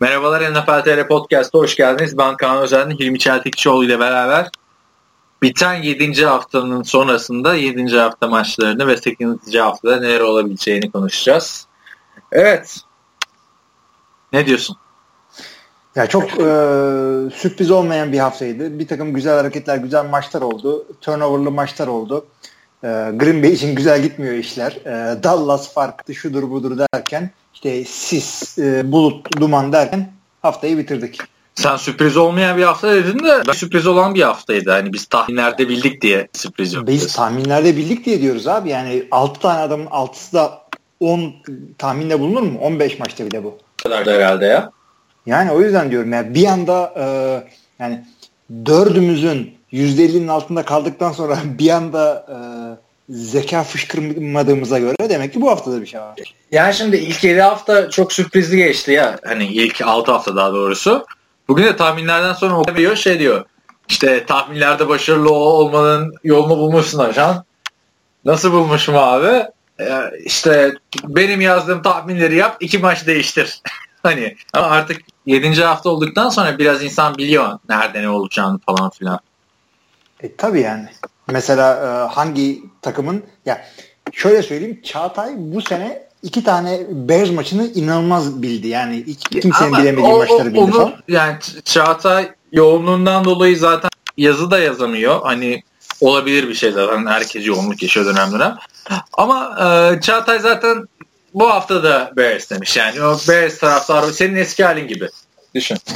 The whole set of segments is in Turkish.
Merhabalar NFL TR Podcast'a hoş geldiniz. Ben Kaan Özen, Hilmi Çeltikçioğlu ile beraber biten 7. haftanın sonrasında 7. hafta maçlarını ve 8. haftada neler olabileceğini konuşacağız. Evet. Ne diyorsun? Ya çok e, sürpriz olmayan bir haftaydı. Bir takım güzel hareketler, güzel maçlar oldu. Turnoverlı maçlar oldu. E, Green Bay için güzel gitmiyor işler. E, Dallas farklı şudur budur derken işte sis, e, bulut, duman derken haftayı bitirdik. Sen sürpriz olmayan bir hafta dedin de sürpriz olan bir haftaydı. Hani biz tahminlerde bildik diye sürpriz yok. Biz tahminlerde bildik diye diyoruz abi. Yani 6 tane adamın 6'sı da 10 tahminde bulunur mu? 15 maçta bile bu. kadar da herhalde ya. Yani o yüzden diyorum yani bir anda e, yani dördümüzün %50'nin altında kaldıktan sonra bir anda e, zeka fışkırmadığımıza göre demek ki bu haftada bir şey var. Yani şimdi ilk 7 hafta çok sürprizli geçti ya. Hani ilk 6 hafta daha doğrusu. Bugün de tahminlerden sonra okuyor şey diyor. İşte tahminlerde başarılı olmanın yolunu bulmuşsun ajan. Nasıl bulmuşum abi? Ee, işte benim yazdığım tahminleri yap iki maç değiştir. hani ama artık 7. hafta olduktan sonra biraz insan biliyor nerede ne olacağını falan filan. E tabii yani. Mesela e, hangi takımın ya şöyle söyleyeyim Çağatay bu sene iki tane Bears maçını inanılmaz bildi. Yani hiç kimsenin Ama bilemediği o- maçları bildi onu, falan. Yani Çağatay yoğunluğundan dolayı zaten yazı da yazamıyor. Hani olabilir bir şey zaten. Herkes yoğunluk yaşıyor dönem dönem. Ama e, Çağatay zaten bu hafta da Bears demiş. Yani o Bears taraftarı senin eski halin gibi. Düşün.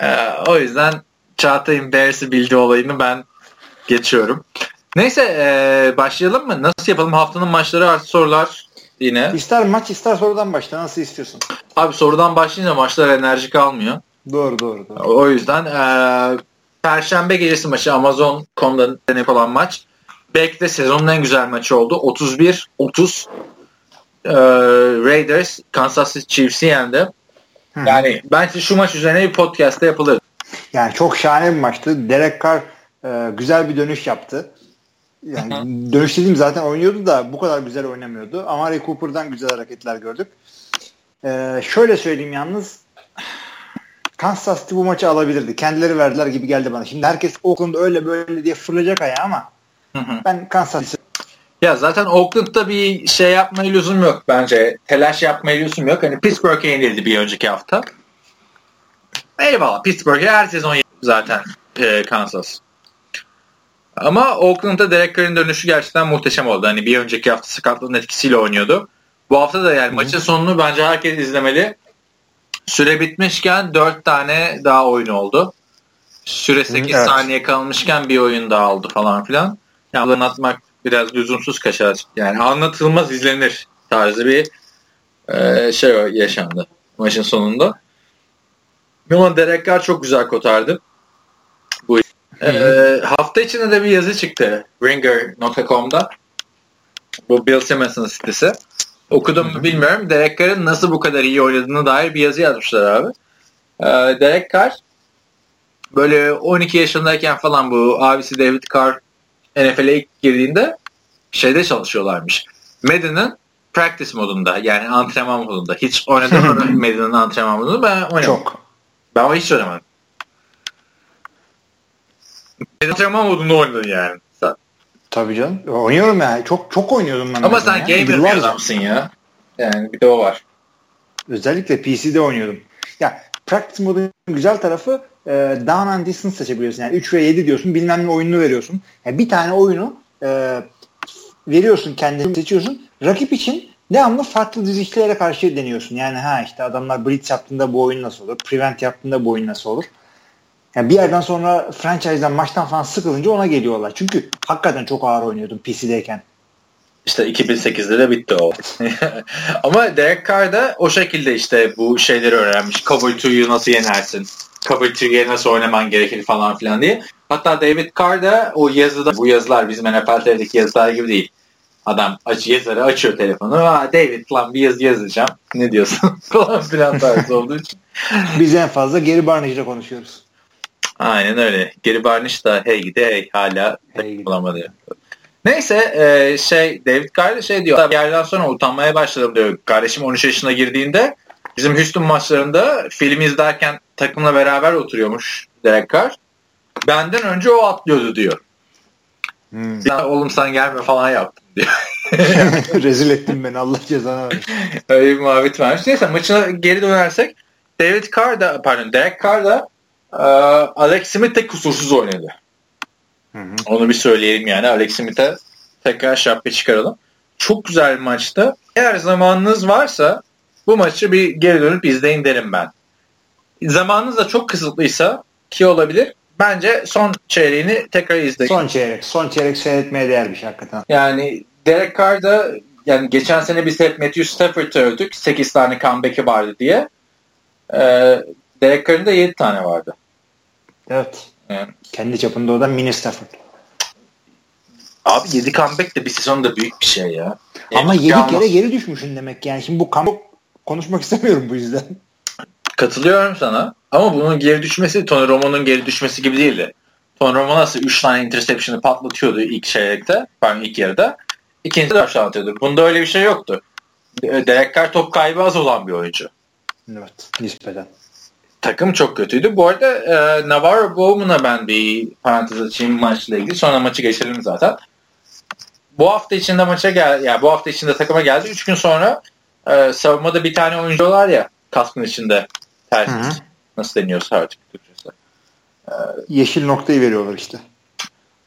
E, o yüzden Çağatay'ın Bears'i bildiği olayını ben geçiyorum. Neyse e, başlayalım mı? Nasıl yapalım? Haftanın maçları artı sorular yine. İster maç ister sorudan başla nasıl istiyorsun. Abi sorudan başlayınca maçlar enerji kalmıyor. Doğru doğru. doğru. O yüzden eee Perşembe gecesi maçı Amazon.com'da denek olan maç. Belki de sezonun en güzel maçı oldu. 31-30 eee, Raiders Kansas City Chiefs'i yendi. Yani bence şu maç üzerine bir podcast'te yapılır. Yani çok şahane bir maçtı. Derek Carr e, güzel bir dönüş yaptı. Yani dönüş dediğim zaten oynuyordu da bu kadar güzel oynamıyordu. Amari Cooper'dan güzel hareketler gördük. E, şöyle söyleyeyim yalnız Kansas City bu maçı alabilirdi. Kendileri verdiler gibi geldi bana. Şimdi herkes Oakland öyle böyle diye fırlayacak ayağa ama ben Kansas City Ya zaten Oakland'da bir şey yapma lüzum yok bence. Telaş yapma lüzum yok. Hani Pittsburgh'e yenildi bir önceki hafta. Eyvallah Pittsburgh'e her sezon zaten e, Kansas. Ama Oakland'da Derek Carr'ın dönüşü gerçekten muhteşem oldu. Hani bir önceki hafta sakatlığın etkisiyle oynuyordu. Bu hafta da yani maçın sonunu bence herkes izlemeli. Süre bitmişken 4 tane daha oyun oldu. Süre 8 evet. saniye kalmışken bir oyun daha oldu falan filan. Yani anlatmak biraz lüzumsuz kaçar. Yani anlatılmaz izlenir tarzı bir e, şey yaşandı maçın sonunda. Ama Derek Carr çok güzel kotardı. Bu e, hafta içinde de bir yazı çıktı Ringer.com'da. Bu Bill Simmons'ın sitesi. Okudum mu bilmiyorum. Derek Carr'ın nasıl bu kadar iyi oynadığına dair bir yazı yazmışlar abi. E, Derek Carr böyle 12 yaşındayken falan bu abisi David Carr NFL'e ilk girdiğinde şeyde çalışıyorlarmış. Madden'ın practice modunda yani antrenman modunda. Hiç oynadım mı Madden'ın antrenman modunda ben oynamadım. çok. Ben hiç oynamadım. Antrenman modunda oynadın yani. Sen. Tabii canım. Oynuyorum ya. Çok çok oynuyordum ben. Ama sen ya. gamer bir adamsın ya. Yani bir de o var. Özellikle PC'de oynuyordum. Ya practice modun güzel tarafı e, down and distance seçebiliyorsun. Yani 3 ve 7 diyorsun. Bilmem ne oyununu veriyorsun. Yani bir tane oyunu e, veriyorsun kendini seçiyorsun. Rakip için devamlı farklı dizişlere karşı deniyorsun. Yani ha işte adamlar blitz yaptığında bu oyun nasıl olur? Prevent yaptığında bu oyun nasıl olur? Yani bir yerden sonra franchise'dan maçtan falan sıkılınca ona geliyorlar. Çünkü hakikaten çok ağır oynuyordum PC'deyken. İşte 2008'de de bitti o. Ama Derek Carr da o şekilde işte bu şeyleri öğrenmiş. Cover 2'yu nasıl yenersin? Cover 2'ye nasıl oynaman gerekir falan filan diye. Hatta David Carr da o yazıda bu yazılar bizim NFL'deki yazılar gibi değil. Adam aç, yazarı açıyor telefonu. Aa, David lan bir yazı yazacağım. Ne diyorsun? falan filan tarzı olduğu için. Biz en fazla geri Barnage ile konuşuyoruz. Aynen öyle. Geri Barnish da hey gidi hey hala Hey bulamadı. Neyse e, şey David Carr şey diyor. Bir yerden sonra utanmaya başladım diyor. Kardeşim 13 yaşına girdiğinde Bizim Houston maçlarında film izlerken takımla beraber oturuyormuş Derek Carr. Benden önce o atlıyordu diyor. Hmm. Ya, oğlum sen gelme falan yaptım diyor. Rezil ettin beni Allah cezanı versin. Öyle bir muhabbet varmış. Neyse maçına geri dönersek David Carr da pardon Derek Carr da e, Alex Smith de kusursuz oynadı. Hı hı. Onu bir söyleyelim yani. Alex Smith'e tekrar şapka çıkaralım. Çok güzel bir maçtı. Eğer zamanınız varsa bu maçı bir geri dönüp izleyin derim ben. Zamanınız da çok kısıtlıysa ki olabilir. Bence son çeyreğini tekrar izleyin. Son çeyrek. Son çeyrek seyretmeye değer bir şey hakikaten. Yani Derek Carr da yani geçen sene biz hep Matthew Stafford'ı övdük. 8 tane comeback'i vardı diye. Ee, Derek Carr'ın da 7 tane vardı. Evet. Yani. Kendi çapında o da mini Stafford. Abi 7 comeback de bir sezonda büyük bir şey ya. Ama 7 kere geri düşmüşsün demek yani. Şimdi bu comeback konuşmak istemiyorum bu yüzden. Katılıyorum sana. Ama bunun geri düşmesi Tony Romo'nun geri düşmesi gibi değildi. Tony Romo nasıl 3 tane interception'ı patlatıyordu ilk çeyrekte, pardon ilk yarıda. İkinci de 4 tane atıyordu. Bunda öyle bir şey yoktu. Derek Carr top kaybı az olan bir oyuncu. Evet, nispeten. Takım çok kötüydü. Bu arada e, Navarro Bowman'a ben bir parantez açayım maçla ilgili. Sonra maçı geçelim zaten. Bu hafta içinde maça gel, yani bu hafta içinde takıma geldi. 3 gün sonra e, savunmada bir tane oyuncu var ya kaskın içinde ters. Nasıl deniyorsa artık Türkçesi. Ee, Yeşil noktayı veriyorlar işte.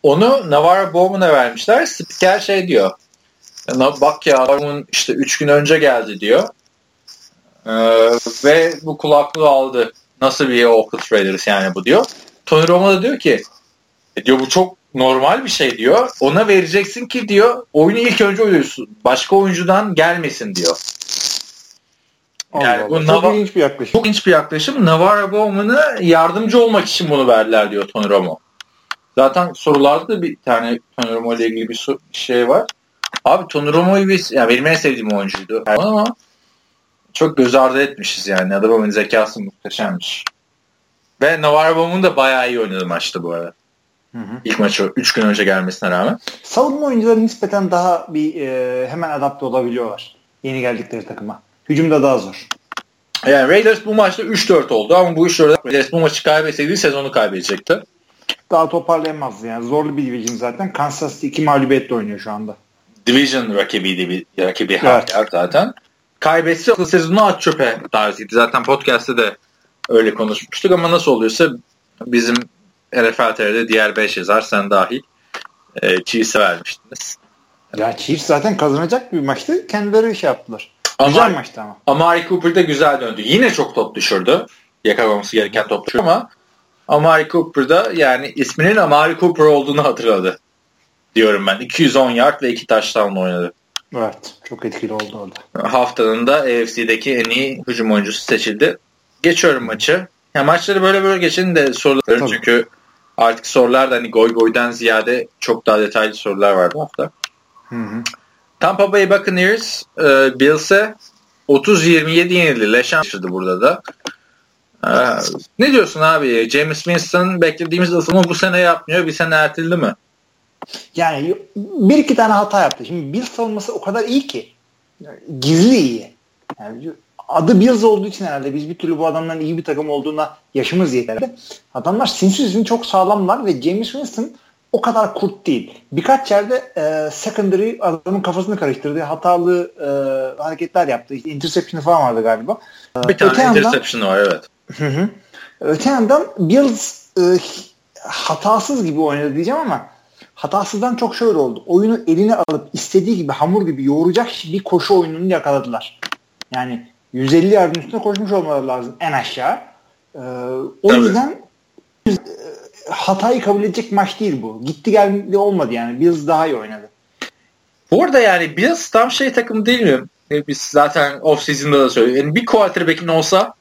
Onu Navarro Bowman'a vermişler. Spiker şey diyor. Bak ya Bowman işte 3 gün önce geldi diyor. Ee, ve bu kulaklığı aldı. Nasıl bir Oakland Raiders yani bu diyor. Tony Romo da diyor ki e diyor bu çok normal bir şey diyor. Ona vereceksin ki diyor oyunu ilk önce oynuyorsun. Başka oyuncudan gelmesin diyor. Yani Allah bu çok Nav- ilginç bir yaklaşım. Çok ilginç bir yaklaşım. Navarro Bowman'a yardımcı olmak için bunu verdiler diyor Tony Romo. Zaten sorularda da bir tane Tony Romo ile ilgili bir şey var. Abi Tony Romo'yu biz, yani benim en sevdiğim oyuncuydu. Ama çok göz ardı etmişiz yani. Adamın zekası muhteşemmiş. Ve Navarro Bowman da bayağı iyi oynadı maçta bu arada. Hı hı. İlk maçı 3 gün önce gelmesine rağmen. Savunma oyuncuları nispeten daha bir e, hemen adapte olabiliyorlar. Yeni geldikleri takıma. Hücumda daha zor. Yani Raiders bu maçta 3-4 oldu ama bu 3-4 Raiders bu maçı kaybetseydi sezonu kaybedecekti. Daha toparlayamazdı yani. Zorlu bir division zaten. Kansas City 2 mağlubiyetle oynuyor şu anda. Division rakibiydi bir rakibi evet. zaten. Kaybetse sezonu at çöpe tarzıydı. Zaten podcast'te de öyle konuşmuştuk ama nasıl oluyorsa bizim NFL TR'de diğer 5 yazar sen dahil e, Chiefs'e vermiştiniz. Ya Chiefs zaten kazanacak bir maçtı. Kendileri şey yaptılar. Ama, güzel maçtı ama. Amari Cooper da güzel döndü. Yine çok top düşürdü. Yakalaması gereken top düşürdü ama Amari Cooper da yani isminin Amari Cooper olduğunu hatırladı. Diyorum ben. 210 yard ve 2 taştan oynadı. Evet. Çok etkili oldu orada. Haftanın da AFC'deki en iyi hücum oyuncusu seçildi. Geçiyorum maçı. Ya maçları böyle böyle geçin de sorularım çünkü artık sorular da hani goy goydan ziyade çok daha detaylı sorular var bu hafta. Hı hı. Tampa Bay Buccaneers e, Bills'e 30-27 yenildi. Leşan burada da. E, ne diyorsun abi? James Winston beklediğimiz ısımı bu sene yapmıyor. Bir sene erteldi mi? Yani bir iki tane hata yaptı. Şimdi Bills savunması o kadar iyi ki. Gizli iyi. Yani adı Bills olduğu için herhalde biz bir türlü bu adamların iyi bir takım olduğuna yaşımız yeterli. Adamlar sinsi çok sağlamlar ve James Winston o kadar kurt değil. Birkaç yerde e, secondary adamın kafasını karıştırdı. Hatalı e, hareketler yaptı. İşte interception falan vardı galiba. Bir tane Öte interception yandan, var evet. Hı hı. Öte yandan Bills e, hatasız gibi oynadı diyeceğim ama hatasızdan çok şöyle oldu. Oyunu eline alıp istediği gibi hamur gibi yoğuracak bir koşu oyununu yakaladılar. Yani 150 yardın üstüne koşmuş olmaları lazım en aşağı. Ee, o Tabii. yüzden hatayı kabul edecek maç değil bu. Gitti geldi olmadı yani. Bills daha iyi oynadı. Bu arada yani Bills tam şey takım değil mi? E, biz zaten off season'da da söylüyoruz. Yani bir quarterback'in olsa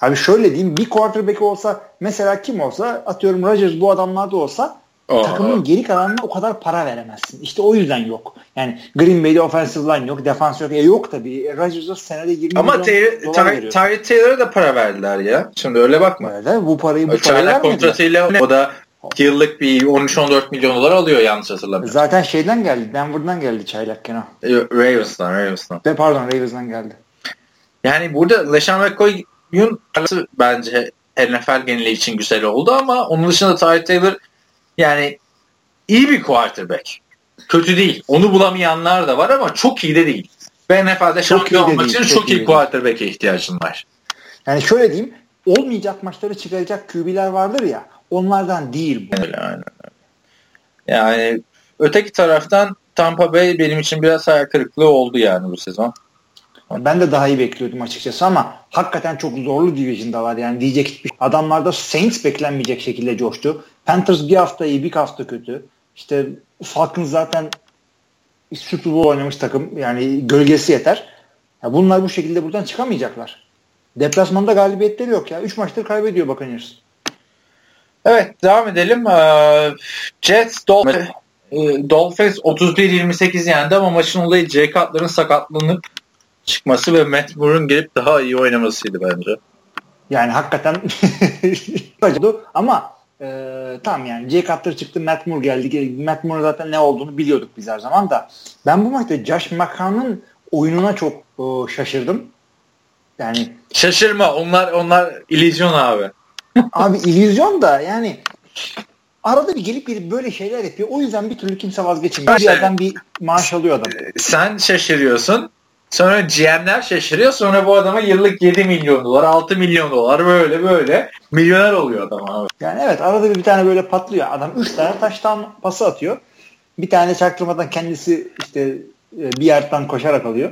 Abi şöyle diyeyim bir quarterback olsa mesela kim olsa atıyorum Rodgers bu adamlarda olsa Aa. takımın geri kalanına o kadar para veremezsin. İşte o yüzden yok. Yani Green Bay'de offensive line yok, defans yok. E yok tabii. Rodgers'a senede 20 Ama milyon dolar veriyor. Tyree Taylor'a da para verdiler ya. Şimdi öyle bakma. Öyle, bu parayı bu vermediler. kontratıyla o da yıllık bir 13-14 milyon dolar alıyor yanlış hatırlamıyorum. Zaten şeyden geldi. Denver'dan geldi çaylak Kenan. Ravens'dan, Ravens'dan. De, pardon Ravens'dan geldi. Yani burada LeSean McCoy'un bence NFL geneli için güzel oldu ama onun dışında Tyree Taylor yani iyi bir quarterback. Kötü değil. Onu bulamayanlar da var ama çok iyi de değil. Ve NFL'de şampiyon olmak için çok, çok iyi, iyi quarterback'e ihtiyacın var. Yani şöyle diyeyim olmayacak maçları çıkaracak QB'ler vardır ya onlardan değil bu. Öyle, aynen. Yani öteki taraftan Tampa Bay benim için biraz hayal kırıklığı oldu yani bu sezon. Ben de daha iyi bekliyordum açıkçası ama hakikaten çok zorlu division'da yani diyecek hiçbir şey. Adamlarda Saints beklenmeyecek şekilde coştu. Panthers bir hafta iyi bir hafta kötü. İşte Falcons zaten Super Bowl oynamış takım yani gölgesi yeter. Ya bunlar bu şekilde buradan çıkamayacaklar. Deplasmanda galibiyetleri yok ya. 3 maçtır kaybediyor Buccaneers. Evet devam edelim. Ee, Jets Dolphins, e, Dolphins 31-28 yendi ama maçın olayı Jay Cutler'ın sakatlanıp çıkması ve Matt Moore'un gelip daha iyi oynamasıydı bence. Yani hakikaten ama e, tamam yani Jay Cutler çıktı Matt Moore geldi. Matt Moore zaten ne olduğunu biliyorduk biz her zaman da. Ben bu maçta Josh McCown'ın oyununa çok e, şaşırdım. Yani şaşırma onlar onlar illüzyon abi. abi illüzyon da yani arada bir gelip gelip böyle şeyler yapıyor. O yüzden bir türlü kimse vazgeçmiyor. Bir yerden bir maaş alıyor adam. Sen şaşırıyorsun. Sonra GM'ler şaşırıyor. Sonra bu adama yıllık 7 milyon dolar, 6 milyon dolar böyle böyle milyoner oluyor adam abi. Yani evet arada bir, bir tane böyle patlıyor. Adam 3 tane taştan pası atıyor. Bir tane çaktırmadan kendisi işte e, bir yerden koşarak alıyor.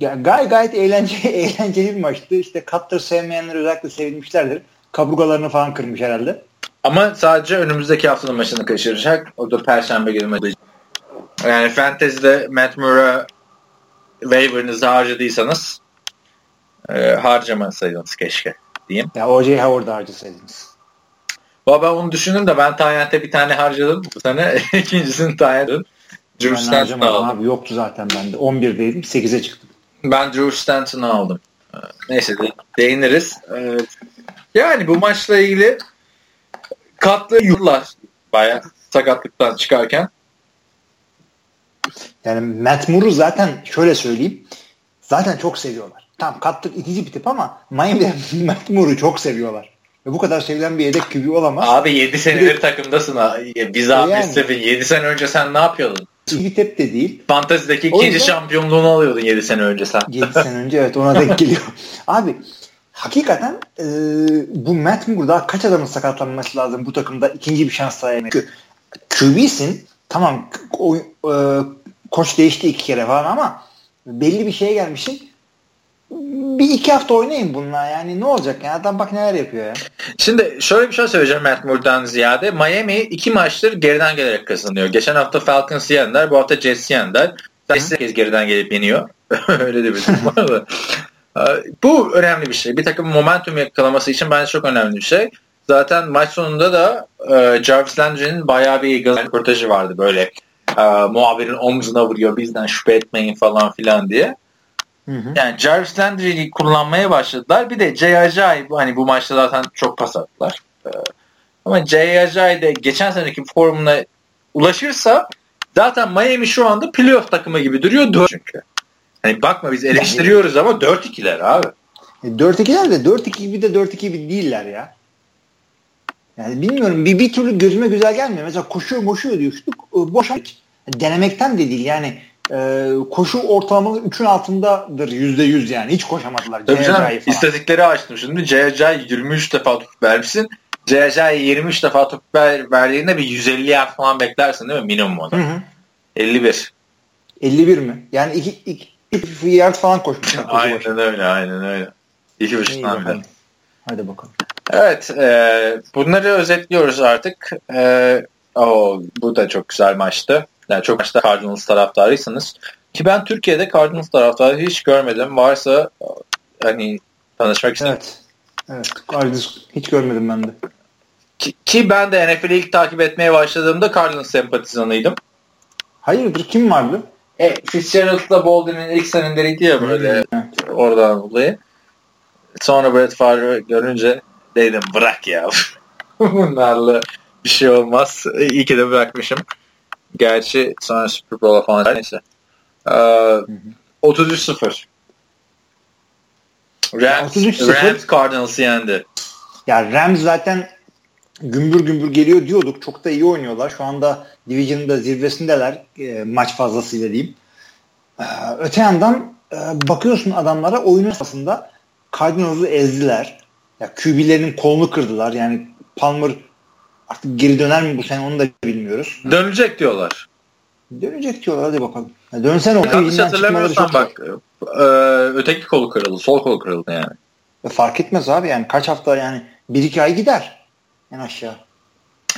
Gay gayet eğlenceli, eğlenceli bir maçtı. İşte Cutler sevmeyenler özellikle sevinmişlerdir. Kaburgalarını falan kırmış herhalde. Ama sadece önümüzdeki haftanın maçını kaçıracak. O da Perşembe günü Yani Fantasy'de Matt Moore'a waiver'ınızı harcadıysanız e, harcamasaydınız keşke diyeyim. Ya O.J. Howard'ı harcasaydınız. Valla ben onu düşündüm de ben Tayyent'e bir tane harcadım bu sene. ikincisini Tayyent'in. Drew Stanton'ı aldım. Abi yoktu zaten bende. 11'deydim 8'e çıktım. Ben Drew Stanton'ı aldım. E, neyse de, değiniriz. E, yani bu maçla ilgili katlı yurtlar baya sakatlıktan çıkarken. Yani Matt Moore'u zaten şöyle söyleyeyim. Zaten çok seviyorlar. Tamam kattık itici bir tip ama Miami'de Matt Moore'u çok seviyorlar. Ve bu kadar sevilen bir yedek QB olamaz. Abi 7 senedir takımdasın. Biz abi yani. 7 sene önce sen ne yapıyordun? İyi tep de değil. Fantazideki ikinci yüzden, şampiyonluğunu alıyordun 7 sene önce sen. 7 sene önce evet ona denk geliyor. abi hakikaten e, bu Matt Moore daha kaç adamın sakatlanması lazım bu takımda ikinci bir şans daha yemek. QB'sin tamam o, e, koç değişti iki kere falan ama belli bir şeye gelmişsin. Bir iki hafta oynayın bununla yani ne olacak ya adam bak neler yapıyor ya. Şimdi şöyle bir şey söyleyeceğim Matt Moore'dan ziyade. Miami iki maçtır geriden gelerek kazanıyor. Geçen hafta Falcons yendiler bu hafta Jets yendiler. Jets kez geriden gelip yeniyor. Öyle de bir durum var da. Bu önemli bir şey. Bir takım momentum yakalaması için bence çok önemli bir şey. Zaten maç sonunda da e, Jarvis Landry'nin bayağı bir Eagles röportajı vardı böyle. E, muhabirin omzuna vuruyor bizden şüphe etmeyin falan filan diye. Hı hı. Yani Jarvis Landry'i kullanmaya başladılar. Bir de Jay Ajay hani bu maçta zaten çok pas attılar. E, ama Jay Ajay de geçen seneki formuna ulaşırsa zaten Miami şu anda playoff takımı gibi duruyor. Çünkü. Hani bakma biz eleştiriyoruz ama 4-2'ler abi. 4-2'ler de 4-2 bir de 4-2 gibi değiller ya. Yani bilmiyorum bir, bir türlü gözüme güzel gelmiyor. Mesela koşuyor koşuyor diyor. İşte, boş denemekten de değil yani e, koşu ortalamalı 3'ün altındadır %100 yani. Hiç koşamadılar. Tabii canım. İstatistikleri açtım şimdi. CJ 23 defa top vermişsin. CJ 23 defa top ver, verdiğinde bir 150 yard falan beklersin değil mi? Minimum o da. Hı hı. 51. 51 mi? Yani 2, 2, yard falan koşmuş. aynen öyle aynen öyle. İki buçuktan beri. Hadi bakalım. Evet e, bunları özetliyoruz artık. E, o, bu da çok güzel maçtı. Yani çok maçta Cardinals taraftarıysanız. Ki ben Türkiye'de Cardinals taraftarı hiç görmedim. Varsa hani tanışmak istedim. Evet. Evet. Cardinals hiç görmedim ben de. Ki, ki ben de NFL'i ilk takip etmeye başladığımda Cardinals sempatizanıydım. Hayırdır kim vardı? E, Fitzgerald'la Bolden'in ilk seneleriydi ya böyle oradan dolayı. Sonra Brett Favre görünce dedim bırak ya. Bunlarla bir şey olmaz. İyi ki de bırakmışım. Gerçi sonra Super Bowl'a falan neyse. Ee, 33-0. Rams, Rams Cardinals'ı yendi. Ya Rams zaten gümbür gümbür geliyor diyorduk. Çok da iyi oynuyorlar. Şu anda Division'ın da zirvesindeler e, maç fazlasıyla diyeyim. E, öte yandan e, bakıyorsun adamlara oyunun sırasında Cardinals'ı ezdiler. Ya QB'lerin kolunu kırdılar. Yani Palmer artık geri döner mi bu sene onu da bilmiyoruz. Dönecek diyorlar. Dönecek diyorlar hadi bakalım. Ya dönsen o Yanlış hatırlamıyorsam bak e, öteki kolu kırıldı. Sol kolu kırıldı yani. E, fark etmez abi yani kaç hafta yani bir iki ay gider en aşağı.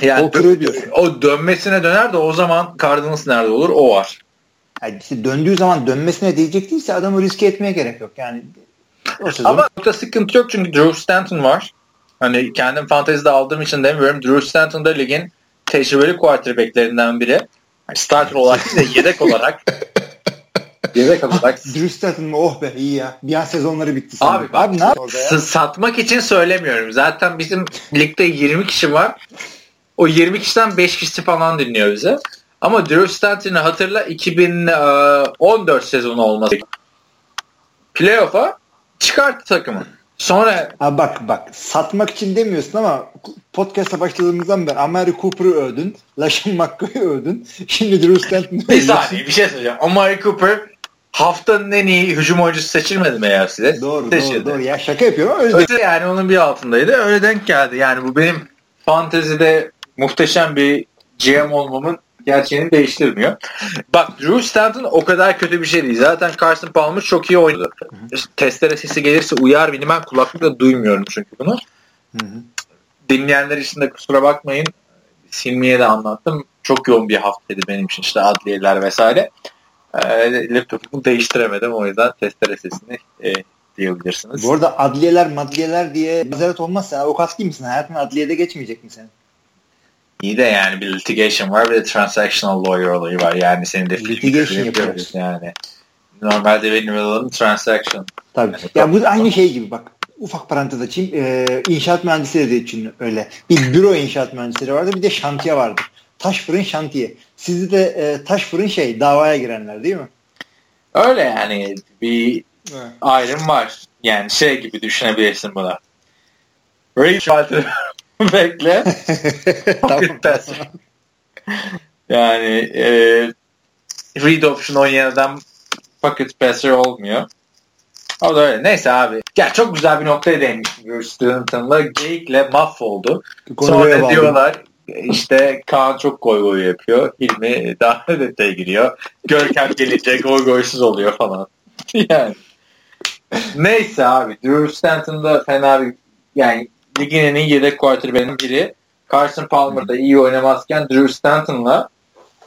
Yani o, dö- o dönmesine döner de o zaman Cardinals nerede olur o var. Yani işte döndüğü zaman dönmesine diyecek değilse adamı riske etmeye gerek yok. Yani o sezon... Ama burada sıkıntı yok çünkü Drew Stanton var. Hani kendim fantezide aldığım için demiyorum. Drew Stanton da ligin tecrübeli quarterbacklerinden biri. Yani starter olarak değil de yedek olarak Yedek olarak. Drew Stanton mı? Oh be iyi ya. Bir an sezonları bitti. Abi, bak, abi ne yapıyorsun Satmak için söylemiyorum. Zaten bizim ligde 20 kişi var. O 20 kişiden 5 kişi falan dinliyor bize. Ama Drew Stanton'ı hatırla 2014 sezonu olması. Playoff'a çıkarttı takımı. Sonra ha bak bak satmak için demiyorsun ama podcast'a başladığımızdan beri Amari Cooper'ı övdün. Lashan McCoy'u övdün. Şimdi Drew Stanton'ı Bir saniye bir şey söyleyeceğim. Amari Cooper haftanın en iyi hücum oyuncusu seçilmedi mi eğer size? Doğru Seçildi. doğru doğru. Ya şaka yapıyorum ama öyle. Yani onun bir altındaydı. Öyle denk geldi. Yani bu benim fantezide muhteşem bir GM olmamın gerçeğini değiştirmiyor. Bak Drew Stanton o kadar kötü bir şey değil. Zaten Carson Palmer çok iyi oynadı. İşte testere sesi gelirse uyar ben kulaklıkla duymuyorum çünkü bunu. Hı hı. Dinleyenler için de kusura bakmayın. Silmiye de anlattım. Çok yoğun bir haftaydı benim için işte adliyeler vesaire. E, laptopumu değiştiremedim o yüzden testere sesini e, diyebilirsiniz. Bu arada adliyeler madliyeler diye mazeret olmaz sen avukat değil misin? Hayatın adliyede geçmeyecek mi senin? İyi de yani bir litigation var bir de transactional lawyer olayı var. Yani senin de litigation yapıyoruz. Yani. Normalde benim alanım transaction. Tabii. Yani ya bu aynı şey gibi bak. Ufak parantez açayım. Ee, inşaat mühendisleri de için öyle. Bir büro inşaat mühendisleri vardı bir de şantiye vardı. Taş fırın şantiye. Sizde de e, taş fırın şey davaya girenler değil mi? Öyle yani bir evet. ayrım var. Yani şey gibi düşünebilirsin buna. Ray Bekle. yani e, read option oynayan adam pocket passer olmuyor. O da öyle. Neyse abi. Ya çok güzel bir noktaya değinmiş Bruce Stanton'la. Geyik'le mahvoldu. Sonra bağlı. diyorlar işte Kaan çok goy goy yapıyor. Hilmi daha detaya giriyor. Görkem gelince goy goysuz oluyor falan. yani. Neyse abi. Drew Stanton'da fena bir yani ligin en iyi yedek quarterback'in biri. Carson Palmer da iyi oynamazken Drew Stanton'la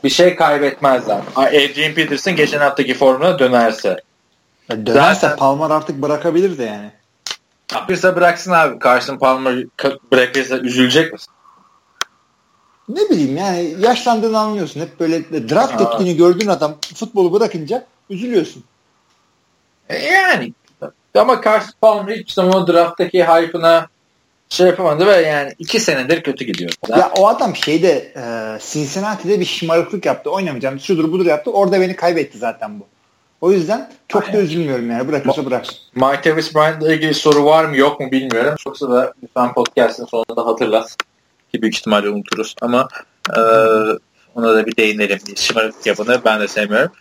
bir şey kaybetmezler. Adrian Peterson geçen haftaki formuna dönerse. Ya dönerse Zaten, Palmer artık bırakabilir de yani. Bırakırsa bıraksın abi. Carson Palmer bırakırsa üzülecek misin? Ne bileyim yani yaşlandığını anlıyorsun. Hep böyle draft ettiğini gördüğün adam futbolu bırakınca üzülüyorsun. E yani ama Carson Palmer hiç zaman o drafttaki hype'ına şey yapamadı ve yani iki senedir kötü gidiyor. Ya o adam şeyde e, Cincinnati'de bir şımarıklık yaptı. Oynamayacağım. Şudur budur yaptı. Orada beni kaybetti zaten bu. O yüzden çok Aynen. da üzülmüyorum yani. Bırakırsa bıraksın. Mike Davis Bryant'la ilgili soru var mı yok mu bilmiyorum. Çoksa da lütfen podcast'ın sonunda hatırlat. Ki büyük ihtimalle unuturuz. Ama e, ona da bir değinelim. Şımarıklık yapanı ben de sevmiyorum.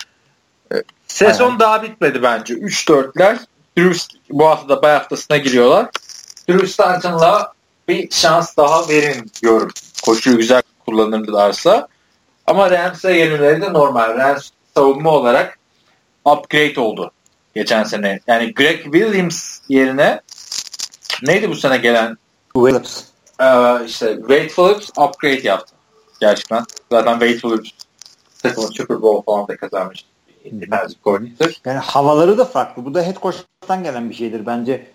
E, sezon Aynen. daha bitmedi bence. 3-4'ler. Bu hafta da bay haftasına giriyorlar. Drew Stanton'la bir şans daha verin diyorum. Koşuyu güzel kullanırlarsa. Ama Rams'e yenileri de normal. Rams savunma olarak upgrade oldu geçen sene. Yani Greg Williams yerine neydi bu sene gelen? Williams. Ee, işte Wade Phillips upgrade yaptı. Gerçekten. Zaten Wade Phillips takımın Super Bowl falan da kazanmış. Yani havaları da farklı. Bu da head coach'tan gelen bir şeydir. Bence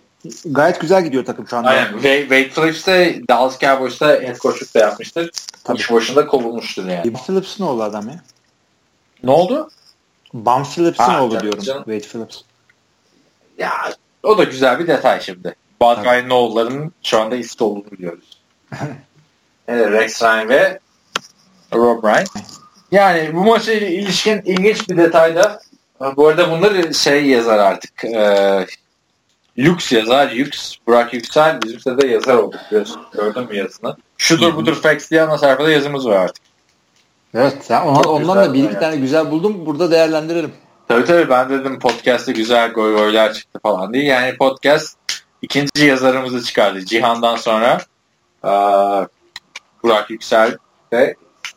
gayet güzel gidiyor takım şu anda. Aynen. Wade Phillips de Dallas Cowboys'ta head coachluk da yapmıştır. Tabii. İş başında kovulmuştur yani. Bam Phillips ne oldu adam ya? Ne oldu? Bam Phillips ne oldu diyorum. Canım. Wade Phillips. Ya o da güzel bir detay şimdi. Bud Ryan Noel'ların şu anda isti olduğunu biliyoruz. evet, Rex Ryan ve Rob Ryan. Yani bu maça ilişkin ilginç bir detay da bu arada bunları şey yazar artık e, Lux yazar, Yux, Burak Yüksel bizim sitede yazar olduk biliyorsun. Gördün mü yazısını? Şudur budur facts diye ana sayfada yazımız var artık. Evet sen ona, Çok ondan da bir iki yani. tane güzel buldum. Burada değerlendirelim. Tabii tabii ben dedim podcast'te güzel goy goylar çıktı falan diye. Yani podcast ikinci yazarımızı çıkardı. Cihan'dan sonra eee, Burak Yüksel ve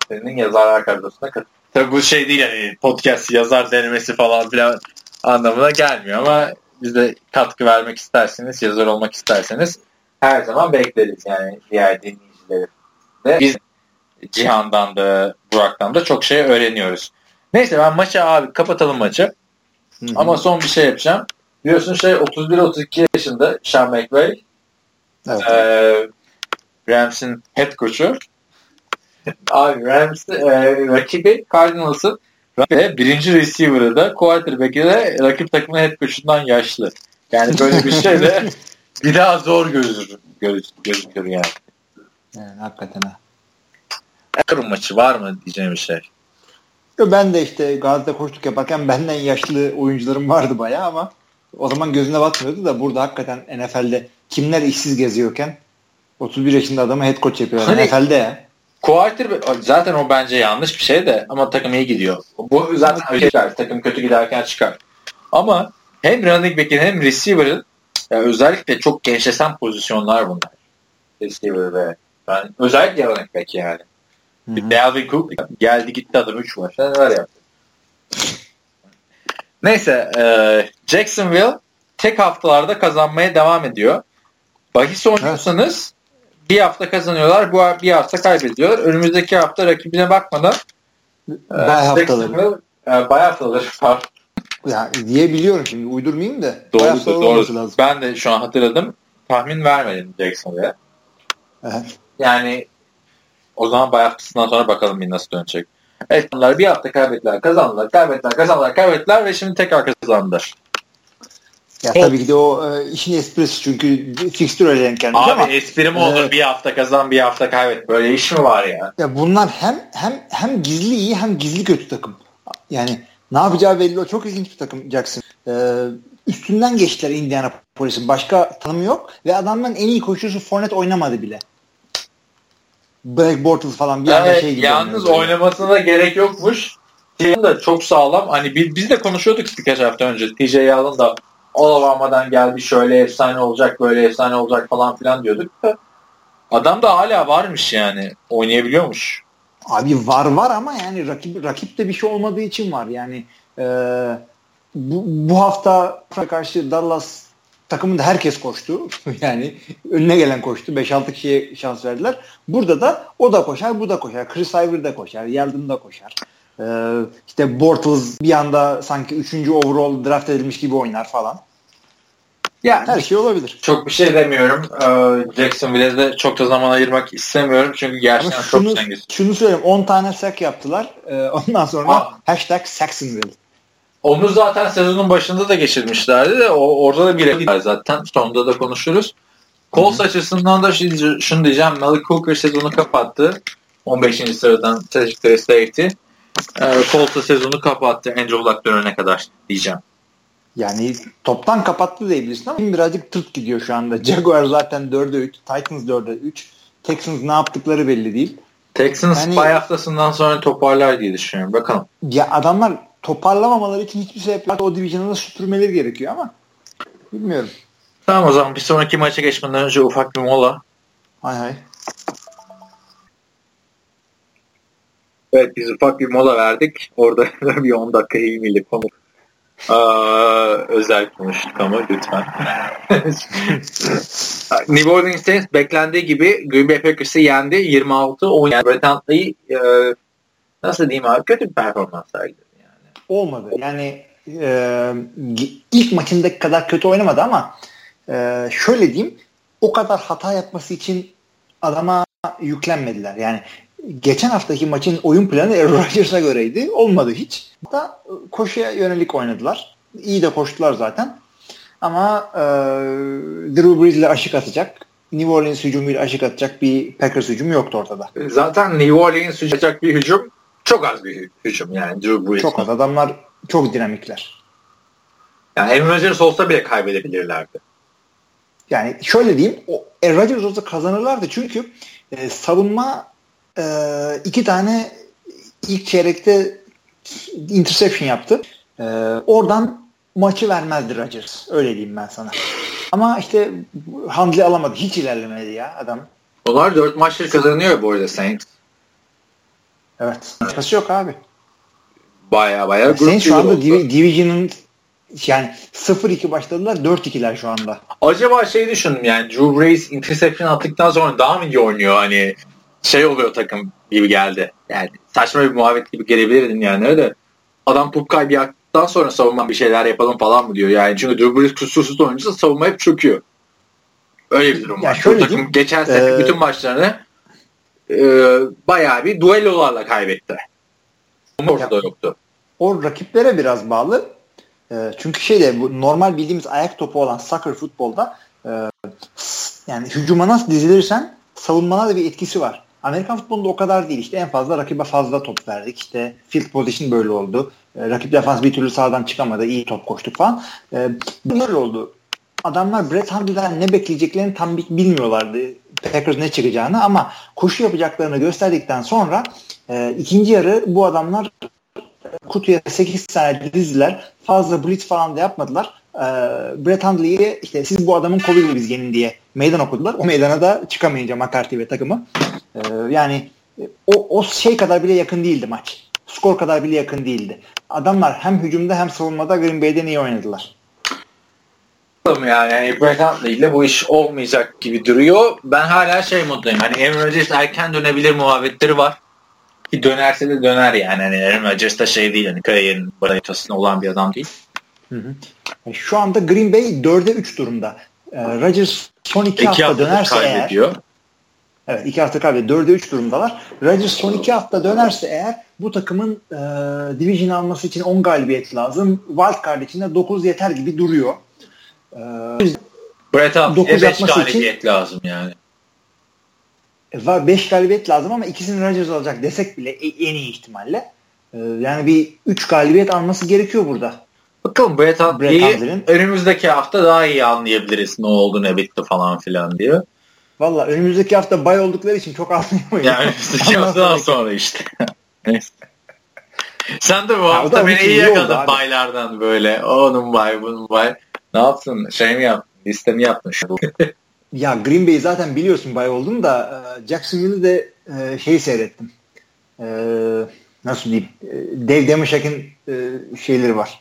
senin yazarlar kadrosuna katıldı. Tabii bu şey değil yani podcast yazar denemesi falan filan anlamına gelmiyor ama bize katkı vermek isterseniz, yazar olmak isterseniz her zaman bekleriz yani diğer dinleyicileri. de. Biz Cihan'dan da Burak'tan da çok şey öğreniyoruz. Neyse ben maçı abi kapatalım maçı. Ama son bir şey yapacağım. Biliyorsun şey 31-32 yaşında Sean McVay. Evet. Ee, Rams'in head coach'u. Abi Rams e, rakibi Cardinals'ın ve birinci receiver'ı da quarterback'i de rakip takımın head coach'undan yaşlı. Yani böyle bir şey de bir daha zor gözükür, göz, gözükür yani. yani hakikaten ha. Akron maçı var mı diyeceğim bir şey. Ben de işte Galatasaray'da koştuk yaparken benden yaşlı oyuncularım vardı bayağı ama o zaman gözüne batmıyordu da burada hakikaten NFL'de kimler işsiz geziyorken 31 yaşında adamı head coach yapıyorlar. Hani- NFL'de ya. Quarterback zaten o bence yanlış bir şey de ama takım iyi gidiyor. Bu zaten öyle çıkar. Takım kötü giderken çıkar. Ama hem running back'in hem receiver'ın ya özellikle çok gençleşen pozisyonlar bunlar. Receiver ve yani özellikle running back yani. Hı Bir hı. Dalvin Cook geldi gitti adam 3 maçta neler yaptı. Neyse e, Jacksonville tek haftalarda kazanmaya devam ediyor. Bahis oynuyorsanız bir hafta kazanıyorlar, bu bir hafta kaybediyorlar. Önümüzdeki hafta rakibine bakmadan e, Bay haftaları. Jacksonville, e, bay haftaları var. Ya diyebiliyorum şimdi uydurmayayım da. Doğru, doğru. lazım. Ben de şu an hatırladım. Tahmin vermedim. Evet. Yani o zaman bay haftasından sonra bakalım bir nasıl dönecek. Evet onlar bir hafta kaybettiler, kazandılar, kaybettiler, kazandılar, kaybettiler ve şimdi tekrar kazandılar. Ya tabii ki de o e, işin esprisi çünkü fikstür öyle denk gelmiş Abi ama espri mi olur? Evet. Bir hafta kazan, bir hafta kaybet. Böyle iş mi var ya? ya bunlar hem hem hem gizli iyi hem gizli kötü takım. Yani ne yapacağı belli o. Çok ilginç bir takım Jackson. Ee, üstünden geçtiler Indiana Police'in. Başka tanımı yok ve adamların en iyi koşucusu Fournette oynamadı bile. Black Bortles falan bir anda Evet, şey gibi. yalnız oynuyor. oynamasına gerek yokmuş. TJ da çok sağlam. Hani biz, biz de konuşuyorduk birkaç hafta önce. TJ Allen da Alabama'dan geldi şöyle efsane olacak böyle efsane olacak falan filan diyorduk da adam da hala varmış yani. Oynayabiliyormuş. Abi var var ama yani rakip rakipte bir şey olmadığı için var. Yani e, bu, bu hafta karşı Dallas takımında herkes koştu. yani önüne gelen koştu. 5-6 kişiye şans verdiler. Burada da o da koşar, bu da koşar. Chris Iver da koşar, Yeldon da koşar. İşte Bortles bir anda sanki 3. overall draft edilmiş gibi oynar falan. Yani Her şey olabilir. çok bir şey demiyorum. Ee, Jacksonville'e de çok da zaman ayırmak istemiyorum. Çünkü gerçekten şunu, çok zengiz. şunu söyleyeyim. 10 tane sack yaptılar. Ee, ondan sonra Aa. hashtag Saxonville. Onu zaten sezonun başında da geçirmişlerdi de o, orada da bir zaten. Sonunda da konuşuruz. Colts açısından da şunu, şunu diyeceğim. Malik Hooker sezonu kapattı. 15. sıradan Secretary Safety. Ee, Colts da sezonu kapattı. Andrew Luck dönene kadar diyeceğim. Yani toptan kapattı diyebilirsin ama birazcık tırt gidiyor şu anda. Jaguar zaten 4'e 3, Titans 4'e 3. Texans ne yaptıkları belli değil. Texans Yani- bay haftasından sonra toparlar diye düşünüyorum. Bakalım. Ya adamlar toparlamamaları için hiçbir sebep yok. O division'ı da süpürmeleri gerekiyor ama bilmiyorum. Tamam o zaman bir sonraki maça geçmeden önce ufak bir mola. Hay hay. Evet biz ufak bir mola verdik. Orada bir 10 dakika ilgili konu. Özel konuştuk ama lütfen. New Orleans Saints beklendiği gibi Green Bay Packers'ı yendi. 26-10. Yani Brett Huntley e, nasıl diyeyim abi kötü bir performans sergiledi. Yani. Olmadı. Yani e, ilk maçındaki kadar kötü oynamadı ama e, şöyle diyeyim o kadar hata yapması için adama yüklenmediler. Yani geçen haftaki maçın oyun planı Aaron Rodgers'a göreydi. Olmadı hiç. Da koşuya yönelik oynadılar. İyi de koştular zaten. Ama e, Drew Brees ile aşık atacak. New Orleans hücumuyla aşık atacak bir Packers hücumu yoktu ortada. Zaten New Orleans hücum bir hücum çok az bir hü- hücum yani Drew Brees. Çok az. Adamlar çok dinamikler. Yani Aaron Rodgers olsa bile kaybedebilirlerdi. yani şöyle diyeyim o, e, Rodgers olsa kazanırlardı çünkü e, savunma e, iki tane ilk çeyrekte interception yaptı. E, oradan maçı vermezdi Rodgers. Öyle diyeyim ben sana. Ama işte Handley alamadı. Hiç ilerlemedi ya adam. Onlar dört maçları kazanıyor bu arada Saints. Evet. Başkası yok abi. Baya baya grup Saints şu anda div- Division'ın yani 0-2 başladılar 4-2'ler şu anda. Acaba şey düşündüm yani Drew Brees interception attıktan sonra daha mı iyi oynuyor hani şey oluyor takım gibi geldi. Yani saçma bir muhabbet gibi gelebilirdin yani öyle. Adam top kaybı yaptıktan sonra savunma bir şeyler yapalım falan mı diyor yani. Çünkü Drew Brees kusursuz oynayınca savunma hep çöküyor. Öyle bir durum Ya var. şöyle takım diyeyim, geçen sene e, bütün maçlarını e, bayağı bir duellolarla kaybetti. Ortada yoktu. O rakiplere biraz bağlı. E, çünkü şeyde bu normal bildiğimiz ayak topu olan soccer futbolda e, yani hücuma nasıl dizilirsen savunmana da bir etkisi var. Amerikan futbolunda o kadar değil. İşte en fazla rakibe fazla top verdik. İşte field position böyle oldu. E, rakip defans bir türlü sağdan çıkamadı. iyi top koştuk falan. E, böyle oldu. Adamlar Brett Hundley'den ne bekleyeceklerini tam bi- bilmiyorlardı. Packers ne çıkacağını ama koşu yapacaklarını gösterdikten sonra e, ikinci yarı bu adamlar kutuya 8 tane dizdiler. Fazla blitz falan da yapmadılar. Ee, Brett Hundley'i işte siz bu adamın koluyla biz yenin diye meydan okudular. O meydana da çıkamayınca McCarthy ve takımı. Ee, yani o, o şey kadar bile yakın değildi maç. Skor kadar bile yakın değildi. Adamlar hem hücumda hem savunmada Green Bay'den iyi oynadılar. Yani, yani Brett Hundley ile bu iş olmayacak gibi duruyor. Ben hala şey moddayım. Hani Aaron Rodgers erken dönebilir muhabbetleri var. Ki dönerse de döner yani. Hani Aaron Rodgers da şey değil. Hani kariyerin baritasında olan bir adam değil. Yani Şu anda Green Bay 4'e 3 durumda. Ee, Rodgers son 2 İki hafta haftadır dönerse eğer kaybediyor. Evet iki hafta kaybediyor. 4'e 3 durumdalar. Rodgers son iki hafta dönerse eğer bu takımın e, division alması için 10 galibiyet lazım. Wild card için de 9 yeter gibi duruyor. E, Brett Hundley'e 5 yapması galibiyet lazım yani. var 5 galibiyet lazım ama ikisini Rodgers alacak desek bile e- en iyi ihtimalle. E, yani bir 3 galibiyet alması gerekiyor burada. Bakalım Brett Hundley'nin- önümüzdeki hafta daha iyi anlayabiliriz ne oldu ne bitti falan filan diye. Valla önümüzdeki hafta bay oldukları için çok anlayamayız. Yani önümüzdeki haftadan sonra işte. Sen de bu Ha, hafta beni iyi yakaladın baylardan böyle. Onun bay bunun bay. Ne yaptın? Şey mi yaptın? Liste mi yaptın? Ya Green Bay zaten biliyorsun bay oldum da e, Jacksonville'ı de şeyi seyrettim. E, nasıl diyeyim? Dave Demeshek'in şeyleri var.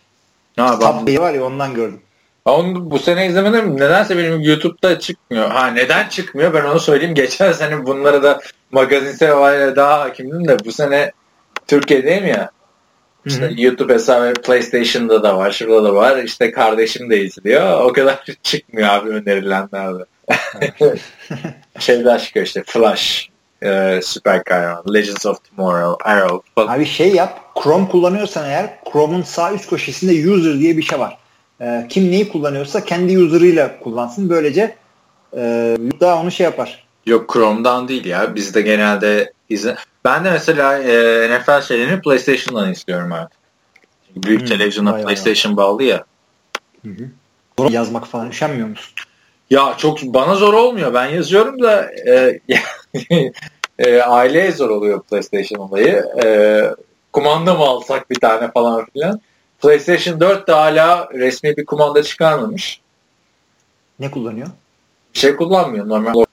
Ha, ben, Top var ya ondan gördüm. onu bu sene izlemedim. Nedense benim YouTube'da çıkmıyor. Ha neden çıkmıyor? Ben onu söyleyeyim. Geçen sene bunlara da magazinsel olaylara daha hakimdim de bu sene Türkiye'deyim ya. İşte Hı hı. YouTube hesabı PlayStation'da da var, şurada da var. İşte kardeşim de izliyor. O kadar çıkmıyor abi önerilenlerde. Şeyler çıkıyor işte Flash, e, Süper Kahraman, Legends of Tomorrow, Arrow falan. Abi şey yap. Chrome kullanıyorsan eğer Chrome'un sağ üst köşesinde user diye bir şey var. E, kim neyi kullanıyorsa kendi user'ıyla kullansın. Böylece e, daha onu şey yapar. Yok Chrome'dan değil ya. Bizde genelde izle. Ben de mesela e, NFL şeylerini PlayStation'dan izliyorum artık. Büyük Hmm, televizyona vay vay PlayStation bağlı ya. Doğru yazmak falan üşenmiyor musun? Ya çok bana zor olmuyor. Ben yazıyorum da e, e, aileye zor oluyor PlayStation olayı. E, kumanda mı alsak bir tane falan filan. PlayStation 4 de hala resmi bir kumanda çıkarmamış. Ne kullanıyor? Bir şey kullanmıyor normal.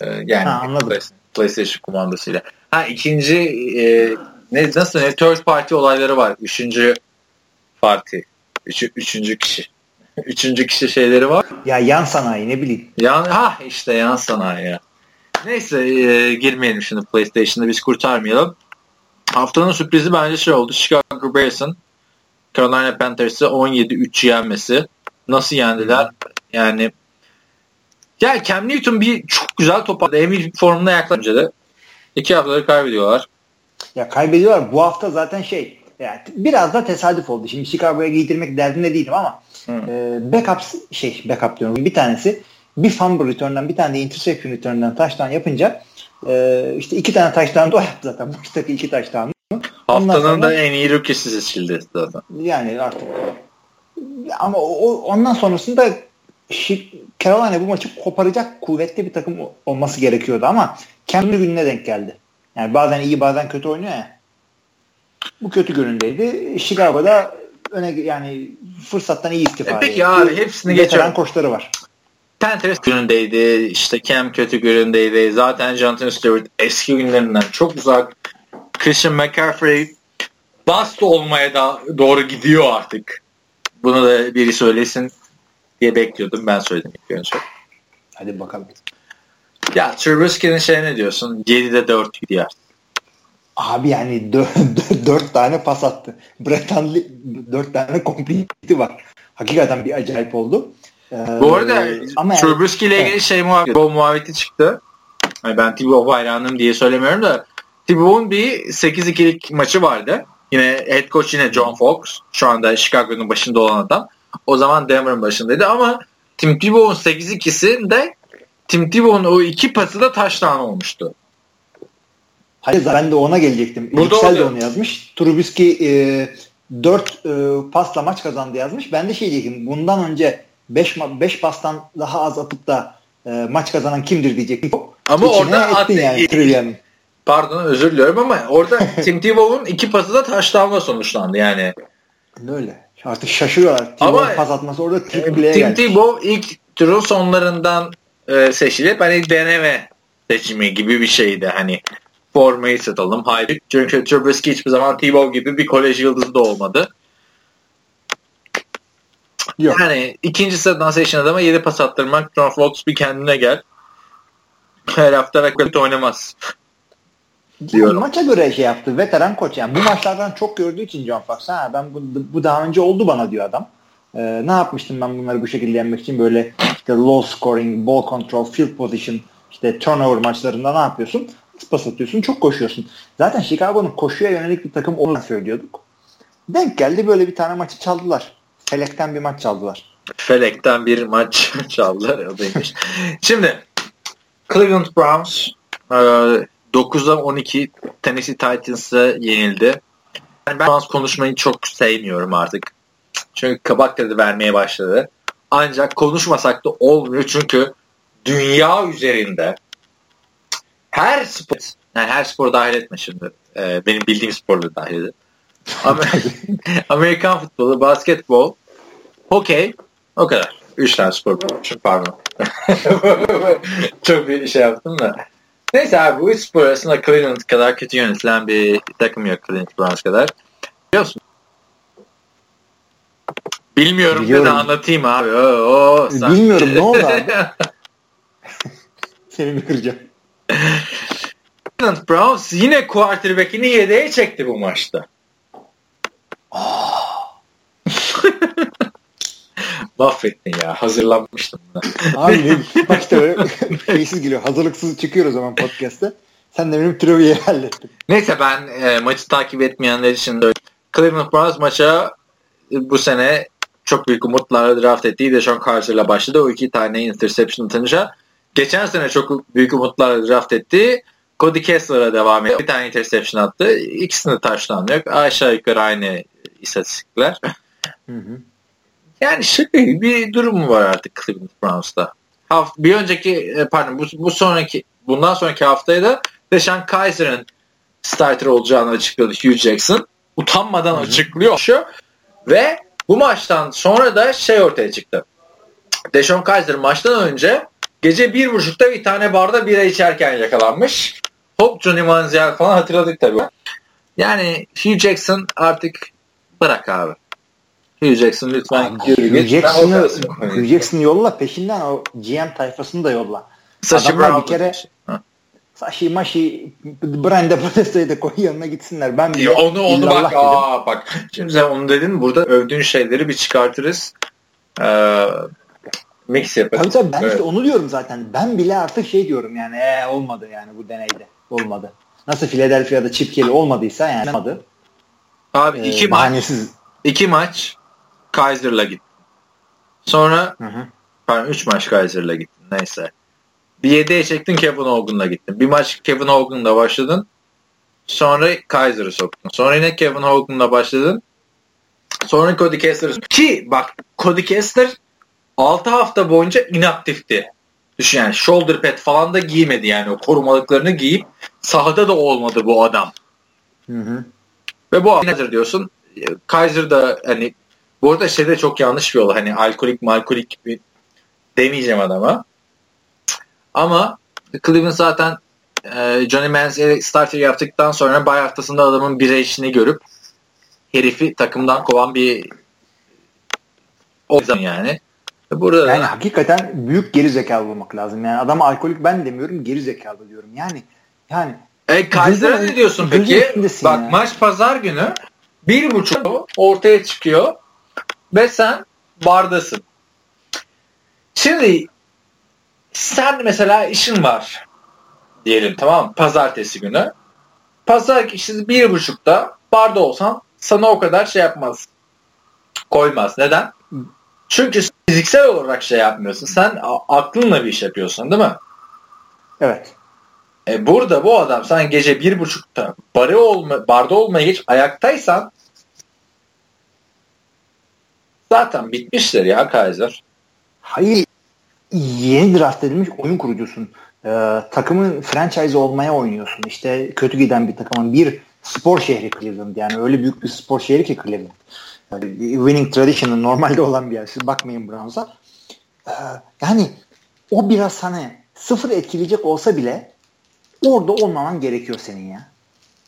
E, yani Ha, anladım. Play- PlayStation kumandasıyla. Ha ikinci e, ne nasıl ne third party olayları var. Üçüncü parti. Üçü, üçüncü kişi. üçüncü kişi şeyleri var. Ya yan sanayi ne bileyim. Yan, ha işte yan sanayi ya. Neyse e, girmeyelim şimdi PlayStation'da biz kurtarmayalım. Haftanın sürprizi bence şey oldu. Chicago Bears'ın Carolina Panthers'ı 17-3 yenmesi. Nasıl yendiler? Yani ya Cam Newton bir çok güzel toparladı. MVP formuna yaklaşınca da iki haftaları kaybediyorlar. Ya kaybediyorlar. Bu hafta zaten şey yani biraz da tesadüf oldu. Şimdi Chicago'ya giydirmek derdinde değilim ama Hı. e, backup şey backup diyorum. Bir tanesi bir fumble return'dan bir tane de interception return'dan taştan yapınca e, işte iki tane taştan da o yaptı zaten. Maçtaki iki taştan. Haftanın sonra- da en iyi rookie'si seçildi zaten. Yani artık ama o, ondan sonrasında Carolina bu maçı koparacak kuvvetli bir takım olması gerekiyordu ama kendi gününe denk geldi. Yani bazen iyi bazen kötü oynuyor ya. Bu kötü günündeydi. Chicago'da öne yani fırsattan iyi istifade e peki abi hepsini geçelim. koçları var. Panthers günündeydi. işte Cam kötü günündeydi. Zaten Jonathan Stewart eski günlerinden çok uzak. Christian McCaffrey bast olmaya da doğru gidiyor artık. Bunu da biri söylesin diye bekliyordum. Ben söyledim ilk önce. Hadi bakalım. Ya Trubisky'nin şey ne diyorsun? 7'de 4 gidiyor. Abi yani 4 tane pas attı. Hundley 4 tane complete'i var. Hakikaten bir acayip oldu. Ee, Bu arada ama Trubisky ile ilgili evet. şey muhabbeti, bu muhabbeti çıktı. Yani ben Thibodeau hayranım diye söylemiyorum da Thibodeau'nun bir 8-2'lik maçı vardı. Yine head coach yine John Fox. Şu anda Chicago'nun başında olan adam. O zaman Denver'ın başındaydı ama Tim Tebow'un 8-2'sinde Tim Tebow'un o iki pası da taştan olmuştu. Hayır ben de ona gelecektim. Burada Yüksel de onu yazmış. Trubisky e, 4 e, pasla maç kazandı yazmış. Ben de şey diyecektim. Bundan önce 5 5 pastan daha az atıp da e, maç kazanan kimdir diyecektim. Ama İçine orada attı yani Pardon özür diliyorum ama orada Tim Tebow'un iki pası da taştanla sonuçlandı yani. Öyle. Artık şaşırıyorlar. Ama pas atması orada tripleye Tim Tebow ilk turun sonlarından e, seçilip hani deneme seçimi gibi bir şeydi. Hani formayı satalım. Hayır. Çünkü Trubisky hiçbir zaman Tebow gibi bir kolej yıldızı da olmadı. Yok. Yani ikinci sıradan seçen adama 7 pas attırmak John Fox bir kendine gel. Her hafta rakibet oynamaz. Diyorum. Maça göre şey yaptı. Veteran koç yani. Bu maçlardan çok gördüğü için John Fox. Ha, ben bu, bu daha önce oldu bana diyor adam. Ee, ne yapmıştım ben bunları bu şekilde yenmek için böyle işte low scoring, ball control, field position, işte turnover maçlarında ne yapıyorsun? Pas atıyorsun, çok koşuyorsun. Zaten Chicago'nun koşuya yönelik bir takım onu söylüyorduk. Denk geldi böyle bir tane maçı çaldılar. Felekten bir maç çaldılar. Felekten bir maç çaldılar. O demiş. Şimdi Cleveland Browns 9'a 12 Tennessee Titans'a yenildi. Ben Browns konuşmayı çok sevmiyorum artık. Çünkü kabak tadı vermeye başladı. Ancak konuşmasak da olmuyor çünkü dünya üzerinde her spor yani her spor dahil etme şimdi. Ee, benim bildiğim sporları dahil edin. Amerikan futbolu, basketbol, hokey o kadar. Üç tane spor. Pardon. Çok bir şey yaptım da. Neyse abi bu üç spor arasında Cleveland kadar kötü yönetilen bir takım yok Cleveland Browns kadar. Biliyor musun? Bilmiyorum Biliyorum. dedi anlatayım abi. Oo, oo, Bilmiyorum ne oldu abi? Seni mi kıracağım? Cleveland Browns yine quarterback'ini yedeğe çekti bu maçta. Mahvettin ya. Hazırlanmıştım. Abi başta böyle şeysiz geliyor. Hazırlıksız çıkıyor o zaman podcast'te. Sen de benim trivia'yı hallettin. Neyse ben e, maçı takip etmeyenler için de Cleveland Browns maça e, bu sene çok büyük umutlarla draft ettiği Deshaun Carter'la başladı. O iki tane interception atınca geçen sene çok büyük umutlarla draft ettiği Cody Kessler'a devam ediyor. Bir tane interception attı. İkisinde taştan yok. Aşağı yukarı aynı istatistikler. Hı hı. Yani şaka bir durum var artık Cleveland Browns'ta. Haft bir önceki e, pardon bu, bu sonraki bundan sonraki haftaya da Deshaun Kaiser'ın starter olacağını açıkladı Hugh Jackson. Utanmadan Hı-hı. açıklıyor şu ve bu maçtan sonra da şey ortaya çıktı. Deshaun Kaiser maçtan önce gece bir buçukta bir tane barda bira içerken yakalanmış. Hop Johnny Manziel falan hatırladık tabii. Yani Hugh Jackson artık bırak abi. Hugh Jackson lütfen yürü. Jackson'ı Hugh Jackson yolla peşinden o GM tayfasını da yolla. Sashi Adamlar bir kere Sashi Mashi Brenda Podesta'yı da koy yanına gitsinler. Ben bile onu onu bak aa, bak. Şimdi sen onu dedin burada övdüğün şeyleri bir çıkartırız. Ee, mix yaparız. Tabii tabii ben evet. işte onu diyorum zaten. Ben bile artık şey diyorum yani ee, olmadı yani bu deneyde. Olmadı. Nasıl Philadelphia'da Chip Kelly olmadıysa yani olmadı. Abi iki ee, maç iki maç Kaiser'la gittin. Sonra hı hı. pardon 3 maç Kaiser'la gittin. Neyse. Bir 7'ye çektin Kevin Hogan'la gittin. Bir maç Kevin Hogan'la başladın. Sonra Kaiser'ı soktun. Sonra yine Kevin Hogan'la başladın. Sonra Cody Kessler'ı Ki bak Cody Kessler 6 hafta boyunca inaktifti. Düşün yani shoulder pad falan da giymedi yani o korumalıklarını giyip sahada da olmadı bu adam. Hı hı. Ve bu Kaiser diyorsun. Kaiser da hani bu arada şeyde çok yanlış bir yol. Hani alkolik malkolik bir demeyeceğim adama. Ama Cleveland zaten e, Johnny Manziel'i starter yaptıktan sonra bay haftasında adamın bir işini görüp herifi takımdan kovan bir o yani. Burada yani da... hakikaten büyük geri zekalı olmak lazım. Yani adama alkolik ben demiyorum geri zekalı diyorum. Yani yani e, Kaiser'a ne diyorsun peki? Bak ya. maç pazar günü bir buçuk ortaya çıkıyor ve sen bardasın. Şimdi sen mesela işin var diyelim tamam mı? Pazartesi günü. Pazar işte bir buçukta barda olsan sana o kadar şey yapmaz. Koymaz. Neden? Çünkü fiziksel olarak şey yapmıyorsun. Sen aklınla bir iş yapıyorsun değil mi? Evet. E burada bu adam sen gece bir buçukta barı olma, barda olmaya geç ayaktaysan zaten bitmiştir ya Kaiser. Hayır. Yeni draft edilmiş oyun kurucusun. Ee, takımın franchise olmaya oynuyorsun. İşte kötü giden bir takımın bir spor şehri Cleveland. Yani öyle büyük bir spor şehri ki Cleveland. Yani winning tradition'ı normalde olan bir yer. Siz bakmayın Browns'a. Ee, yani o biraz hani sıfır etkileyecek olsa bile orada olmaman gerekiyor senin ya.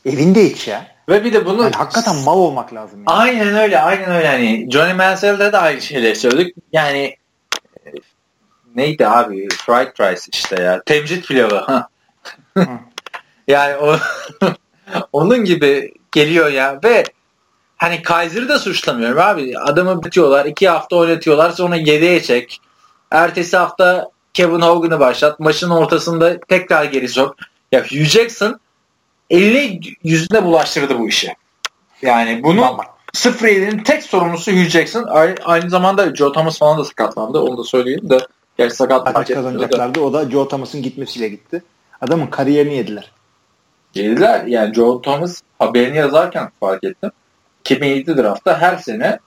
Evinde hiç ya. Ve bir de bunu yani hakikaten mal olmak lazım. Yani. Aynen öyle, aynen öyle. Yani Johnny Manziel'de de aynı şeyleri söyledik. Yani e, neydi abi? Fried rice işte ya. Temcit pilavı. yani o onun gibi geliyor ya ve hani Kaiser'ı da suçlamıyorum abi. Adamı bitiyorlar. iki hafta oynatıyorlar. Sonra yedeğe çek. Ertesi hafta Kevin Hogan'ı başlat. Maçın ortasında tekrar geri sok. Ya Hugh Jackson eline yüzüne bulaştırdı bu işi. Yani bunu 0-7'nin tek sorumlusu Hugh Jackson. Aynı zamanda Joe Thomas falan da sakatlandı. Onu da söyleyeyim de. Gerçi sakat Maç kazanacaklardı. O da Joe Thomas'ın gitmesiyle gitti. Adamın kariyerini yediler. Yediler. Yani Joe Thomas haberini yazarken fark ettim. 2007 draftta her sene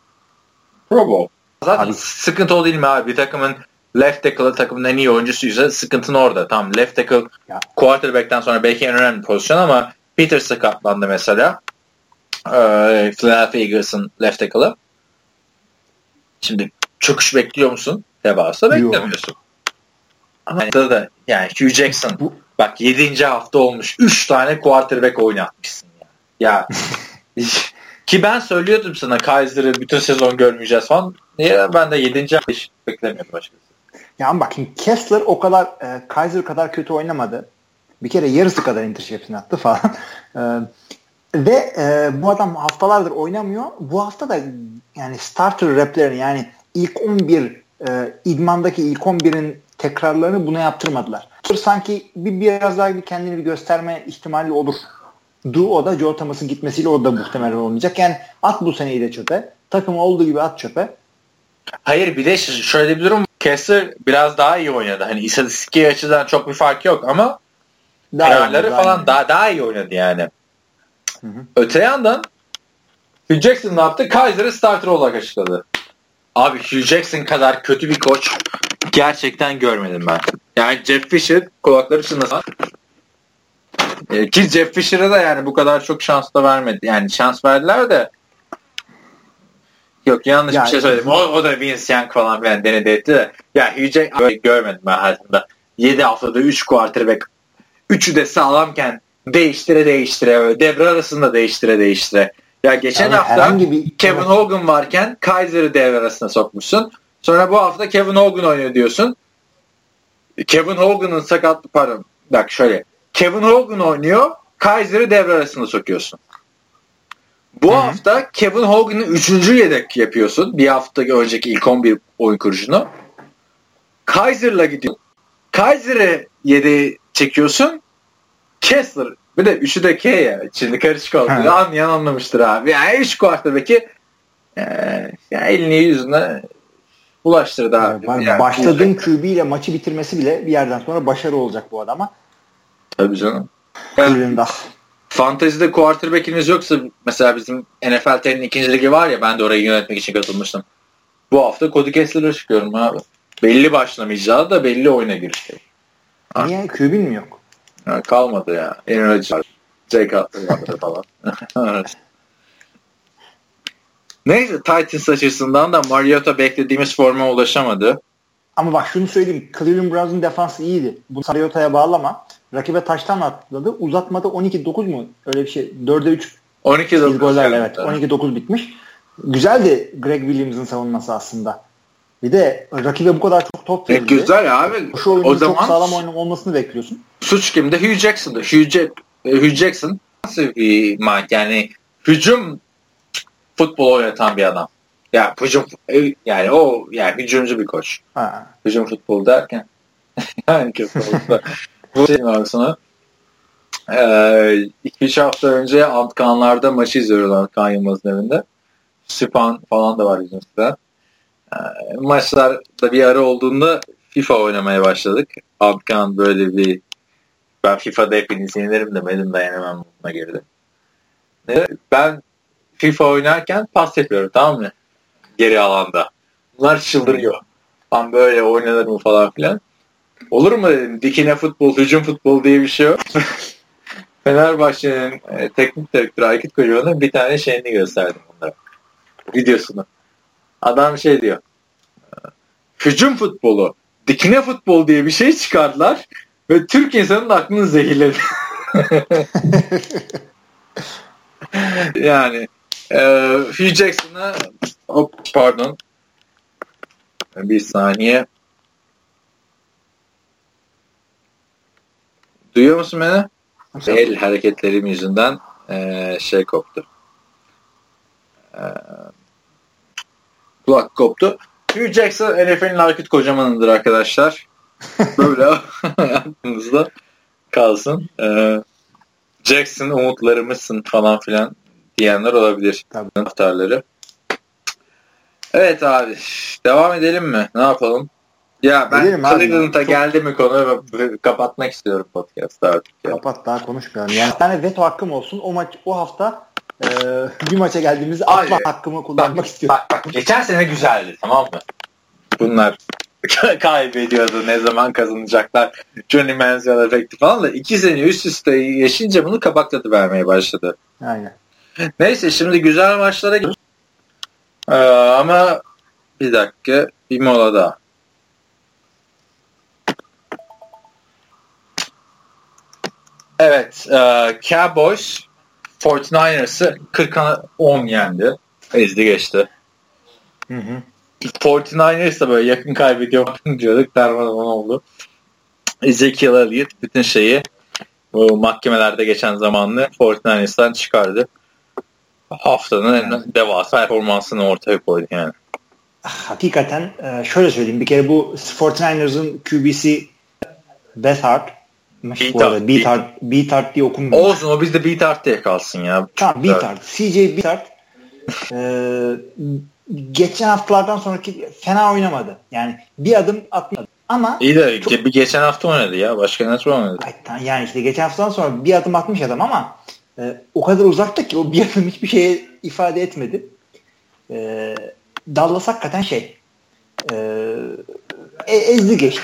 Pro Bowl. Zaten abi. sıkıntı o değil mi abi? Bir takımın left tackle'ı takımın en iyi oyuncusuysa sıkıntın orada. Tamam left tackle ya. quarterback'ten sonra belki en önemli pozisyon ama Peter sakatlandı mesela. Ee, Philadelphia Eagles'ın left tackle'ı. Şimdi çöküş bekliyor musun? Tebaasla beklemiyorsun. Ama yani da yani Hugh Jackson Bu... bak 7. hafta olmuş 3 tane quarterback oynatmışsın ya. Ya Ki ben söylüyordum sana Kaiser'ı bütün sezon görmeyeceğiz falan. Niye ben de 7. hafta hiç beklemiyordum açıkçası. Ya ama bak Kessler o kadar e, Kaiser kadar kötü oynamadı. Bir kere yarısı kadar interception attı falan. E, ve e, bu adam haftalardır oynamıyor. Bu hafta da yani starter replerini yani ilk 11 e, idmandaki ilk 11'in tekrarlarını buna yaptırmadılar. Sanki bir biraz daha bir kendini bir gösterme ihtimali olur Du o da Joe Thomas'ın gitmesiyle o da muhtemelen olmayacak. Yani at bu seneyi de çöpe. Takımı olduğu gibi at çöpe. Hayır bir de şöyle bir durum. Kessler biraz daha iyi oynadı. Hani istatistik açıdan çok bir fark yok ama daha kararları iyi, falan daha, daha iyi oynadı yani. Hı hı. Öte yandan Hugh Jackson ne yaptı? Kaiser'ı starter olarak açıkladı. Abi Hugh Jackson kadar kötü bir koç gerçekten görmedim ben. Yani Jeff Fisher kulakları çınlasın e, ki Jeff Fisher'a da yani bu kadar çok şans da vermedi. Yani şans verdiler de Yok yanlış yani, bir şey söyledim. O, o da Vince Young falan filan denedi etti de. Ya Hugh böyle görmedim ben hayatımda. 7 haftada 3 quarterback. Üçü de sağlamken değiştire değiştire devre arasında değiştire değiştire. Ya geçen yani hafta bir... Kevin Hogan varken Kaiser'ı devre arasına sokmuşsun. Sonra bu hafta Kevin Hogan oynuyor diyorsun. Kevin Hogan'ın sakat pardon bak şöyle Kevin Hogan oynuyor. Kaiser'ı devre arasında sokuyorsun. Bu Hı-hı. hafta Kevin Hogan'ı üçüncü yedek yapıyorsun. Bir hafta önceki ilk 11 oyun kuruşunu. Kaiser'la gidiyor. Kaiser'ı yedeğe çekiyorsun. Kessler bir de üçü de K ya. Şimdi karışık oldu. Evet. Anlayan anlamıştır abi. Yani üç quarterback'i e, yani elini yüzüne bulaştırdı abi. Yani yani başladığın QB ile maçı bitirmesi bile bir yerden sonra başarı olacak bu adama. Tabii canım. Yani, fantezide quarterback'iniz yoksa mesela bizim NFL TR'nin ikinci ligi var ya ben de orayı yönetmek için katılmıştım. Bu hafta Cody Kessler'a çıkıyorum abi. belli başlamayacağı da belli oyuna girecek. Niye? QB'in mi yok? Ha, kalmadı ya. Aaron Rodgers, Jake Cutler falan. Neyse Titans açısından da Mariota beklediğimiz forma ulaşamadı. Ama bak şunu söyleyeyim. Cleveland Browns'un defansı iyiydi. Bu Mariota'ya bağlama. Rakibe taştan atladı. Uzatmada 12-9 mu? Öyle bir şey. 4'e 3 12 field gollerle evet. 12-9 bitmiş. Güzeldi Greg Williams'ın savunması aslında. Bir de rakibe bu kadar çok top verildi. E, güzel abi. Şu oyunun o zaman çok sağlam olmasını bekliyorsun. Suç kimde? Hugh Jackson'da. Hugh, Jack, Hugh Jackson nasıl bir yani hücum futbol oynatan bir adam. Ya hücum yani o yani hücumcu bir koç. Ha. Hücum futbol derken yani kötü var sana. Ee, iki üç hafta önce Antkanlar'da maçı izliyoruz Antkan Yılmaz'ın evinde. Süpan falan da var size. Ee, maçlarda bir ara olduğunda FIFA oynamaya başladık. Antkan böyle bir ben FIFA'da hepinizi yenerim demedim dayanamam buna girdi. Ben FIFA oynarken pas yapıyorum tamam mı? Geri alanda. Bunlar çıldırıyor. Tam böyle oynanır mı falan filan. Olur mu dedim. Dikine futbol, hücum futbol diye bir şey yok. Fenerbahçe'nin e, teknik direktörü Aykut Kocaman'ın bir tane şeyini gösterdim onlara. Videosunu. Adam şey diyor. Hücum futbolu, dikine futbol diye bir şey çıkardılar ve Türk insanın aklını zehirledi. yani e, Hugh Jackson'a hop pardon bir saniye Duyuyor musun beni? El hareketlerim yüzünden e, şey koptu. E, kulak koptu. Hugh Jackson NFL'in Aykut Kocaman'ındır arkadaşlar. Böyle aklınızda kalsın. E, Jackson umutlarımızsın falan filan diyenler olabilir. Tabii. Taraftarları. Evet abi. Devam edelim mi? Ne yapalım? Ya ben Cleveland'a geldi mi konu kapatmak istiyorum podcast'ı artık. Ya. Kapat daha konuşmayalım. Yani bir tane veto hakkım olsun. O maç o hafta e, bir maça geldiğimizde atma hakkımı kullanmak bak, istiyorum. Bak, bak, geçen sene güzeldi tamam mı? Bunlar kaybediyordu ne zaman kazanacaklar. Johnny Manziel efekti falan da iki sene üst üste yaşayınca bunu kabak vermeye başladı. Aynen. Neyse şimdi güzel maçlara gidiyoruz. Ee, ama bir dakika bir mola daha. Evet. E, Cowboys 49ers'ı 40'a 10 yendi. Ezdi geçti. Hı hı. 49ers da böyle yakın kaybediyor diyorduk. Darmadan oldu. Ezekiel Elliott bütün şeyi bu mahkemelerde geçen zamanlı 49ers'tan çıkardı. Haftanın en devasa performansını ortaya koydu yani. Hakikaten e, şöyle söyleyeyim. Bir kere bu 49ers'ın QB'si Bethard Beatard, Beatard, Beatard diye okumuyor. Olsun o bizde Beatard diye kalsın ya. Tamam Beatard. CJ Beatard ee, geçen haftalardan sonraki fena oynamadı. Yani bir adım atmadı. Ama İyi de çok... bir geçen hafta oynadı ya. Başka ne oynadı? Ay, yani işte geçen haftadan sonra bir adım atmış adam ama e, o kadar uzakta ki o bir adım hiçbir şeye ifade etmedi. E, Dallas hakikaten şey e, e, ezdi geçti.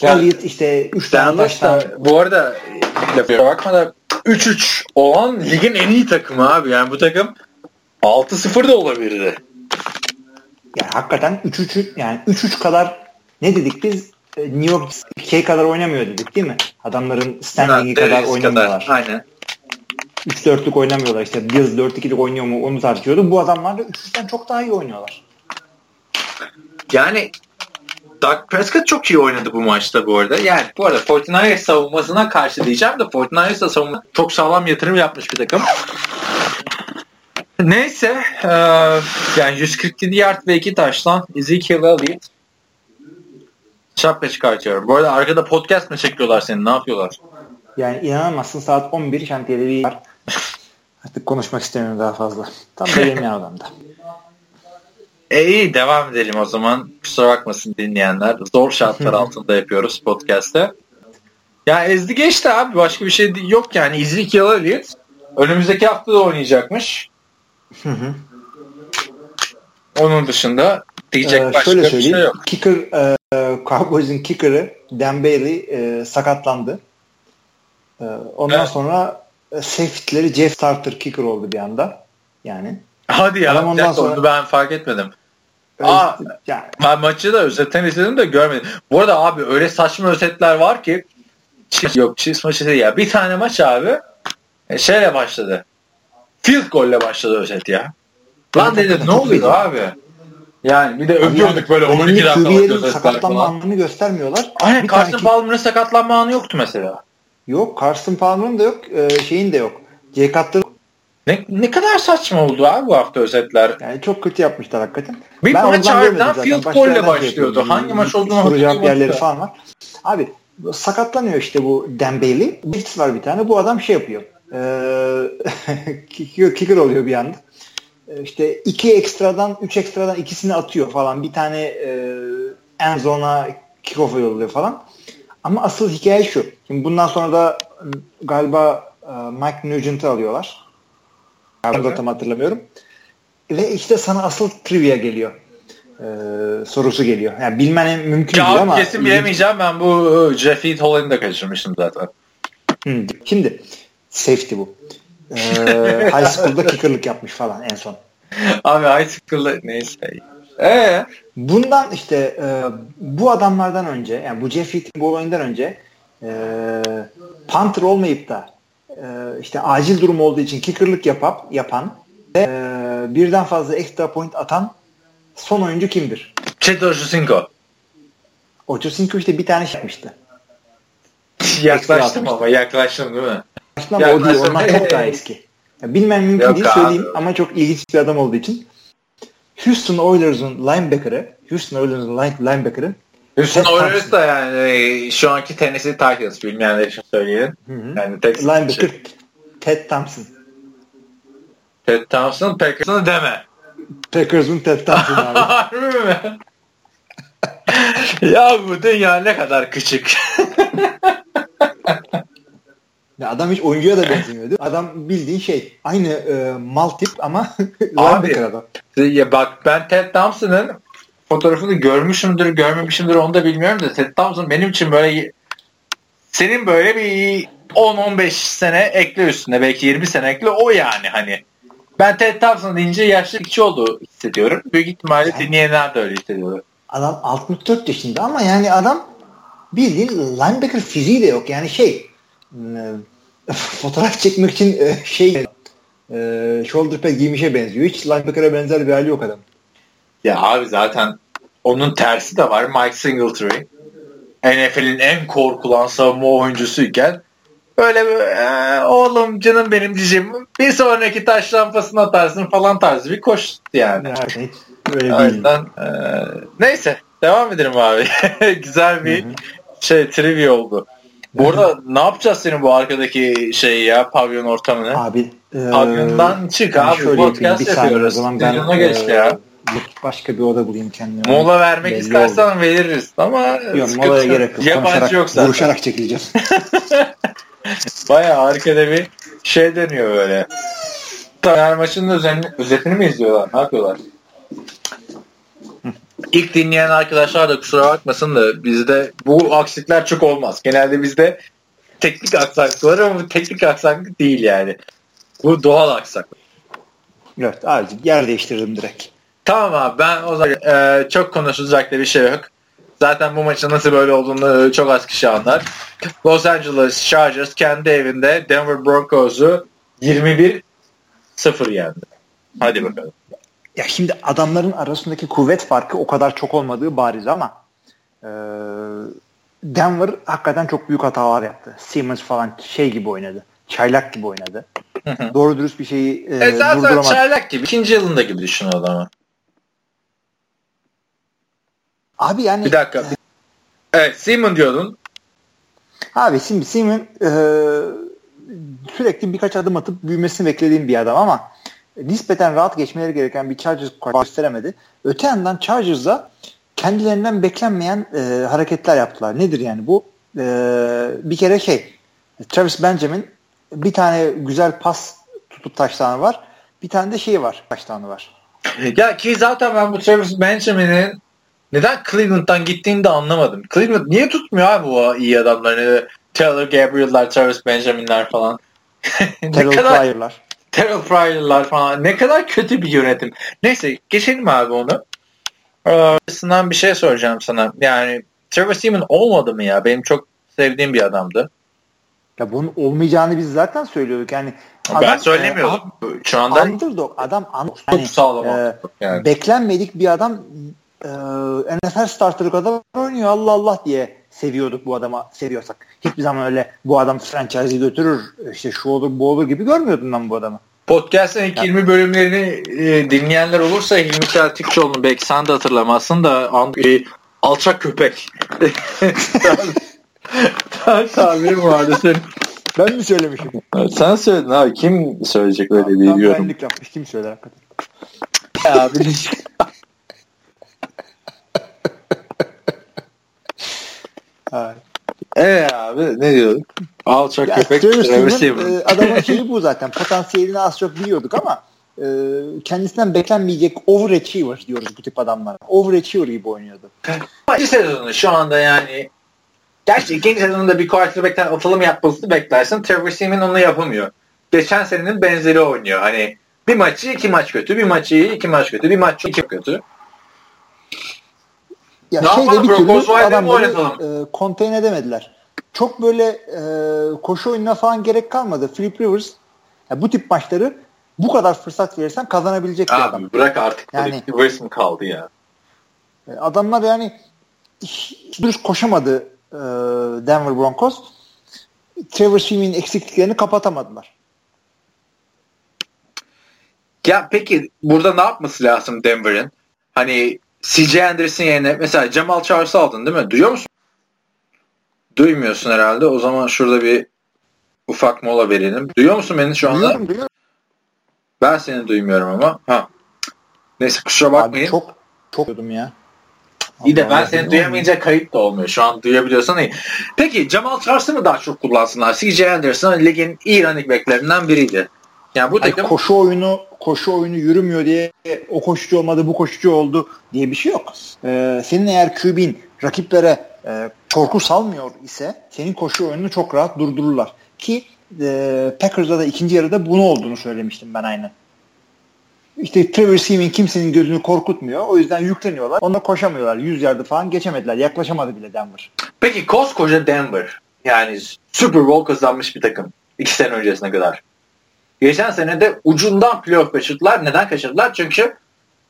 Yani, Elliot işte 3 tane taştan. Bu arada lafıya bakma da 3-3 olan ligin en iyi takımı abi. Yani bu takım 6-0 da olabilirdi. Yani hakikaten 3-3 yani 3-3 kadar ne dedik biz e, New York şey kadar oynamıyor dedik değil mi? Adamların standingi kadar oynamıyorlar. Kadar. Aynen. 3-4'lük oynamıyorlar işte. Bills 4-2'lik oynuyor mu onu tartışıyordu. Bu adamlar da 3-3'ten çok daha iyi oynuyorlar. Yani Doug Prescott çok iyi oynadı bu maçta bu arada. Yani bu arada Fortnite savunmasına karşı diyeceğim de Fortnite savunma çok sağlam yatırım yapmış bir takım. Neyse e, yani 147 yard ve 2 taştan Ezekiel Elliott şapka çıkartıyorum. Bu arada arkada podcast mı çekiyorlar seni? Ne yapıyorlar? Yani inanamazsın saat 11 şantiyede bir var. Artık konuşmak istemiyorum daha fazla. Tam da yemeyen adamda. E iyi devam edelim o zaman. Kusura bakmasın dinleyenler. Zor şartlar altında yapıyoruz podcast'te. Ya ezdi geçti abi. Başka bir şey yok yani. Ezekiel Elliott önümüzdeki hafta da oynayacakmış. Onun dışında diyecek ee, başka bir şey yok. Kicker e, Cowboys'un kicker'ı Dan Bailey e, sakatlandı. E, ondan evet. sonra e, safety'leri Jeff Starter kicker oldu bir anda. Yani. Hadi ya. Ondan sonra, ben fark etmedim. Aa, yani. Ben maçı da özetten izledim de görmedim. Bu arada abi öyle saçma özetler var ki Chiefs yok Chiefs maçı değil ya. Bir tane maç abi e, şeyle başladı. Field golle başladı özet ya. Lan dedim ne oluyor abi? Yani bir de öpüyorduk böyle 12 dakikalık sakatlanma anını göstermiyorlar. Aynen Carson ki... Palmer'ın sakatlanma anı yoktu mesela. Yok Carson Palmer'ın da yok. E, şeyin de yok. J. Cutler'ın ne, ne kadar saçma oldu abi bu hafta özetler. Yani çok kötü yapmışlar hakikaten. Bir ben maç harbiden field goal ile başlıyordu. Hangi maç olduğunu hatırlamıyorum. yerleri falan var. Abi sakatlanıyor işte bu Bailey. Blitz var bir tane. Bu adam şey yapıyor. Ee, kicker oluyor bir anda. Ee, işte iki ekstradan, üç ekstradan ikisini atıyor falan. Bir tane e, en zona kickoff'a yolluyor falan. Ama asıl hikaye şu. Şimdi bundan sonra da galiba e, Mike Nugent'ı alıyorlar. Ben de tam hatırlamıyorum. Ve işte sana asıl trivia geliyor. Ee, sorusu geliyor. Yani bilmen mümkün ya, değil ama. Kesin bilemeyeceğim. Ben bu e, Jeffrey Holland'ı da kaçırmıştım zaten. Hmm. Şimdi safety bu. Ee, high school'da kicker'lık yapmış falan en son. Abi high school'da neyse. Ee? Bundan işte e, bu adamlardan önce yani bu Jeffrey bu olayından önce e, punter olmayıp da e, işte acil durum olduğu için kicker'lık yapap, yapan ve e, birden fazla extra point atan son oyuncu kimdir? Chet Ochocinco. Ochocinco işte bir tane şey yapmıştı. yaklaştım ama yaklaştım değil mi? Yaklaştım ama o değil. Ondan çok daha eski. Ya bilmem mümkün Yok değil abi. söyleyeyim ama çok ilginç bir adam olduğu için. Houston Oilers'ın linebacker'ı Houston Oilers'ın line, Houston Oilers da yani şu anki Tennessee Titans bilmeyenler için söyleyelim. Hı hı. Yani Texas Linebacker şey. Ted Thompson. Ted Thompson Packers'ını deme. Packers'ın Ted Thompson abi. Harbi mi? ya bu dünya ne kadar küçük. ya adam hiç oyuncuya da benzemiyor değil mi? Adam bildiğin şey. Aynı e, mal tip ama linebacker adam. Ya bak ben Ted Thompson'ın fotoğrafını görmüşümdür, görmemişimdir onu da bilmiyorum da Ted Thompson benim için böyle senin böyle bir 10-15 sene ekle üstüne belki 20 sene ekle o yani hani. Ben Ted Thompson deyince yaşlı kişi olduğu hissediyorum. Büyük ihtimalle yani, dinleyenler de öyle hissediyorlar. Adam 64 yaşında ama yani adam bildiğin linebacker fiziği de yok. Yani şey e, fotoğraf çekmek için e, şey e, shoulder pad giymişe benziyor. Hiç linebacker'a benzer bir hali yok adam. Ya abi zaten onun tersi de var. Mike Singletary. NFL'in en korkulan savunma oyuncusuyken böyle e, oğlum canım benim diyeceğim bir sonraki taş lampasını atarsın falan tarzı bir koş yani. yani öyle o yüzden e, neyse devam edelim abi. Güzel bir Hı-hı. şey trivia oldu. Bu arada ne yapacağız senin bu arkadaki şey ya pavyon ortamını? Abi e, pavyondan çık abi podcast yapıyoruz. O zaman ben, geç e, ya başka bir oda bulayım kendime. Mola vermek istersen oldu. veririz ama yok molaya gerek yok. Yabancı yok zaten. Vuruşarak çekileceğim. Baya arkada bir şey deniyor böyle. Her maçın özetini, özetini mi izliyorlar? Ne yapıyorlar? İlk dinleyen arkadaşlar da kusura bakmasın da bizde bu aksilikler çok olmaz. Genelde bizde teknik aksaklık var ama bu teknik aksaklık değil yani. Bu doğal aksaklık. Evet azıcık yer değiştirdim direkt. Tamam abi ben o zaman e, çok konuşulacak da bir şey yok. Zaten bu maçın nasıl böyle olduğunu çok az kişi anlar. Los Angeles Chargers kendi evinde Denver Broncos'u 21-0 yendi. Hadi bakalım. Ya şimdi adamların arasındaki kuvvet farkı o kadar çok olmadığı bariz ama e, Denver hakikaten çok büyük hatalar yaptı. Simmons falan şey gibi oynadı. Çaylak gibi oynadı. Doğru dürüst bir şeyi e, e zaten durduramadı. çaylak gibi. İkinci yılında gibi düşün adamı. Abi yani bir dakika. Evet Simon diyordun. Abi şimdi Simon e, sürekli birkaç adım atıp büyümesini beklediğim bir adam ama nispeten rahat geçmeleri gereken bir Chargers gösteremedi. Öte yandan Chargers'da kendilerinden beklenmeyen e, hareketler yaptılar. Nedir yani bu? E, bir kere şey Travis Benjamin bir tane güzel pas tutup taştanı var. Bir tane de şey var taştanı var. Ya ki zaten ben bu Travis Benjamin'in neden Cleveland'dan gittiğini de anlamadım. Cleveland niye tutmuyor abi bu iyi adamlarını? Taylor Gabriel'lar, Travis Benjamin'ler falan. Terrell Pryor'lar. Terrell Pryor'lar falan. Ne kadar kötü bir yönetim. Neyse geçelim abi onu. Ee, bir şey soracağım sana. Yani Trevor Seaman olmadı mı ya? Benim çok sevdiğim bir adamdı. Ya bunun olmayacağını biz zaten söylüyorduk. Yani adam, ben söylemiyordum. E, Şu anda underdog adam çok yani, sağlam e, yani. beklenmedik bir adam e, NFL starterı kadar oynuyor Allah Allah diye seviyorduk bu adama seviyorsak. Hiçbir zaman öyle bu adam franchise'i götürür işte şu olur bu olur gibi görmüyordum ben bu adamı. Podcast'ın ilk 20 bölümlerini e, dinleyenler olursa Hilmi Çeltikçoğlu'nu belki sen de hatırlamazsın da e, alçak köpek. tabirim vardı senin. Ben mi söylemişim? sen söyledin abi. Kim söyleyecek öyle bir yorum? Benlik yapmış. Kim söyler hakikaten? Ya bir Evet abi ne diyorduk? Alçak ya, köpek e, adamın şeyi bu zaten. Potansiyelini az çok biliyorduk ama e, kendisinden beklenmeyecek overachiever diyoruz bu tip adamlara. Overachiever gibi oynuyordu. İkinci sezonu şu anda yani Gerçi ikinci sezonunda bir quarterback'ten atılım yapmasını beklersin. Trevor Seaman onu yapamıyor. Geçen senenin benzeri oynuyor. Hani bir maçı iki maç kötü, bir maçı iyi iki maç kötü, bir maç iki kötü. Ya ne şeyde bir türlü adamları e, contain edemediler. Çok böyle e, koşu oyununa falan gerek kalmadı. Philip Rivers ya bu tip maçları bu kadar fırsat verirsen kazanabilecek bir adam. Bırak artık yani, Rivers mi kaldı ya? E, adamlar yani dürüst koşamadı e, Denver Broncos. Trevor Seaman'in eksikliklerini kapatamadılar. Ya peki burada ne yapması lazım Denver'ın? Hani CJ Anderson yerine mesela Jamal Charles'ı aldın değil mi? Duyuyor musun? Duymuyorsun herhalde. O zaman şurada bir ufak mola verelim. Duyuyor musun beni şu anda? Duyuyorum, duyuyorum. Ben seni duymuyorum ama. Ha. Neyse kusura bakmayın. Abi çok çok duydum ya. İyi de ben seni duyamayınca kayıt da olmuyor. Şu an duyabiliyorsan iyi. Peki Jamal Charles'ı mı daha çok kullansınlar? CJ Anderson ligin iyi running backlerinden biriydi. Yani bu takım... koşu oyunu koşu oyunu yürümüyor diye o koşucu olmadı bu koşucu oldu diye bir şey yok. Ee, senin eğer QB'in rakiplere e, korku salmıyor ise senin koşu oyununu çok rahat durdururlar. Ki e, Packers'da da ikinci yarıda bunu olduğunu söylemiştim ben aynı. İşte Trevor Seaman kimsenin gözünü korkutmuyor. O yüzden yükleniyorlar. Onda koşamıyorlar. 100 yardı falan geçemediler. Yaklaşamadı bile Denver. Peki koskoca Denver yani Super Bowl kazanmış bir takım. iki sene öncesine kadar. Geçen sene de ucundan playoff kaçırdılar. Neden kaçırdılar? Çünkü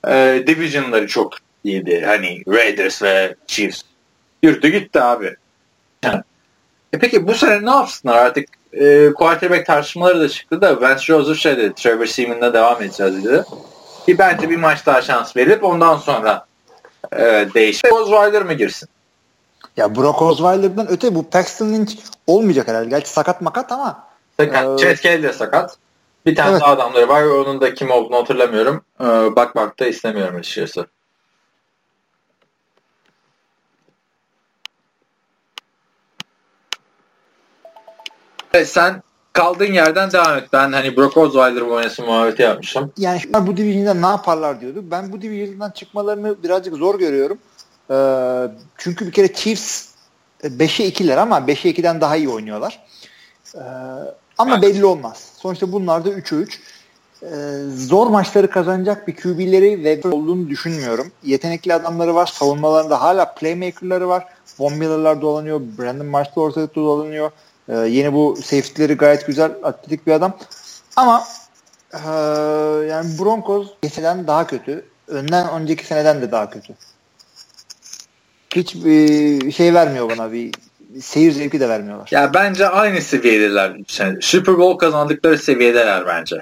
e, division'ları çok iyiydi. Hani Raiders ve Chiefs. Yürüdü gitti abi. E peki bu sene ne yapsınlar artık? E, quarterback tartışmaları da çıktı da Vance Joseph şey dedi. Trevor Seaman'la devam edeceğiz dedi. Ki bence bir maç daha şans verip ondan sonra e, değişip Osweiler mı girsin? Ya Brock Osweiler'dan öte bu Paxton Lynch olmayacak herhalde. Gerçi sakat makat ama. Sakat. E, Chad Kelly de sakat. Bir tane evet. daha adamları var. Onun da kim olduğunu hatırlamıyorum. Ee, bakmak da istemiyorum açıkçası. Evet, sen kaldığın yerden devam et. Ben hani Brock Osweiler oynasın muhabbeti yapmışım. Yani bu division'da ne yaparlar diyorduk. Ben bu division'dan çıkmalarını birazcık zor görüyorum. Ee, çünkü bir kere Chiefs 5'e 2'ler ama 5'e 2'den daha iyi oynuyorlar. Ee, ama evet. belli olmaz. Sonuçta bunlar da 3'e 3. Ee, zor maçları kazanacak bir QB'leri ve olduğunu düşünmüyorum. Yetenekli adamları var. Savunmalarında hala playmaker'ları var. Von Miller'lar dolanıyor. Brandon Marshall ortalıkta dolanıyor. Ee, yeni bu safety'leri gayet güzel atletik bir adam. Ama e, yani Broncos geçeden daha kötü. Önden önceki seneden de daha kötü. Hiç bir şey vermiyor bana bir seyir zevki de vermiyorlar. Ya bence aynı seviyedeler. Yani Super Bowl kazandıkları seviyedeler bence.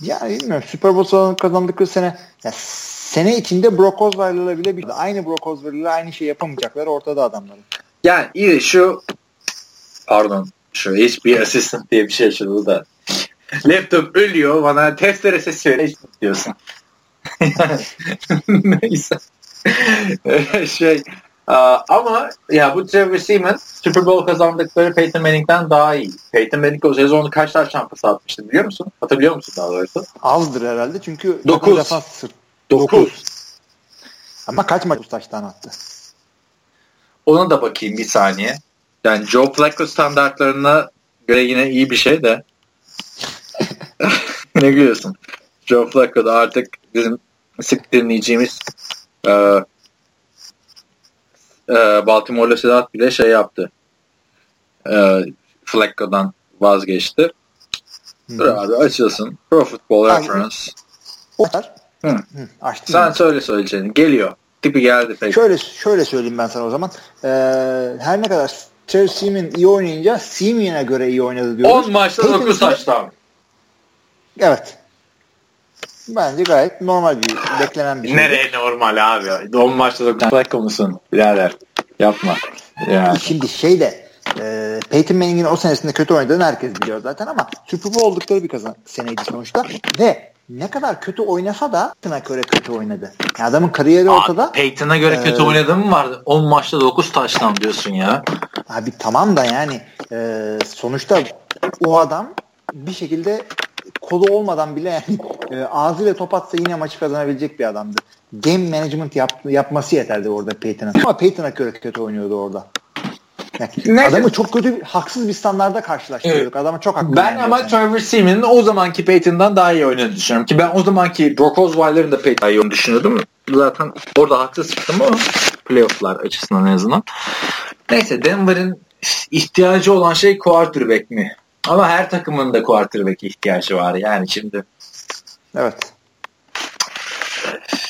Ya bilmiyorum. Super Bowl kazandıkları sene ya sene içinde Brock Osweiler'la bile bir, aynı Brock Osweiler'la aynı şey yapamayacaklar ortada adamların. Yani iyi şu pardon şu hiçbir assistant diye bir şey açıldı da laptop ölüyor bana testere sesi söyle diyorsun. Neyse. şey ama ya bu Trevor Seaman Super Bowl kazandıkları Peyton Manning'den daha iyi. Peyton Manning o sezonu kaç tane şampası atmıştı biliyor musun? Hatırlıyor musun daha doğrusu? Azdır herhalde çünkü 9. 9. Ama kaç maç taştan attı? Ona da bakayım bir saniye. Yani Joe Flacco standartlarına göre yine iyi bir şey de. ne gülüyorsun? Joe Flacco da artık bizim sık dinleyeceğimiz e, e, Baltimore'la Sedat bile şey yaptı. E, Flacco'dan vazgeçti. Dur abi açılsın. Pro Football Reference. O kadar. Hı. Hı, açtım. Sen söyle söyleyeceğini. Geliyor. Tipi geldi peki. Şöyle şöyle söyleyeyim ben sana o zaman. Ee, her ne kadar Trevor Seaman iyi oynayınca Seaman'e göre iyi oynadı diyoruz. 10 maçta Peyton 9 Smith- taştan. Evet. Bence gayet normal bir beklenen bir şey. Nereye normal abi? 10 maçta 9 Flacco musun? Birader. Yapma. Yani. Şimdi şey de e, Peyton Manning'in o senesinde kötü oynadığını herkes biliyor zaten ama Super Bowl oldukları bir kazan seneydi sonuçta ve ne kadar kötü oynasa da Peyton'a göre kötü oynadı. Yani adamın kariyeri ortada. Peyton'a göre kötü Ee, oynadı mı vardı? 10 maçta 9 taştan diyorsun ya. Abi tamam da yani e, sonuçta o adam bir şekilde kolu olmadan bile yani e, ağzıyla top atsa yine maçı kazanabilecek bir adamdı. Game management yap, yapması yeterdi orada Peyton'a. Ama Peyton'a göre kötü oynuyordu orada. Yani adamı çok kötü, haksız bir standarda karşılaştırıyorduk. Adama çok haklı. Ben ama yani. Trevor Seaman'ın o zamanki Peyton'dan daha iyi oynadığını düşünüyorum. Ki ben o zamanki Brock Osweiler'ın da Peyton daha iyi oynadığını düşünüyordum. Zaten orada haklı çıktım ama playofflar açısından en azından. Neyse Denver'ın ihtiyacı olan şey quarterback mi? Ama her takımın da quarterback ihtiyacı var. Yani şimdi Evet.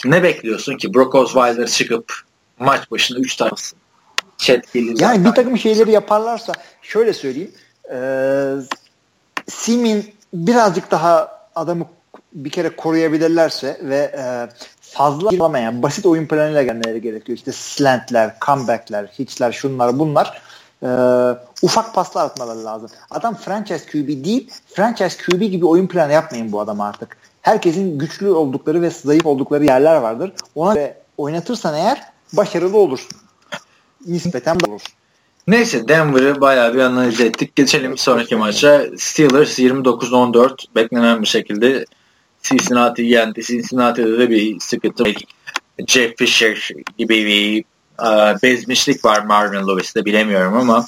ne bekliyorsun ki Brock Osweiler çıkıp maç başına 3 tane? Chat gelir Yani bir takım şeyleri yaparlarsa şöyle söyleyeyim. Eee Simin birazcık daha adamı bir kere koruyabilirlerse ve e, fazla olamayan basit oyun planıyla gelmeleri gerekiyor. İşte slantler, comebackler, hitchler, şunlar bunlar. E, ufak paslar atmaları lazım. Adam franchise QB değil, franchise QB gibi oyun planı yapmayın bu adama artık. Herkesin güçlü oldukları ve zayıf oldukları yerler vardır. Ona göre oynatırsan eğer başarılı olursun. Nispeten olursun. Neyse Denver'ı bayağı bir analiz ettik. Geçelim sonraki maça. Steelers 29-14 beklenen bir şekilde Cincinnati'yi yendi. Cincinnati'de de bir sıkıntı. Jeff Fisher gibi bir e, bezmişlik var Marvin Lewis'te bilemiyorum ama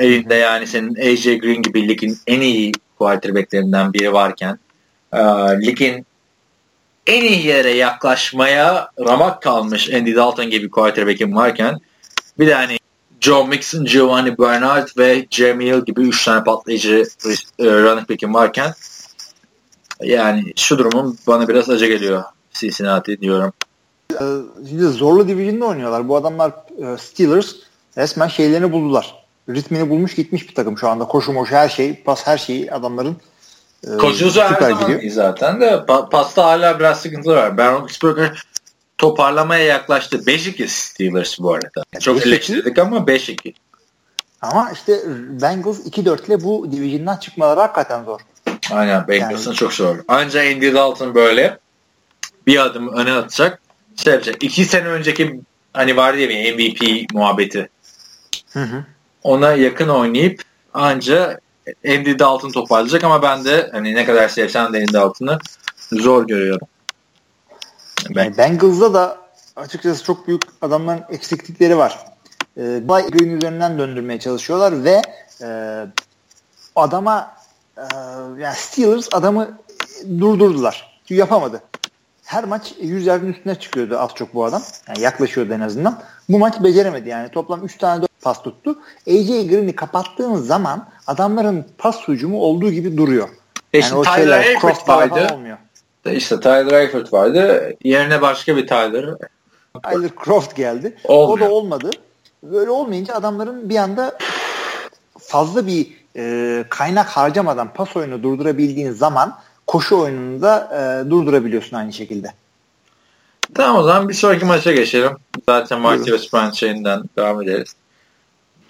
elinde yani senin AJ Green gibi ligin en iyi quarterbacklerinden biri varken e, ligin en iyi yere yaklaşmaya ramak kalmış Andy Dalton gibi quarterback'in varken bir de hani Joe Mixon, Giovanni Bernard ve Jeremy Hill gibi 3 tane patlayıcı e, running back'im varken yani şu durumun bana biraz acı geliyor Cincinnati diyorum. Ee, zorlu division'da oynuyorlar. Bu adamlar e, Steelers resmen şeylerini buldular. Ritmini bulmuş gitmiş bir takım şu anda. Koşu moşu her şey, pas her şeyi adamların e, Koşusu her zaman gidiyor. iyi zaten de pa- pasta hala biraz sıkıntılı var. Ben Roethlisberger toparlamaya yaklaştı. 5-2 Steelers bu arada. Çok 5-2. eleştirdik ama 5-2. Ama işte Bengals 2-4 ile bu division'dan çıkmaları hakikaten zor. Aynen Bengals'ın Yani- çok zor. Ancak Andy Dalton böyle bir adım öne atacak. Şey yapacak. İki sene önceki hani vardı ya bir MVP muhabbeti. Hı hı. Ona yakın oynayıp anca Andy Dalton toparlayacak ama ben de hani ne kadar sevsem de Andy Dalton'ı zor görüyorum. Ben, Yani Bengals'da da açıkçası çok büyük adamların eksiklikleri var. Ee, Bay Green üzerinden döndürmeye çalışıyorlar ve e, adama e, yani Steelers adamı durdurdular. Çünkü yapamadı. Her maç 100 yardın üstüne çıkıyordu az çok bu adam. Yani yaklaşıyordu en azından. Bu maç beceremedi yani. Toplam 3 tane pas tuttu. AJ Green'i kapattığın zaman adamların pas hücumu olduğu gibi duruyor. E Yani şimdi o Tyler şeyler Eifert vardı. olmuyor. İşte Tyler Eifert vardı. Yerine başka bir Tyler. Tyler Croft geldi. Olmuyor. O da olmadı. Böyle olmayınca adamların bir anda fazla bir e, kaynak harcamadan pas oyunu durdurabildiğin zaman koşu oyununu da e, durdurabiliyorsun aynı şekilde. Tamam o zaman bir sonraki maça geçelim. Zaten. Martius Bryant şeyinden devam ederiz.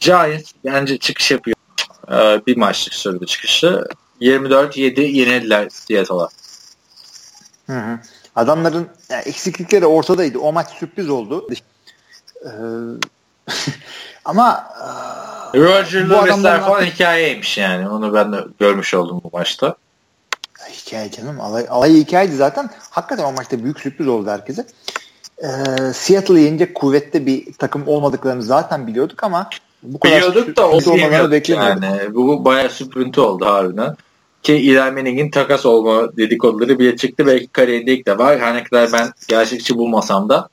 Giants bence çıkış yapıyor. Ee, bir maçlık sürdü çıkışı. 24-7 yenildiler Seattle'a. Hı hı. Adamların yani eksiklikleri ortadaydı. O maç sürpriz oldu. Ee, ama e, Roger Bu Lewis'ler adamların falan hikayeymiş yani. Onu ben de görmüş oldum bu maçta. Hikaye canım. Alay, alay hikayeydi zaten. Hakikaten o maçta büyük sürpriz oldu herkese. e, Seattle'ı yenecek kuvvette bir takım olmadıklarını zaten biliyorduk ama bu kadar biliyorduk da olmalarını beklemiyorduk. Yani. Bu bayağı süprüntü oldu harbiden. Ki Eli Manning'in takas olma dedikoduları bile çıktı. Belki kariyerinde ilk defa her ne kadar ben gerçekçi bulmasam da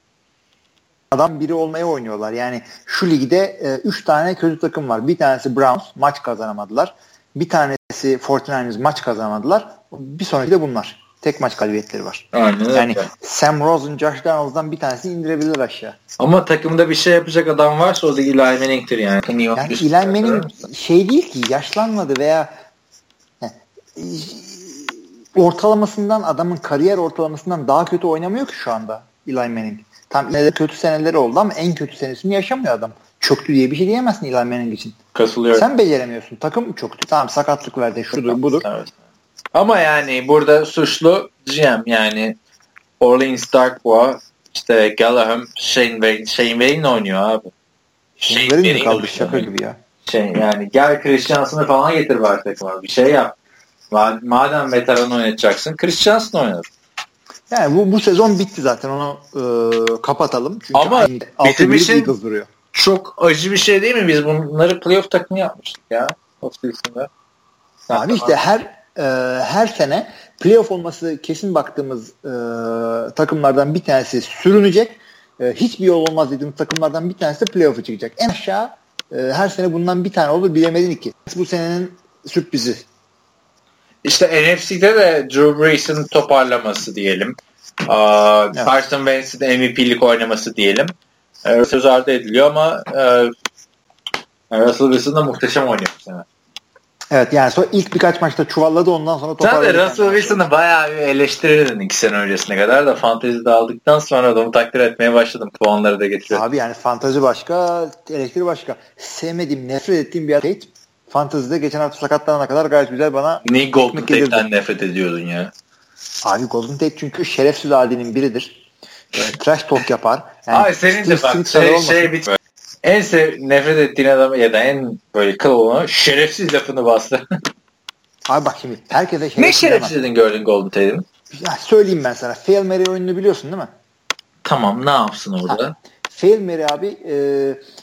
adam biri olmaya oynuyorlar. Yani şu ligde 3 e, tane kötü takım var. Bir tanesi Browns maç kazanamadılar. Bir tanesi 49ers maç kazanamadılar. Bir sonraki de bunlar. Tek maç galibiyetleri var. Aynen Yani öyle. Sam Rosen, Josh Donalds'dan bir tanesini indirebilir aşağı. Ama takımda bir şey yapacak adam varsa o da Eli Manning'tir yani. Yani Eli Manning şey değil ki yaşlanmadı veya ortalamasından adamın kariyer ortalamasından daha kötü oynamıyor ki şu anda Eli Manning. Tam ileride kötü seneleri oldu ama en kötü senesini yaşamıyor adam. Çöktü diye bir şey diyemezsin Eli Manning için. Katılıyorum. Sen beceremiyorsun. Takım çöktü. Tamam sakatlık verdi. Şudur budur. Evet. Ama yani burada suçlu GM yani Orleans Darkwa işte Gallagher Shane Wayne, Shane Wayne oynuyor abi. Shane Wayne mi kaldı şaka gibi ya. Şey yani gel Christiansen'ı falan getir bari takıma bir şey yap. Madem veteran oynatacaksın Christiansen oynar. Yani bu, bu sezon bitti zaten onu e, kapatalım. Çünkü Ama duruyor. çok acı bir şey değil mi? Biz bunları playoff takımı yapmıştık ya. Offseason'da. Abi işte her e, her sene playoff olması kesin baktığımız e, takımlardan bir tanesi sürünecek. E, hiçbir yol olmaz dediğimiz takımlardan bir tanesi de playoff'a çıkacak. En aşağı e, her sene bundan bir tane olur bilemedin iki. Bu senenin sürprizi işte NFC'de de Drew Brees'in toparlaması diyelim. Aa, evet. Carson Wentz'in MVP'lik oynaması diyelim. Ee, söz ardı ediliyor ama e, Russell Wilson da muhteşem oynuyor bu sene. Evet yani sonra ilk birkaç maçta çuvalladı ondan sonra toparladı. De Russell Wilson'ı bayağı bir eleştirirdin iki sene öncesine kadar da fantezide aldıktan sonra da onu takdir etmeye başladım. Puanları da getiriyor. Abi yani fantezi başka, eleştiri başka. Sevmediğim, nefret ettiğim bir Tate Fantasy'de geçen hafta sakatlanana kadar gayet güzel bana Niye Golden Tate'den nefret ediyordun ya? Abi Golden Tate çünkü şerefsiz adinin biridir. E, trash talk yapar. Yani Abi senin de bak şey, şey bit en sev, nefret ettiğin adam ya da en böyle kıl olan şerefsiz lafını bastı. Abi bak şimdi herkese şerefsiz Ne şerefsizliğini gördün Golden Tate'in? Ya söyleyeyim ben sana. Fail Mary oyununu biliyorsun değil mi? Tamam ne yapsın orada? Ha, Fail Mary abi e,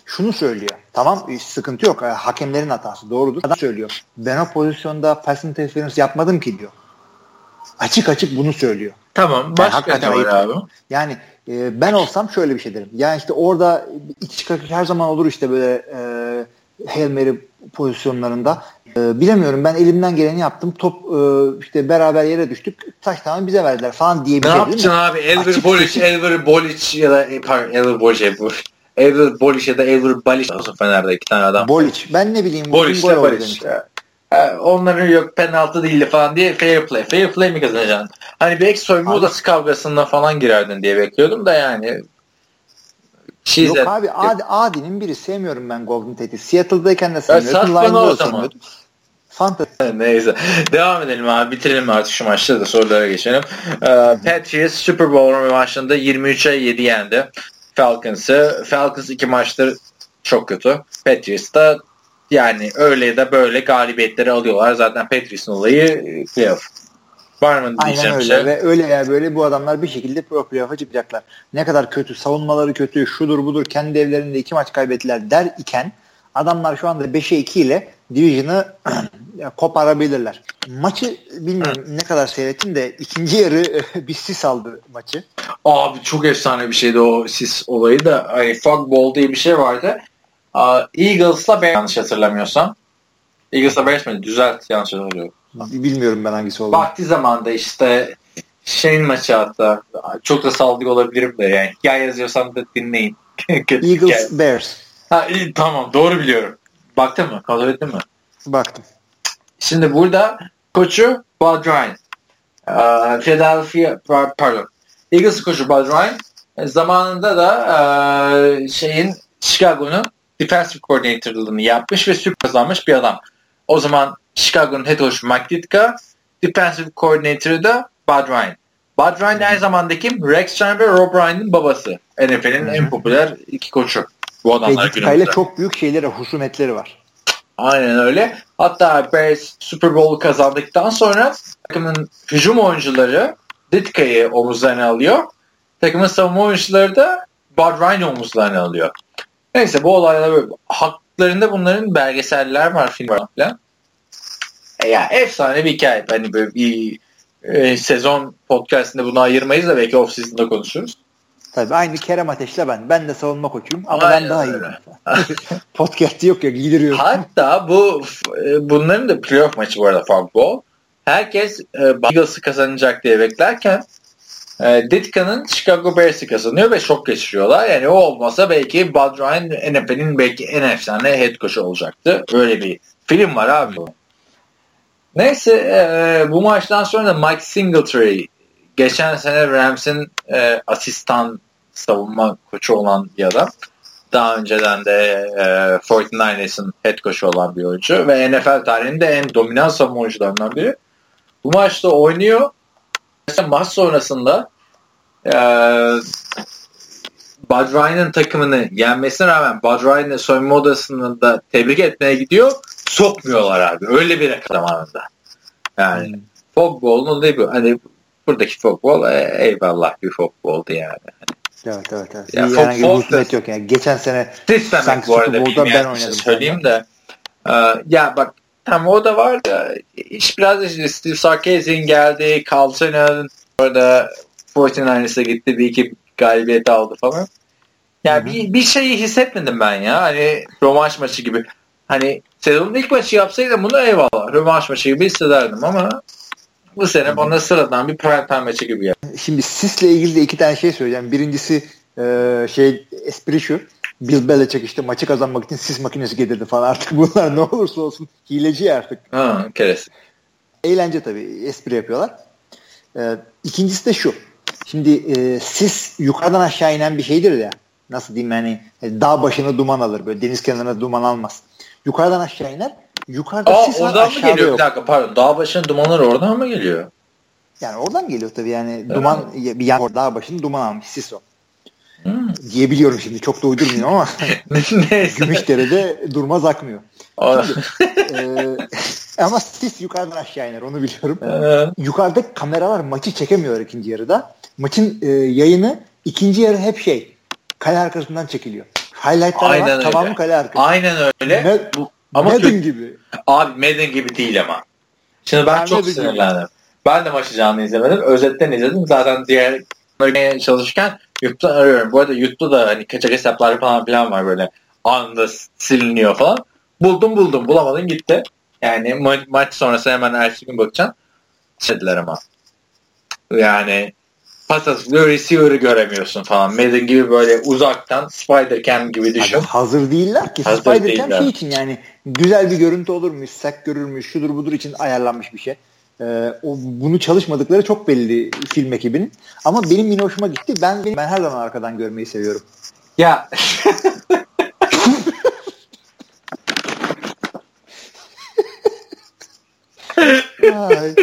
şunu söylüyor. Tamam sıkıntı yok. Hakemlerin hatası doğrudur. Adam söylüyor. Ben o pozisyonda pass interference yapmadım ki diyor. Açık açık bunu söylüyor. Tamam. Başka yani, ne var abi? Yani e, ben olsam şöyle bir şey derim. Yani işte orada iç kakış her zaman olur işte böyle e, Hail Mary pozisyonlarında. E, bilemiyorum ben elimden geleni yaptım. Top e, işte beraber yere düştük. Taş tamam bize verdiler falan diye bir ne şey yapacaksın abi? Elver Bolic, Elver Bolic ya da pardon Elver Bolic Elver Bolic ya da Elver Balic olsun Fener'de iki tane adam. Bolic. Ben ne bileyim. Bolic ile Balic. Onların yok penaltı değildi falan diye fair play. Fair play mi kazanacaksın? Hani belki soyunma odası kavgasına falan girerdin diye bekliyordum da yani. Cheese Yok abi Adi, Adi'nin biri sevmiyorum ben Golden Tate'i. Seattle'dayken de sevmiyordum. Line'da da sevmiyordum. Fantasy. Neyse. Devam edelim abi. Bitirelim artık şu maçta da sorulara geçelim. Ee, Patriots Super Bowl maçında 23'e 7 yendi. Falcons'ı. Falcons iki maçtır çok kötü. Patriots da yani öyle ya da böyle galibiyetleri alıyorlar. Zaten Patriots'ın olayı e, playoff. Var mı Aynen öyle şey? ve öyle ya böyle bu adamlar bir şekilde pro playoff'a çıkacaklar. Ne kadar kötü, savunmaları kötü, şudur budur kendi evlerinde iki maç kaybettiler der iken adamlar şu anda 5'e 2 ile Division'ı koparabilirler. Maçı bilmiyorum ne kadar seyrettim de ikinci yarı bir sis aldı maçı. Abi çok efsane bir şeydi o sis olayı da. Hani fog ball diye bir şey vardı. Eagles'la Bears yanlış hatırlamıyorsam. Eagles'la Bears mi? Düzelt yanlış hatırlıyorum. Bilmiyorum ben hangisi olduğunu. Vakti zamanda işte şeyin maçı hatta çok da saldık olabilirim de yani hikaye yazıyorsam da dinleyin. Eagles Bears. Ha, iyi, tamam doğru biliyorum. Baktın mı? Kontrol ettin mi? Baktım. Şimdi burada koçu Bud Ryan. Ee, Philadelphia pardon. Eagles koçu Bud Ryan. E, zamanında da e, şeyin Chicago'nun defensive coordinator'lığını yapmış ve süper kazanmış bir adam. O zaman Chicago'nun head coach'u Mike Ditka, defensive coordinator'ı da Bud Ryan. Bud Ryan aynı zamanda kim? Rex Ryan ve Rob Ryan'ın babası. NFL'in en popüler iki koçu. Bu adamlar günümüzde. çok büyük şeyleri, husumetleri var. Aynen öyle. Hatta Bears Super Bowl kazandıktan sonra takımın hücum oyuncuları Ditka'yı omuzlarına alıyor. takımın savunma oyuncuları da Bud Ryan omuzlarına alıyor. Neyse bu olaylar böyle. Haklarında bunların belgeseller var film var falan. E ya efsane bir hikaye. Hani böyle bir e, sezon podcastinde bunu ayırmayız da belki off season'da konuşuruz. Tabii aynı Kerem Ateş'le ben. Ben de savunma koçuyum ama Aynen ben daha iyiyim. öyle. Podcast'i yok ya giydiriyorum. Hatta bu e, bunların da playoff maçı bu arada Fogball. Herkes e, Eagles'ı kazanacak diye beklerken e, Ditka'nın Chicago Bears'ı kazanıyor ve şok geçiriyorlar. Yani o olmasa belki Bud Ryan NFL'in belki en efsane head coach'u olacaktı. Öyle bir film var abi. Neyse e, bu maçtan sonra da Mike Singletary geçen sene Rams'in e, asistan savunma koçu olan bir adam. Daha önceden de e, 49ers'ın head coach'u olan bir oyuncu ve NFL tarihinde en dominant savunma oyuncularından biri. Bu maçta oynuyor. Mesela maç sonrasında e, Bud Ryan'ın takımını yenmesine rağmen Bud Ryan'ı soyunma odasında da tebrik etmeye gidiyor. Sokmuyorlar abi. Öyle bir zamanında. Yani Hmm. Fogball'un olayı bu. Hani buradaki Fogball e, eyvallah bir Fogball'du yani. Evet evet. evet. Ya, İyi, fok- herhangi bir fok- husumet yok yani. Geçen sene Sanki bu arada ben bir şey oynadım söyleyeyim de. Ee, ya bak tam o da var da iş biraz işte Steve Sarkisian geldi. Carl Shannon orada 49ers'a gitti. Bir iki galibiyet aldı falan. Ya Hı hı. bir, bir şeyi hissetmedim ben ya. Hani rövanş maçı gibi. Hani sezonun ilk maçı yapsaydım bunu eyvallah. Rövanş maçı gibi hissederdim ama bu sene bana sıradan bir prime time maçı gibi ya. Şimdi Sis'le ilgili de iki tane şey söyleyeceğim. Birincisi e, şey espri şu. Bill Belichick işte maçı kazanmak için sis makinesi getirdi falan. Artık bunlar ne olursa olsun hileci artık. Ha, keres. Eğlence tabii. Espri yapıyorlar. E, ikincisi de şu. Şimdi e, sis yukarıdan aşağı inen bir şeydir ya. Nasıl diyeyim yani e, dağ başına duman alır. Böyle deniz kenarına duman almaz. Yukarıdan aşağı iner. Yukarıda Aa sis var oradan mı aşağıda geliyor? yok. Bir dakika pardon. Dağ başının dumanları oradan mı geliyor? Yani oradan geliyor tabii yani duman bir yan dağ başında duman almış sis o. Hmm. Diyebiliyorum şimdi çok da uydurmuyorum ama. Gümüşdere'de durmaz akmıyor. O- Ee, ama sis yukarıdan aşağı iner onu biliyorum. Ee, Yukarıdaki kameralar maçı çekemiyor ikinci yarıda. Maçın e, yayını ikinci yarı hep şey kale arkasından çekiliyor. Highlightlar Aynen var öyle. tamamı kale arkası. Aynen öyle. Me- Bu- ama Madden gibi. abi Madden gibi değil ama. Şimdi ben Ben çok sinirlendim. Ben de maçı canlı izlemedim. Özetten izledim. Zaten diğer oynamaya çalışırken YouTube'dan arıyorum. Bu arada YouTube'da da hani kaçak hesaplar falan filan var böyle. Anında siliniyor falan. Buldum buldum. Bulamadın gitti. Yani ma- maç sonrası hemen ertesi gün bakacaksın. Dediler ama. Yani pas atılıyor, receiver'ı göremiyorsun falan. Madden gibi böyle uzaktan Spider-Cam gibi düşün. Abi hazır değiller ki. Hazır Spider-Cam değiller. şey için yani güzel bir görüntü olur mu? Sak görür mü? Şudur budur için ayarlanmış bir şey. Ee, o, bunu çalışmadıkları çok belli film ekibinin. Ama benim yine hoşuma gitti. Ben ben her zaman arkadan görmeyi seviyorum. Ya Ay.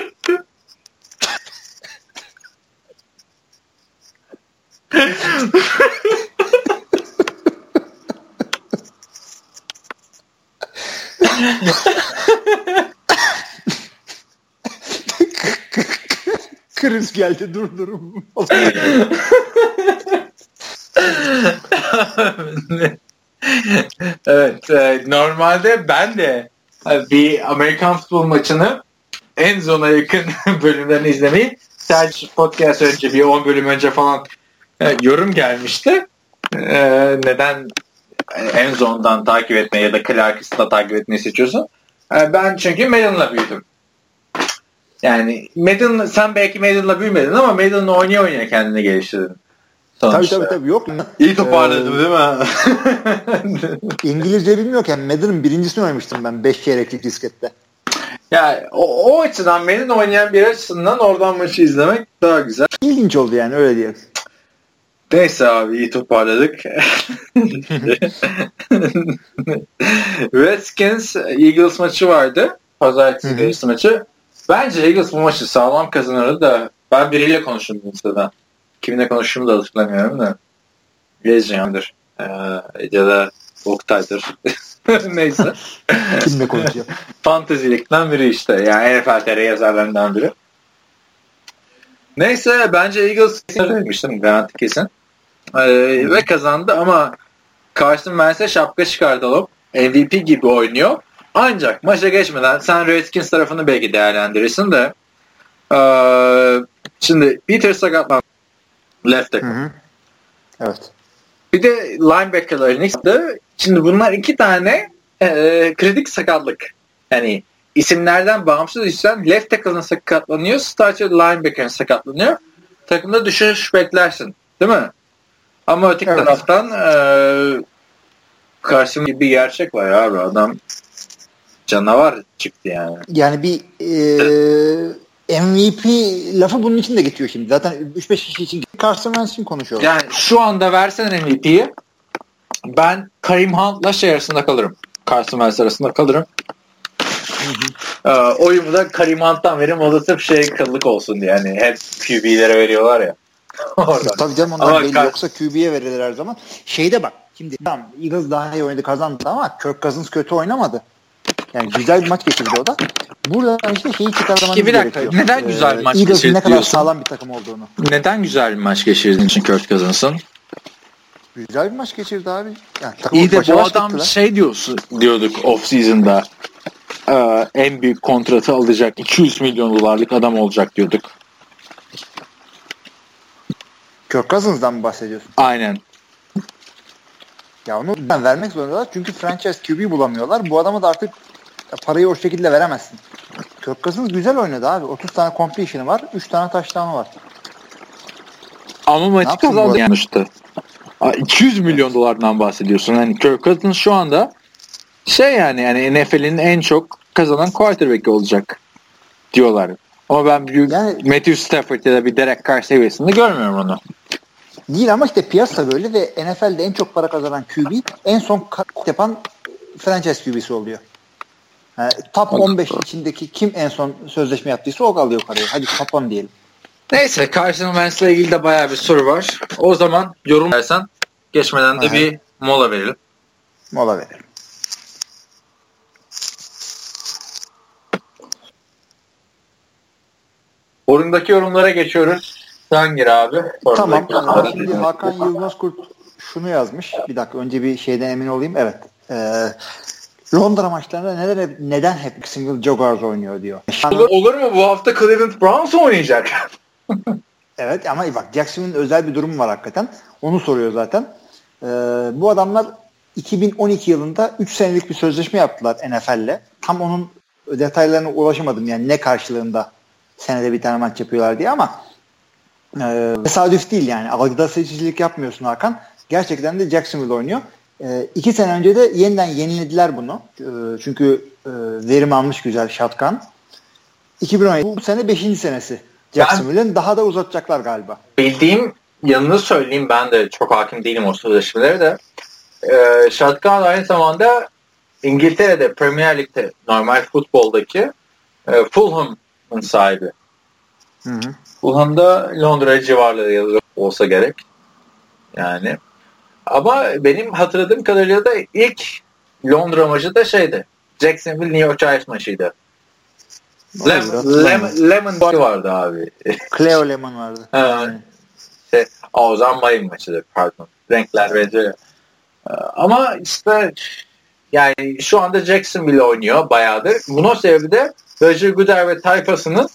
Kriz geldi durdurum. evet e, normalde ben de e, bir Amerikan futbol maçını en zona yakın bölümlerini izlemeyi sadece podcast önce bir 10 bölüm önce falan e, yorum gelmişti. E, neden en zondan takip etmeyi ya da Clarkson'da takip etmeyi seçiyorsun? E, ben çünkü Madden'la büyüdüm. Yani Madden, sen belki Madden'la büyümedin ama Madden'la oynaya oynaya kendini geliştirdin. tabii Sonuçta. tabii tabii yok. İyi toparladım Ee, değil mi? İngilizce bilmiyorken Madden'ın birincisini oynamıştım ben 5 çeyreklik diskette. ya o, o açıdan Madden oynayan bir açısından oradan maçı izlemek daha güzel. İlginç oldu yani öyle diye. Neyse abi iyi toparladık. Redskins Eagles maçı vardı. Pazartesi. Eagles maçı. Bence Eagles bu maçı sağlam kazanırdı da ben biriyle konuştum Insta'da. Kiminle konuştuğumu da hatırlamıyorum da. Rezyon'dur. Ee, ya da Oktay'dır. Neyse. Kimle konuşuyor? Fantezilikten biri işte. Yani NFL TR yazarlarından biri. Neyse bence Eagles söylemiştim garanti kesin. Ee, ve kazandı ama Carson Wentz'e şapka çıkartalım. MVP gibi oynuyor. Ancak maça geçmeden sen Redskins tarafını belki değerlendirirsin de ee, şimdi Peter sakatlandı. Left tackle. Hı hı. Evet. Bir de linebacker'ların ikisi Şimdi bunlar iki tane e, kritik sakatlık. Yani isimlerden bağımsız işten left tackle'ın sakatlanıyor, starter linebacker'ın sakatlanıyor. Takımda düşüş beklersin. Değil mi? Ama öteki Evet. taraftan e, karşımda bir gerçek var abi. Adam canavar çıktı yani. Yani bir e, MVP lafı bunun için de geçiyor şimdi. Zaten 3-5 kişi için Carson Wentz için konuşuyor. Yani şu anda versen MVP'yi ben Karim Hunt'la şey arasında kalırım. Carson Wentz arasında kalırım. Ee, oyumu da Karim Hunt'tan veririm. O da sırf şey kıllık olsun diye. Yani hep QB'lere veriyorlar ya. Oradan. Tabii canım ondan Ama belli. Car- Yoksa QB'ye verirler her zaman. Şeyde bak. Şimdi tamam Eagles daha iyi oynadı kazandı ama Kirk Cousins kötü oynamadı. Yani güzel bir maç geçirdi o da. Buradan işte şeyi çıkarmanız Peki bir dakika, gerekiyor. neden güzel bir maç Eagles'ın geçirdi ne kadar sağlam bir takım olduğunu. Neden güzel bir maç geçirdiğin için Kirk Cousins'ın? Güzel bir maç geçirdi abi. Yani İyi de bu adam gittiler. şey diyorsun diyorduk off season'da Ee, en büyük kontratı alacak 200 milyon dolarlık adam olacak diyorduk. Kirk Cousins'dan mı bahsediyorsun? Aynen. Ya onu ben vermek zorundalar. Çünkü franchise QB bulamıyorlar. Bu adama da artık parayı o şekilde veremezsin. Kirk Cousins güzel oynadı abi. 30 tane completion'ı var. 3 tane touchdown'ı var. Ama maçı kazandı. Aa, 200 milyon dolardan bahsediyorsun. Hani Kirk Cousins şu anda şey yani yani NFL'in en çok kazanan quarterback olacak diyorlar. Ama ben büyük Yani- Matthew Stafford ya da bir Derek Carr seviyesinde görmüyorum onu. Değil ama işte piyasa böyle ve NFL'de en çok para kazanan QB en son kat yapan franchise QB'si oluyor. Yani top 15 içindeki kim en son sözleşme yaptıysa o kalıyor parayı. Hadi top 10 diyelim. Neyse Carson Wentz'le ilgili de bayağı bir soru var. O zaman yorum versen geçmeden de Aha. bir mola verelim. Mola verelim. Forumdaki yorumlara geçiyoruz. Sen gir abi. Tamam. Yorumlara. Şimdi Hakan Yılmaz Kurt şunu yazmış. Bir dakika önce bir şeyden emin olayım. Evet. Ee, Londra maçlarında neden, neden hep single Jaguars oynuyor diyor. Olur, olur mu bu hafta Cleveland Browns oynayacak? Evet ama bak Jackson'ın özel bir durumu var hakikaten. Onu soruyor zaten. Ee, bu adamlar 2012 yılında 3 senelik bir sözleşme yaptılar NFL'le. Tam onun detaylarına ulaşamadım yani ne karşılığında senede bir tane maç yapıyorlar diye ama e, tesadüf değil yani. Algıda seçicilik yapmıyorsun Hakan. Gerçekten de Jacksonville oynuyor. E, iki sene önce de yeniden yenilediler bunu. E, çünkü e, verim almış güzel shotgun. 2017 bu sene 5. senesi. Jacksonville'in daha da uzatacaklar galiba. Bildiğim yanını söyleyeyim ben de çok hakim değilim o sözleşmelere de. Ee, Shotgun aynı zamanda İngiltere'de Premier Lig'de normal futboldaki e, Fulham'ın sahibi. Hı hı. Fulham'da Londra civarları yazıyor olsa gerek. Yani. Ama benim hatırladığım kadarıyla da ilk Londra maçı da şeydi. Jacksonville New York Giants maçıydı. Lemon, hatırlamıyorum. lemon, Boy vardı abi. Cleo Lemon vardı. Ha. Şey, Aa, o zaman Mayın maçıdır pardon. Renkler benziyor. Ama işte yani şu anda Jacksonville oynuyor bayağıdır. Bunun sebebi de Roger Goodell ve tayfasının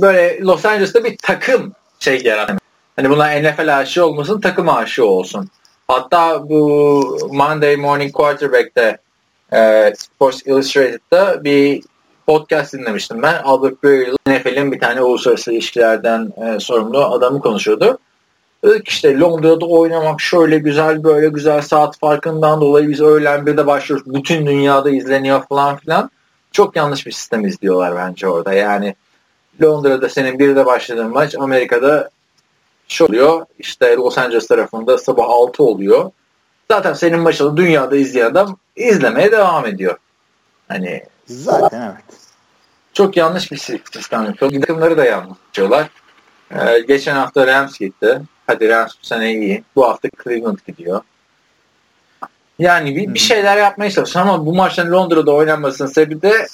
böyle Los Angeles'ta bir takım şey yaratan. Hani bunlar NFL aşığı olmasın takım aşığı olsun. Hatta bu Monday Morning Quarterback'te e, Sports Illustrated'da bir podcast dinlemiştim ben. Albert Breer NFL'in bir tane uluslararası ilişkilerden e, sorumlu adamı konuşuyordu. Dedik işte Londra'da oynamak şöyle güzel böyle güzel saat farkından dolayı biz öğlen bir de başlıyoruz. Bütün dünyada izleniyor falan filan. Çok yanlış bir sistem izliyorlar bence orada. Yani Londra'da senin bir de başladığın maç Amerika'da şu oluyor. İşte Los Angeles tarafında sabah 6 oluyor. Zaten senin maçını dünyada izleyen adam izlemeye devam ediyor. Hani Zaten evet. çok yanlış bir sistem yapıyor. Takımları da yanlış yapıyorlar. Ee, geçen hafta Rams gitti. Hadi Rams bu sene iyi. Bu hafta Cleveland gidiyor. Yani bir, bir şeyler yapmaya çalışıyor ama bu maçın Londra'da oynanmasının sebebi de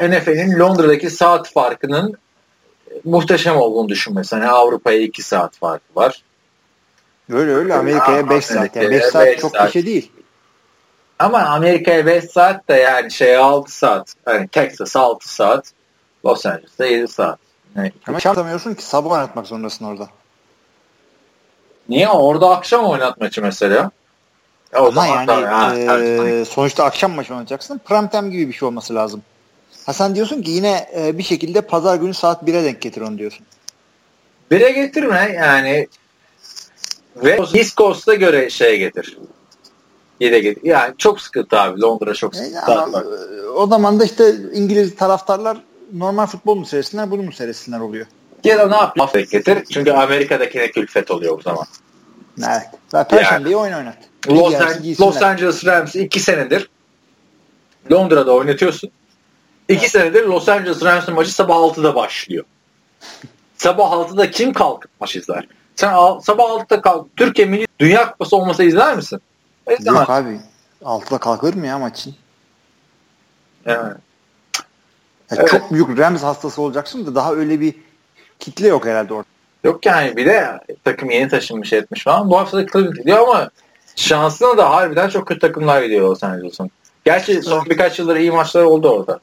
NFL'in Londra'daki saat farkının muhteşem olduğunu düşünmesi. Hani Avrupa'ya 2 saat farkı var. Öyle öyle Amerika'ya 5 saat. Yani 5 saat çok bir şey değil. Ama Amerika'ya 5 saat de yani şey 6 saat. Yani Texas 6 saat. Los Angeles'ta 7 saat. Yani, Ama şartamıyorsun ki sabah oynatmak zorundasın orada. Niye? Orada akşam oynat maçı mesela. E o Ama yani ha, e, sonuçta akşam maçı oynayacaksın. Prime time gibi bir şey olması lazım. Ha sen diyorsun ki yine e, bir şekilde pazar günü saat 1'e denk getir onu diyorsun. 1'e getirme yani ve East Coast'a göre şeye getir. Yine getir. Yani çok sıkıntı abi. Londra çok sıkıntı. Yani ama, e, o zaman da işte İngiliz taraftarlar normal futbol mu seyretsinler bunu mu seyretsinler oluyor. Ya da ne yapıyor? getir. Çünkü Amerika'dakine külfet oluyor o zaman. Evet. Ve Perşembeyi yani. oyun oynat. Los, An Los Angeles Rams iki senedir Londra'da oynatıyorsun. İki senedir Los Angeles Rams'ın maçı sabah 6'da başlıyor. sabah 6'da kim kalkıp maç izler? Sen al, sabah 6'da kalk. Türkiye Milli Dünya Kupası olmasa izler misin? İzlemez. Yok abi. 6'da kalkır mı ya maçın? Evet. Yani evet. Çok büyük Rams hastası olacaksın da daha öyle bir kitle yok herhalde orada. Yok yani bir de takım yeni taşınmış etmiş falan. Bu hafta da gidiyor ama şansına da harbiden çok kötü takımlar gidiyor Los Angeles'ın. Gerçi son birkaç yıldır iyi maçlar oldu orada.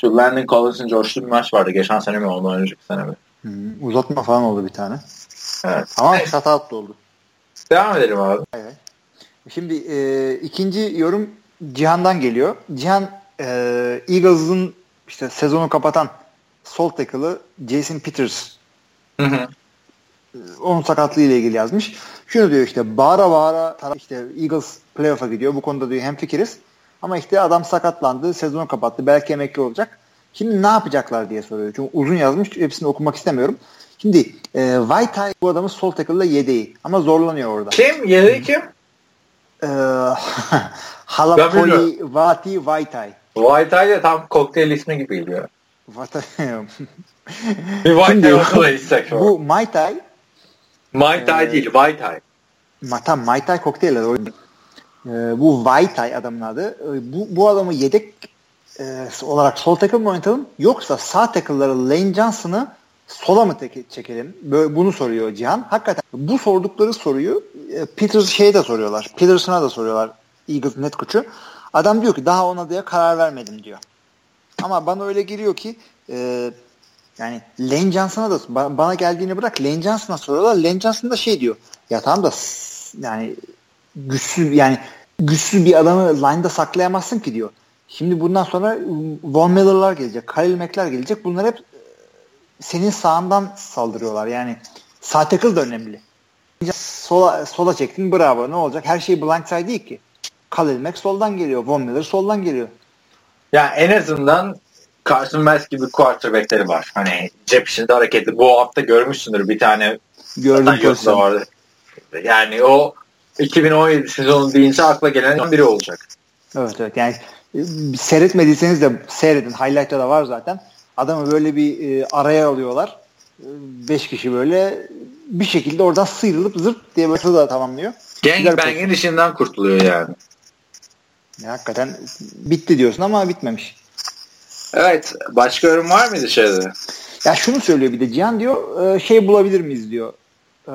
Şu Landon Collins'in coştuğu bir maç vardı. Geçen sene mi ondan önceki sene mi? Hmm, uzatma falan oldu bir tane. Evet. Ama evet. shutout da oldu. Devam edelim abi. Evet. Şimdi e, ikinci yorum Cihan'dan geliyor. Cihan e, Eagles'ın işte sezonu kapatan sol tackle'ı Jason Peters. Hı hı. Onun sakatlığı ile ilgili yazmış. Şunu diyor işte bağıra bağıra taraf işte Eagles playoff'a gidiyor. Bu konuda diyor hem fikiriz. Ama işte adam sakatlandı, sezonu kapattı. Belki emekli olacak. Şimdi ne yapacaklar diye soruyor. Çünkü uzun yazmış. Hepsini okumak istemiyorum. Şimdi e, Whitey bu adamın sol tackle'la yedeği. Ama zorlanıyor orada. Kim? Yedeği kim? E, Halapoli Vati Whitey. Whitey de tam kokteyl ismi gibi geliyor. Bir Whitey okula istek Bu Mai Tai. Mai Tai e, değil, Whitey. Ma, tam Mai Tai kokteyl. E, bu Whitey adamın adı. E, bu, bu adamı yedek e, olarak sol tackle mı oynatalım yoksa sağ tackle'ları Lane Johnson'ı sola mı çekelim? Böyle bunu soruyor Cihan. Hakikaten bu sordukları soruyu e, Peters şeye de soruyorlar. Peterson'a da soruyorlar. Eagles net koçu. Adam diyor ki daha ona diye karar vermedim diyor. Ama bana öyle geliyor ki e, yani Lane Johnson'a da bana geldiğini bırak Lane Johnson'a soruyorlar. Lane Johnson da şey diyor. Ya tamam da yani güçsüz yani güçsüz bir adamı line'da saklayamazsın ki diyor. Şimdi bundan sonra Von Miller'lar gelecek, Khalil Mack'ler gelecek. Bunlar hep senin sağından saldırıyorlar. Yani sağ tackle da önemli. Sola, sola çektin bravo ne olacak? Her şey blindside değil ki. Khalil Mack soldan geliyor. Von Miller soldan geliyor. Ya en azından Carson Wentz gibi quarterback'leri var. Hani cep içinde hareketli. Bu hafta görmüşsündür bir tane Gördüm vardı. Yani o 2017 sezonu deyince akla gelen biri olacak. Evet evet yani e, seyretmediyseniz de seyredin. Highlight'ta da var zaten. Adamı böyle bir e, araya alıyorlar. E, beş kişi böyle bir şekilde oradan sıyrılıp zırt diye böyle da tamamlıyor. Gangbang'in işinden kurtuluyor yani. Ya, hakikaten bitti diyorsun ama bitmemiş. Evet. Başka yorum var mıydı şeyde? Ya şunu söylüyor bir de Cihan diyor e, şey bulabilir miyiz diyor. E,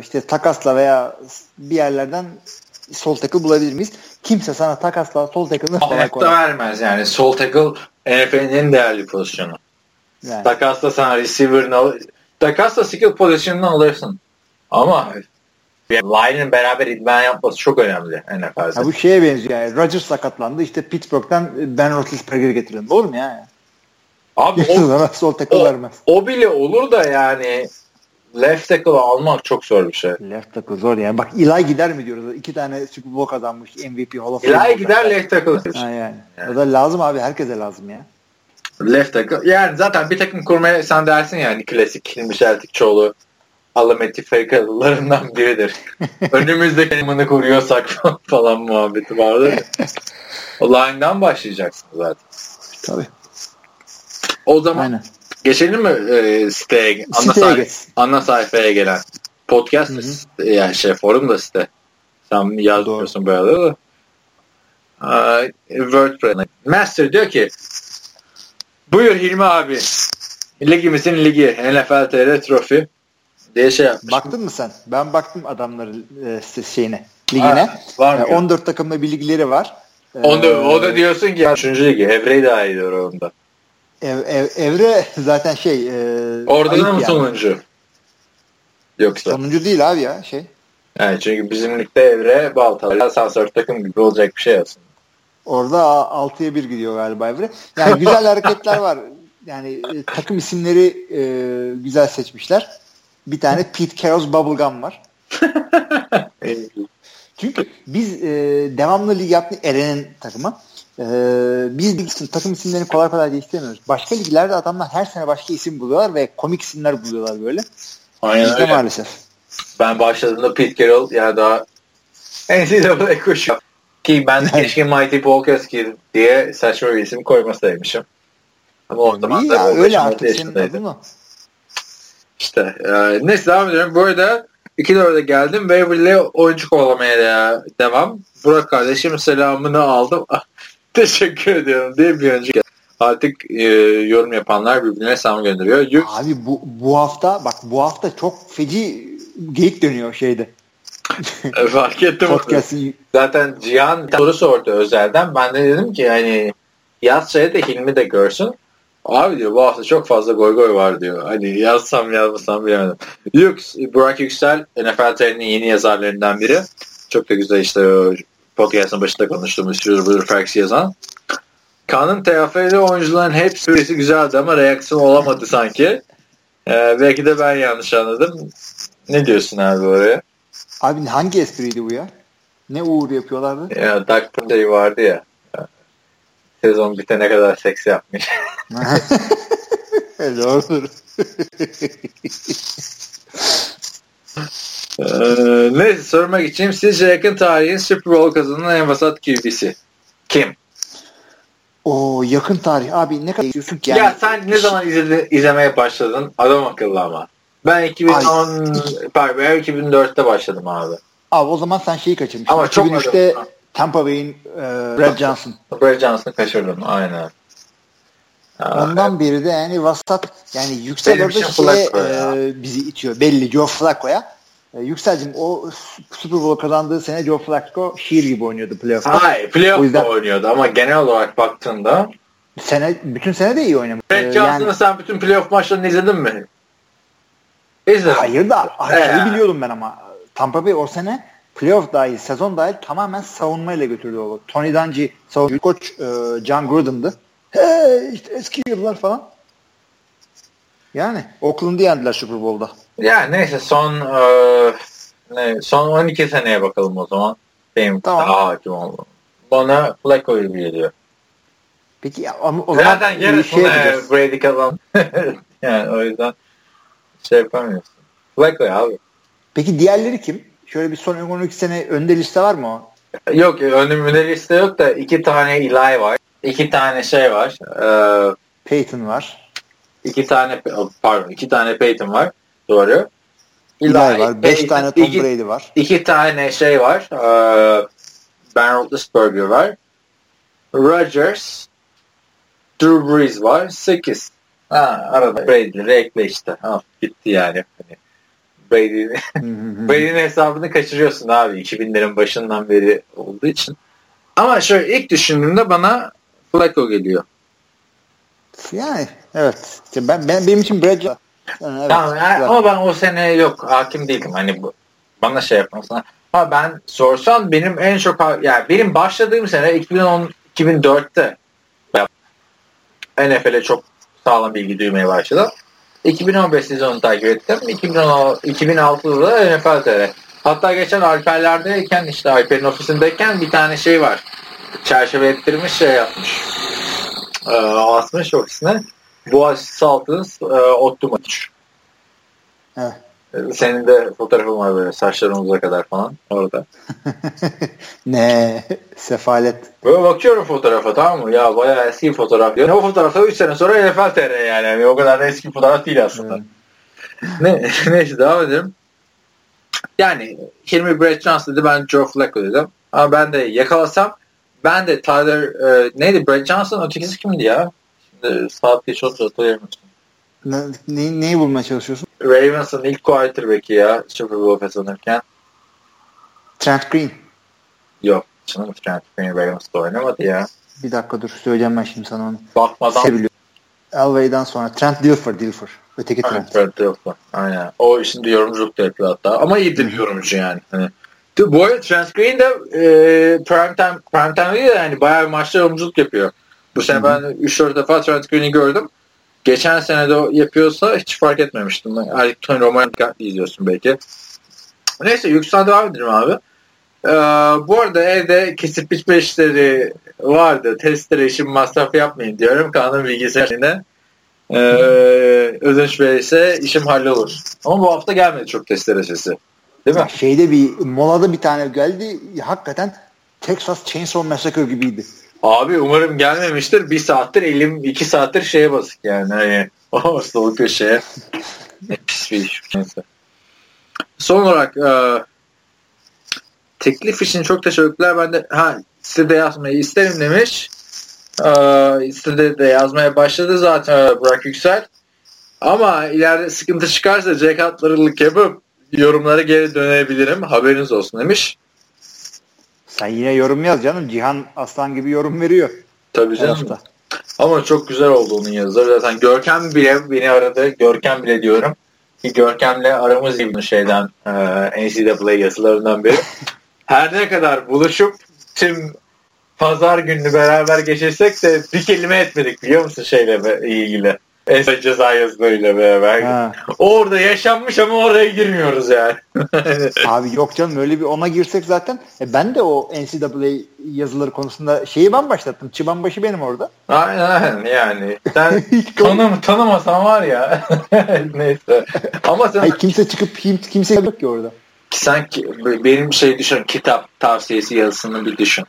işte takasla veya bir yerlerden sol tackle bulabilir miyiz? Kimse sana takasla sol tackle'ını kolay kolay. vermez yani. Sol tackle NFL'in en değerli pozisyonu. Yani. Takasla sana receiver'ını takasla skill pozisyonunu alırsın. Ama line'ın beraber idman yapması çok önemli NFL'de. Ha, bu şeye benziyor yani. Rodgers sakatlandı. İşte Pittsburgh'ten Ben Roethlisberger'i getirelim. Olur mu ya? Abi o, sol o, vermez. O bile olur da yani left tackle almak çok zor bir şey. Left tackle zor yani. Bak Eli gider mi diyoruz. İki tane Super Bowl kazanmış MVP Hall of Fame. Eli gider left tackle. Ha yani. yani. O da lazım abi. Herkese lazım ya. Left tackle. Yani zaten bir takım kurmaya sen dersin yani klasik Hilmi Çeltikçoğlu Alameti Farikalılarından biridir. Önümüzdeki takımını kuruyorsak falan muhabbeti vardı. o line'dan başlayacaksın zaten. Tabii. O zaman Aynen. Geçelim mi e, siteye, ana, siteye sayf- ana sayfaya gelen podcast Hı-hı. yani şey forum da site. Sen yazmıyorsun böyle da. Uh, WordPress. Master diyor ki Buyur Hilmi abi. Ligimizin ligi NFL TR Trophy diye şey yapmış. Baktın mı sen? Ben baktım adamların e, şeyine, ligine. Ha, var mı? E, 14 takımla bir ligleri var. E, Onda, o da diyorsun ki 3. ligi. Evreyi daha iyi diyor onda. Ev, ev, evre zaten şey e, Orada mı yani. sonuncu? Yoksa. Sonuncu değil abi ya şey. Yani çünkü bizim ligde Evre Baltalar asansör takım gibi olacak bir şey aslında. Orada 6'ya 1 gidiyor galiba evre. Yani güzel hareketler var. Yani e, takım isimleri e, güzel seçmişler. Bir tane Pete Carroll's Bubblegum var. Çünkü biz e, devamlı lig yaptık Eren'in takımı. E, biz lig takım isimlerini kolay kolay değiştiremiyoruz. Başka liglerde adamlar her sene başka isim buluyorlar ve komik isimler buluyorlar böyle. Aynen Bizde öyle. maalesef. Ben başladığımda Pete Carroll yani daha NCAA koşu. Ki ben keşke Mighty Polkaski diye saçma bir isim koymasaymışım. Ama o zaman da ya 15-16 öyle artık senin adın. İşte e, neyse devam ediyorum. Bu arada 2-4'e geldim. Waverly oyuncu kovalamaya da devam. Burak kardeşim selamını aldım. Teşekkür ediyorum diye bir önceki. Artık e, yorum yapanlar birbirine selam gönderiyor. Yük, Abi bu, bu hafta bak bu hafta çok feci geyik dönüyor şeyde. e, fark ettim. onu. Podcast'in Zaten Cihan soru sordu özelden. Ben de dedim ki hani yazsaya da Hilmi de görsün. Abi diyor bu hafta çok fazla goy goy var diyor. Hani yazsam yazmasam bilemedim. Yux, Burak Yüksel NFL yeni yazarlarından biri. Çok da güzel işte podcast'ın başında konuştuğumuz Şurada Facts yazan. Kaan'ın TFL'li oyuncuların hepsi güzeldi ama reaksiyon olamadı sanki. Ee, belki de ben yanlış anladım. Ne diyorsun abi oraya? Abi hangi espriydi bu ya? Ne uğur yapıyorlardı? Ya Doug Purdy vardı ya. Sezon bitene kadar seks yapmış. Doğrudur. Ee, neyse sormak için sizce yakın tarihin Super Bowl kazanan en vasat QB'si? Kim? O yakın tarih. Abi ne kadar istiyorsun ki? Yani, ya sen ne zaman izledi, izlemeye başladın? Adam akıllı ama. Ben 2010 pardon ben 2004'te başladım abi. Abi o zaman sen şeyi kaçırmışsın. Ama çok 2003'te adam- Tampa Bay'in e, Brad Johnson. Brad Johnson'ı kaçırdım aynen. Ondan beri de yani vasat yani Benim orada şeye, e, bizi itiyor. Belli Joe Flacco'ya. E, Yükselcim o Super Bowl kazandığı sene Joe Flacco şiir gibi oynuyordu playoff'ta. Hayır playoff'ta yüzden- oynuyordu ama genel olarak baktığında Sene, bütün sene de iyi oynamış. Brad E, Johnson'ı sen bütün playoff maçlarını izledin mi? İzledim. Hayır da şeyi Ee. biliyordum ben ama. Tampa Bay o sene playoff dahil, sezon dahil tamamen savunmayla götürdü o. Tony Dungy savunma koç e, John Gruden'dı. Hey işte eski yıllar falan. Yani Oakland'ı yendiler Super Bowl'da. Ya neyse son e, ne, son 12 seneye bakalım o zaman. Benim Tamam. daha hakim oldum. Bana Flacco gibi geliyor. Peki ama o zaman Zaten yarısını şey yapacağız. Brady kazan. yani o yüzden şey yapamıyorsun. Flacco ya abi. Peki diğerleri kim? Şöyle bir son 12 sene önde liste var mı o? Yok önümde liste yok da iki tane Eli var. iki tane şey var. E, Peyton var. iki tane pardon iki tane Peyton var. Doğru. Eli var. 5 Peyton, tane Tom iki- Brady var. İki tane şey var. Ee, ben Roethlisberger var. Rodgers, Drew Brees var. Sekiz. Ha, arada Brady'leri ekle işte. Ha, gitti yani. Hani Brady, Brady'nin hesabını kaçırıyorsun abi 2000'lerin başından beri olduğu için. Ama şöyle ilk düşündüğümde bana Flacco geliyor. yani evet. Ben, ben benim için Brad Evet, Tamam, yani ama ben o sene yok hakim değilim. Hani bu, bana şey yapmasına. Ama ben sorsan benim en çok yani benim başladığım sene 2010 2004'te NFL'e çok sağlam bilgi duymaya başladım. 2015 sezonu takip ettim. 2016, 2006'da da NFL TR. Hatta geçen Alperler'deyken işte Alper'in ofisindeyken bir tane şey var. Çerçeve ettirmiş şey yapmış. Ee, asmış ofisine. Boğaziçi Salt'ın e, Ottu maçı. Evet. Senin de fotoğrafın var böyle saçların uzağa kadar falan orada. ne sefalet. Böyle bakıyorum fotoğrafa tamam mı? Ya bayağı eski fotoğraf. Ya o fotoğrafta 3 sene sonra NFL TR yani. yani. O kadar da eski fotoğraf değil aslında. ne, neyse devam edelim. Yani Hilmi Brett Johnson dedi ben Joe Flacco dedim. Ama ben de yakalasam ben de Tyler e, neydi Brett Johnson ötekisi kimdi ya? Şimdi saat geç oldu hatırlayamıyorum. Ne, ne, neyi bulmaya çalışıyorsun? Ravens'ın ilk quarterback'i ya Super Bowl kazanırken. Trent Green. Yok. Canım Trent Green Ravens'da oynamadı ya. Bir dakika dur söyleyeceğim ben şimdi sana onu. Bakmadan. Seviliyor. Elway'den sonra Trent Dilfer, Dilfer. Öteki Trent. Evet, Trent Dilfer. Aynen. O şimdi yorumculuk da yapıyor hatta. Ama iyi bir yorumcu yani. Hani bu arada Trent Green de e, prime time, prime time değil de yani bayağı bir maçta yorumculuk yapıyor. Bu sene ben 3-4 defa Trent Green'i gördüm. Geçen sene de yapıyorsa hiç fark etmemiştim. Artık Tony Romo'yu dikkatli izliyorsun belki. Neyse yükseldi devam edelim abi. Ee, bu arada evde kesip biçme işleri vardı. Testere için masraf yapmayın diyorum. Kanun bilgisayarında. Ee, ödünç verirse işim hallolur. Ama bu hafta gelmedi çok testere sesi. Değil mi? Şeyde bir molada bir tane geldi. Hakikaten Texas Chainsaw Massacre gibiydi. Abi umarım gelmemiştir. Bir saattir elim iki saattir şeye basık yani. Hani, o sol köşeye. ne pis bir iş. Neyse. Son olarak e, teklif için çok teşekkürler. Ben de ha sitede yazmayı isterim demiş. E, sitede de yazmaya başladı zaten e, Burak Yüksel. Ama ileride sıkıntı çıkarsa Jack Atlarılık yapıp yorumlara geri dönebilirim. Haberiniz olsun demiş. Sen yine yorum yaz canım. Cihan Aslan gibi yorum veriyor. Tabii canım. Ama çok güzel oldu onun yazıları. Zaten Görkem bile beni aradı. Görkem bile diyorum. Ki Görkem'le aramız gibi şeyden e, NCAA yazılarından beri. Her ne kadar buluşup tüm pazar gününü beraber geçirsek de bir kelime etmedik biliyor musun şeyle ilgili. Son ceza yazılarıyla beraber. Ha. Orada yaşanmış ama oraya girmiyoruz yani. Abi yok canım öyle bir ona girsek zaten. E ben de o NCAA yazıları konusunda şeyi ben başlattım. Çıban başı benim orada. Aynen yani. Sen tanım, tanımasan var ya. Neyse. Ama sen... Hayır, kimse çıkıp kim, kimse yok ki orada. Sen benim şey düşün kitap tavsiyesi yazısını bir düşün.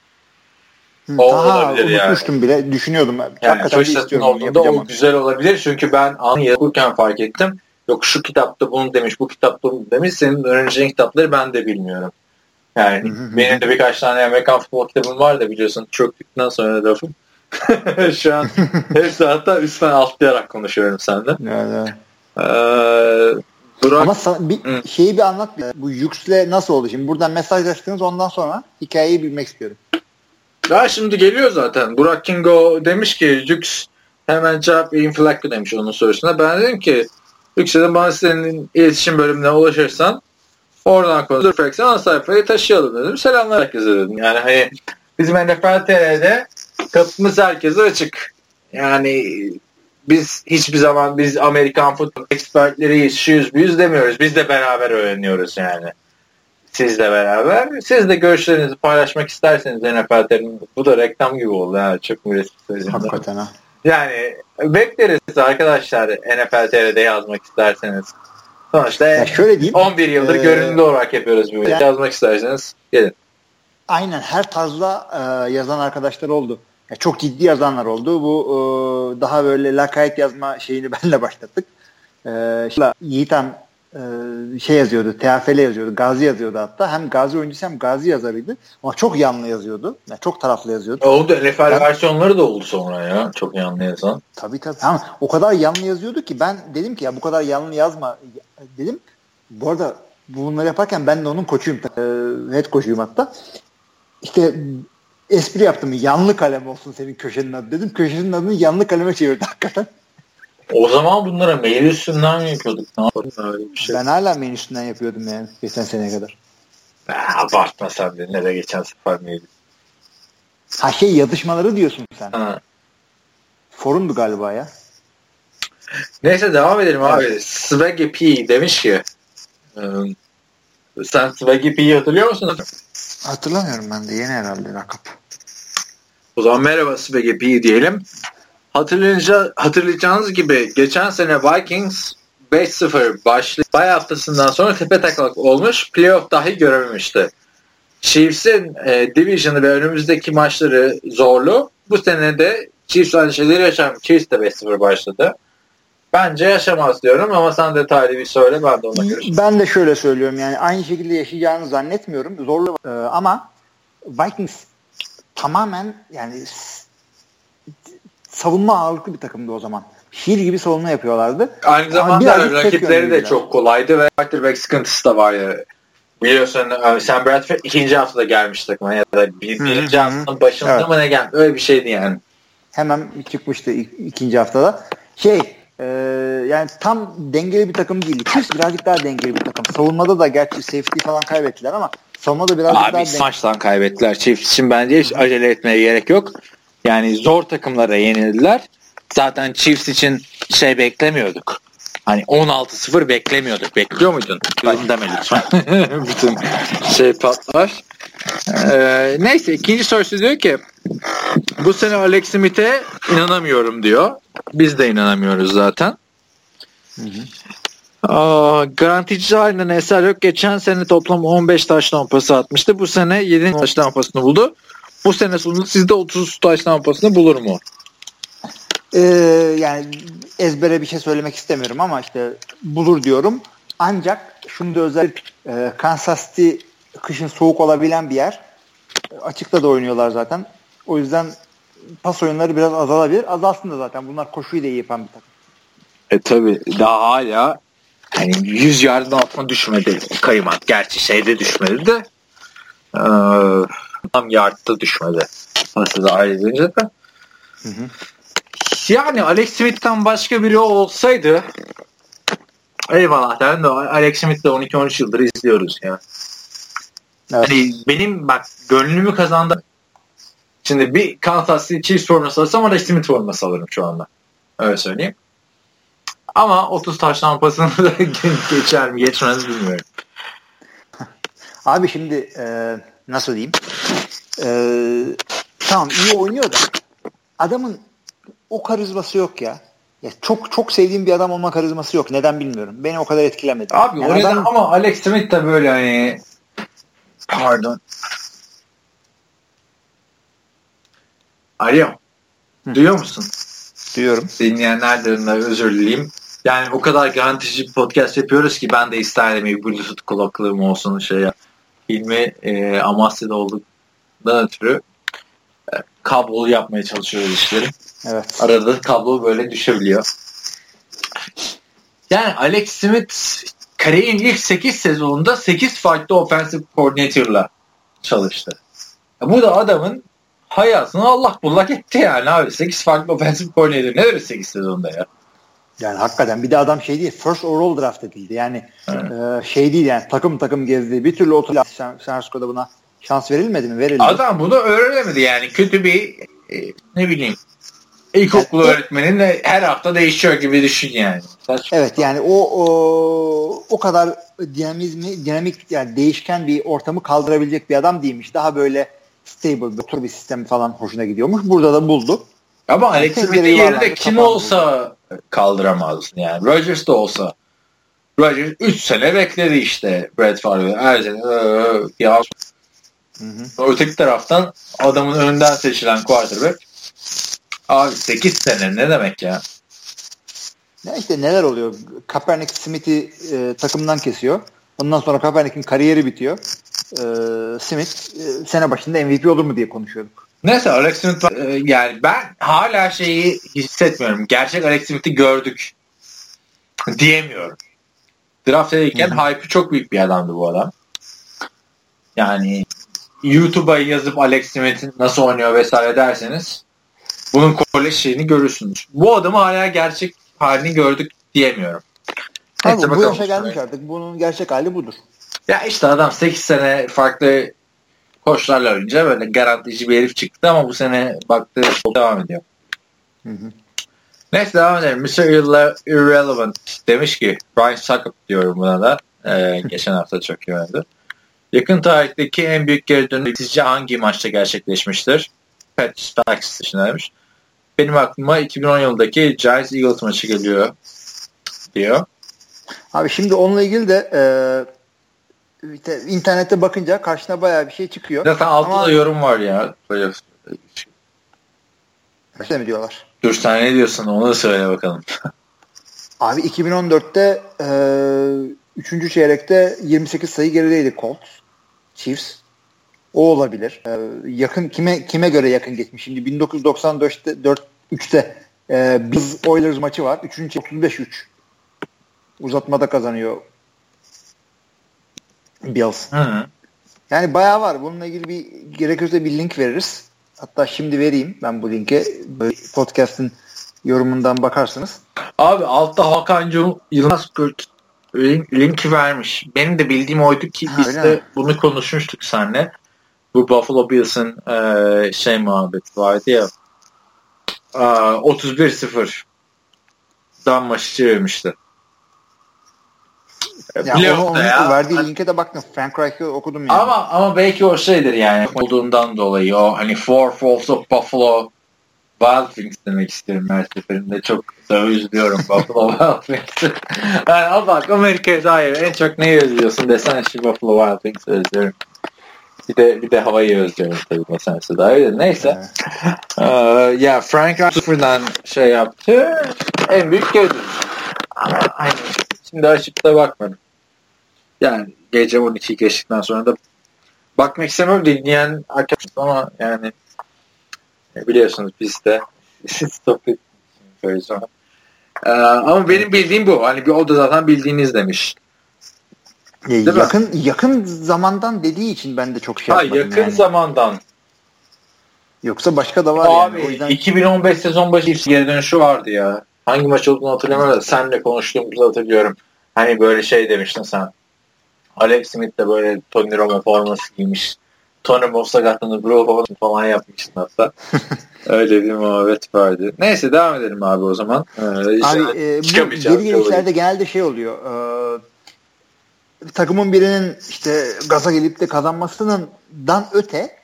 O Aha, olabilir yani. bile. Düşünüyordum. Yani fırsatın olduğunda o güzel olabilir. Çünkü ben anı okurken fark ettim. Yok şu kitapta bunu demiş, bu kitapta bunu demiş. Senin öğreneceğin kitapları ben de bilmiyorum. Yani benim de birkaç tane Amerikan futbol kitabım var da biliyorsun çöktükten sonra lafım. şu an hepsi hatta üstten altlayarak konuşuyorum senden. Evet, Ee, Burak... Ama sana bir Hı. şeyi bir anlat. Bu Yüks'le nasıl oldu? Şimdi buradan mesajlaştınız ondan sonra hikayeyi bilmek istiyorum. Daha şimdi geliyor zaten. Burak Kingo demiş ki Jux hemen cevap inflaklı demiş onun sorusuna. Ben dedim ki Yükselen bana senin iletişim bölümüne ulaşırsan oradan konuşursak ana sayfayı taşıyalım dedim. Selamlar herkese dedim. Yani hani bizim NFL TR'de kapımız herkese açık. Yani biz hiçbir zaman biz Amerikan futbol ekspertleriyiz, şuyuz, büyüz demiyoruz. Biz de beraber öğreniyoruz yani sizle beraber. Siz de görüşlerinizi paylaşmak isterseniz NFL'lerin bu da reklam gibi oldu ha çok müresit sözümde. Hakikaten ha. Yani bekleriz arkadaşlar NFL TR'de yazmak isterseniz. Sonuçta ya şöyle diyeyim, 11 yıldır e, görünümlü olarak yapıyoruz bu yani, yazmak isterseniz gelin. Aynen her tarzda e, yazan arkadaşlar oldu. Ya çok ciddi yazanlar oldu. Bu e, daha böyle lakayt yazma şeyini benle başlattık. E, Yiğitan e, şey yazıyordu, TFL yazıyordu, Gazi yazıyordu hatta. Hem Gazi oyuncusu hem Gazi yazarıydı. Ama çok yanlı yazıyordu. Yani çok taraflı yazıyordu. O da NFL ben, versiyonları da oldu sonra ya. Çok yanlı yazan. Tabii tabii. Ama o kadar yanlı yazıyordu ki ben dedim ki ya bu kadar yanlı yazma dedim. Bu arada bunları yaparken ben de onun koçuyum. E, head koçuyum hatta. İşte espri yaptım. Yanlı kalem olsun senin köşenin adı dedim. Köşenin adını yanlı kaleme çevirdi hakikaten. O zaman bunlara mail üstünden mi yapıyorduk? Ne yapalım? Şey. Ben hala mail üstünden yapıyordum yani geçen sene kadar. Ha, abartma sen de. Nereye geçen sefer mail? Ha şey yazışmaları diyorsun sen. Ha. Forumdu galiba ya. Neyse devam edelim evet. abi. Swaggy P demiş ki ıı, sen Swaggy P'yi hatırlıyor musun? Hatırlamıyorum ben de. Yeni herhalde rakap. O zaman merhaba Swaggy P diyelim. Hatırlayınca, hatırlayacağınız gibi geçen sene Vikings 5-0 başlı bay haftasından sonra tepe taklak olmuş. Playoff dahi görememişti. Chiefs'in e, Division'ı ve önümüzdeki maçları zorlu. Bu sene de Chiefs aynı şeyleri yaşam. Chiefs de 5-0 başladı. Bence yaşamaz diyorum ama sen detaylı bir söyle ben de ona göre. Ben de şöyle söylüyorum yani aynı şekilde yaşayacağını zannetmiyorum. Zorlu ee, ama Vikings tamamen yani savunma ağırlıklı bir takımdı o zaman. Şiir gibi savunma yapıyorlardı. Aynı zamanda rakipleri de çok kolaydı ve quarterback sıkıntısı da vardı. Biliyorsun e, Sam Bradford ikinci haftada gelmiş takıma ya da bir, birinci haftanın başında evet. mı ne geldi? Öyle bir şeydi yani. Hemen çıkmıştı ikinci haftada. Şey e, yani tam dengeli bir takım değil. Chiefs birazcık daha dengeli bir takım. Savunmada da gerçi safety falan kaybettiler ama savunmada birazcık Abi, daha dengeli. maçtan kaybettiler. Chiefs için bence hiç acele etmeye gerek yok. Yani zor takımlara yenildiler. Zaten Chiefs için şey beklemiyorduk. Hani 16-0 beklemiyorduk. Bekliyor muydun? Ben deme lütfen. Bütün şey patlar. Ee, neyse ikinci sorusu diyor ki bu sene Alex Smith'e inanamıyorum diyor. Biz de inanamıyoruz zaten. Hı hı. Aa, garantici halinden eser yok. Geçen sene toplam 15 taş lampası atmıştı. Bu sene 7 taş lampasını buldu. Bu sene sonunda sizde 30 taş lampasını bulur mu? Ee, yani ezbere bir şey söylemek istemiyorum ama işte bulur diyorum. Ancak şunu da özel e, Kansas City kışın soğuk olabilen bir yer. Açıkta da oynuyorlar zaten. O yüzden pas oyunları biraz azalabilir. Azalsın da zaten. Bunlar koşuyu da iyi yapan bir takım. E tabi daha hala hani 100 yardın altına düşmedi kaymak. Gerçi şeyde düşmedi de e, tam yardta düşmedi. Nasıl da ayrı edince de. Hı hı. Yani Alex Smith'ten başka biri olsaydı eyvallah derdim de Alex Smith'le 12-13 yıldır izliyoruz ya. Evet. Hani benim bak gönlümü kazandı. Şimdi bir Kansas City Chiefs forması alırsam Alex Smith forması alırım şu anda. Öyle söyleyeyim. Ama 30 taş lampasını da geçer mi geçmez bilmiyorum. Abi şimdi e, nasıl diyeyim? E, tamam iyi oynuyor da adamın o karizması yok ya. Ya çok çok sevdiğim bir adam olma karizması yok. Neden bilmiyorum. Beni o kadar etkilemedi. Abi yani o neden adam... ama Alex Smith de böyle hani pardon. Alo. Hı. Duyuyor musun? Duyuyorum. Dinleyenlerden de özür dileyim. Yani o kadar garantici podcast yapıyoruz ki ben de isterdim bir Bluetooth kulaklığım olsun şey ya. Hilmi e, Amasya'da olduktan ötürü e, kablolu yapmaya çalışıyoruz işleri. Evet. Arada kablo böyle düşebiliyor. Yani Alex Smith kariyerin ilk 8 sezonunda 8 farklı offensive coordinator'la çalıştı. Bu da adamın hayatını Allah bullak etti yani abi. 8 farklı offensive coordinator ne verir 8 sezonda ya? Yani hakikaten bir de adam şey değil first overall draft edildi. Yani e, şey değil yani takım takım gezdi. Bir türlü otur San Francisco'da buna şans verilmedi mi? Verildi. Adam bunu öğrenemedi yani. Kötü bir e, ne bileyim İlkokul yani, öğretmenin de her hafta değişiyor gibi düşün yani. Saçma. Evet yani o, o o kadar dinamizmi dinamik yani değişken bir ortamı kaldırabilecek bir adam değilmiş. Daha böyle stable bir bir sistem falan hoşuna gidiyormuş. Burada da buldu. Ama Alex Smith'in yerinde kim olsa buldu. kaldıramaz yani. Rodgers da olsa. Rodgers 3 sene bekledi işte Brett Favre. Her sene ya. Öteki taraftan adamın önden seçilen quarterback Abi 8 sene ne demek ya? Ne işte neler oluyor? Kaepernick Smith'i e, takımdan kesiyor. Ondan sonra Kaepernick'in kariyeri bitiyor. E, Smith e, sene başında MVP olur mu diye konuşuyorduk. Neyse Alex Smith e, yani ben hala şeyi hissetmiyorum. Gerçek Alex Smith'i gördük diyemiyorum. Draft edilirken hype'ı çok büyük bir adamdı bu adam. Yani YouTube'a yazıp Alex Smith'in nasıl oynuyor vesaire derseniz bunun kolej şeyini görürsünüz. Bu adamı hala gerçek halini gördük diyemiyorum. Abi, bu yaşa gelmiş artık. Bunun gerçek hali budur. Ya işte adam 8 sene farklı koçlarla önce böyle garantici bir herif çıktı ama bu sene baktı devam ediyor. Hı hı. Neyse devam edelim. Mr. Irrelevant demiş ki Brian Suckup diyorum buna da. Ee, geçen hafta çok iyi oynadı. Yakın tarihteki en büyük geri dönüş sizce hangi maçta gerçekleşmiştir? Pat Stacks dışındaymış benim aklıma 2010 yılındaki Giants Eagles maçı geliyor diyor. Abi şimdi onunla ilgili de e, internette bakınca karşına bayağı bir şey çıkıyor. Zaten altında Ama, yorum var ya. Böyle Öyle mi diyorlar? Dur sen ne diyorsun onu da söyle bakalım. Abi 2014'te e, 3. çeyrekte 28 sayı gerideydi Colts. Chiefs. O olabilir. Ee, yakın kime kime göre yakın geçmiş? Şimdi 1994'te 3'te. Ee, Biz Oilers maçı var. 3. 35-3. Uzatmada kazanıyor Bills. Hı. Yani bayağı var. Bununla ilgili bir gerekirse bir link veririz. Hatta şimdi vereyim ben bu linke. Podcast'ın yorumundan bakarsınız. Abi altta Hakan Yılmaz link, link vermiş. Benim de bildiğim oydu ki Ha, biz de mi? bunu konuşmuştuk seninle. Bu Buffalo Bills'ın e, şey muhabbeti vardı ya. E, 31-0 dan maçı çevirmişti. Ya onu, playoff'ta onu ya. verdiği linke de baktım. Frank Reich'ı okudum yani. Ama ama belki o şeydir yani olduğundan dolayı o hani Four Falls of Buffalo Wild Wings demek isterim her seferinde. Çok da üzülüyorum Buffalo Wild Wings'i. yani al bak Amerika'ya dair en çok neyi özlüyorsun desen şu Buffalo Wild Wings'i özlüyorum. Bir de bir de havayı özlüyorum tabii meselesi dair de. Neyse. Ee, ya Frank Reich sıfırdan şey yaptı. En büyük gördüm. Ama hani şimdi açıp da bakmadım. Yani gece 12 geçtikten sonra da bakmak istemiyorum dinleyen arkadaşlar ama yani e, biliyorsunuz biz de etmiyoruz sonra. Ee, ama benim bildiğim bu. Hani bir o da zaten bildiğiniz demiş. Ya, Değil mi? yakın yakın zamandan dediği için ben de çok şey Ha, yapmadım yakın yani. zamandan. Yoksa başka da var Abi yani. O yüzden 2015 sezon başı geri dönüşü vardı ya. Hangi maç olduğunu hatırlamıyorum da senle konuştuğumuzu hatırlıyorum. Hani böyle şey demiştin sen. Alex Smith de böyle Tony Romo forması giymiş. Tony Moss sakatlandı Blue Hole falan yapmıştın hatta. Öyle bir muhabbet vardı. Neyse devam edelim abi o zaman. Ee, Abi e, bu geri gelişlerde genelde şey oluyor. E, takımın birinin işte gaza gelip de kazanmasının dan öte